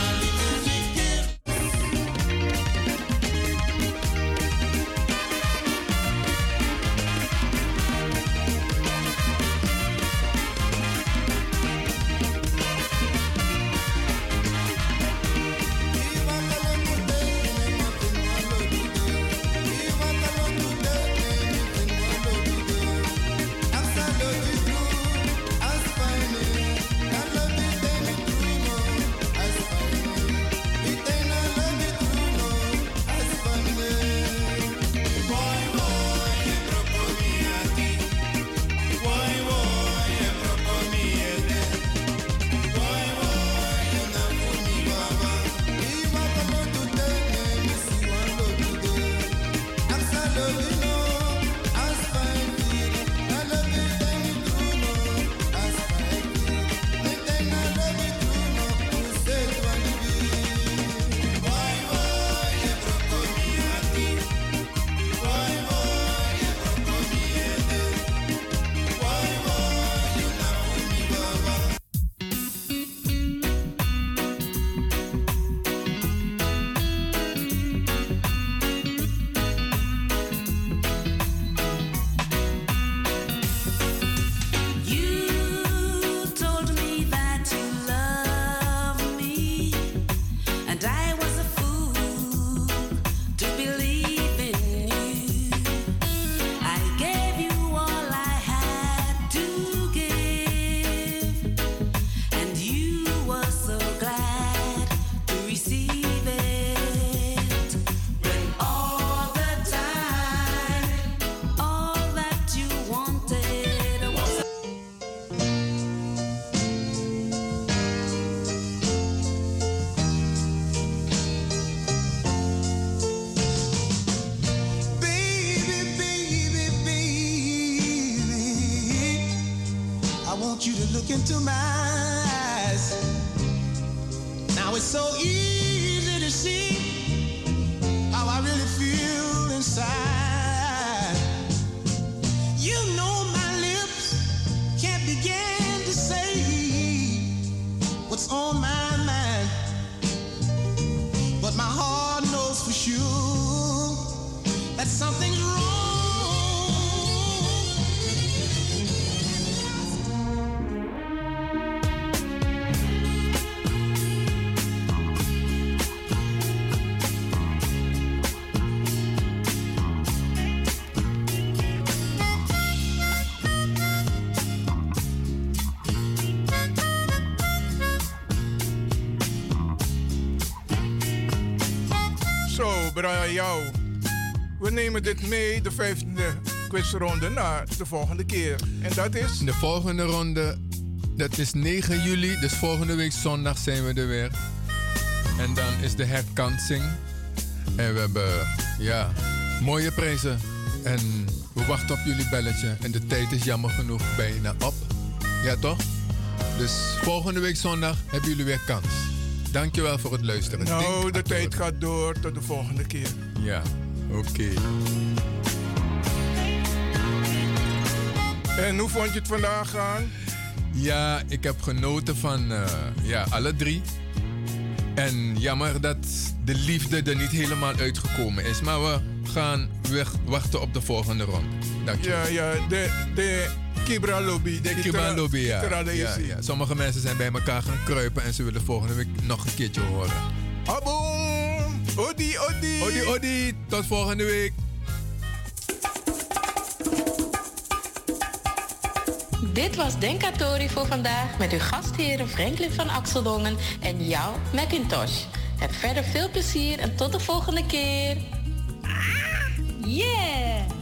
De vijfde quizronde, naar de volgende keer. En dat is? De volgende ronde, dat is 9 juli. Dus volgende week zondag zijn we er weer. En dan is de herkansing. En we hebben, ja, mooie prijzen. En we wachten op jullie belletje. En de tijd is jammer genoeg bijna op. Ja, toch? Dus volgende week zondag hebben jullie weer kans. Dankjewel voor het luisteren. Nou, Denk de tijd gaat door tot de volgende keer. Ja, oké. En hoe vond je het vandaag gaan? Ja, ik heb genoten van eh, ja, alle drie. En jammer dat de liefde er niet helemaal uitgekomen is. Maar we gaan weer wachten op de volgende ronde. Dank je. Ja, ja, de, de Kibra Lobby. De Kiba Lobby, ja. Kibra Ja, ja. Sommige mensen zijn bij elkaar gaan kruipen en ze willen volgende week nog een keertje horen. Aboom! Odi, odi! Odi, odi! Tot volgende week! Dit was Denkatori voor vandaag met uw gastheren Franklin van Axeldongen en jou, Macintosh. Heb verder veel plezier en tot de volgende keer. Yeah!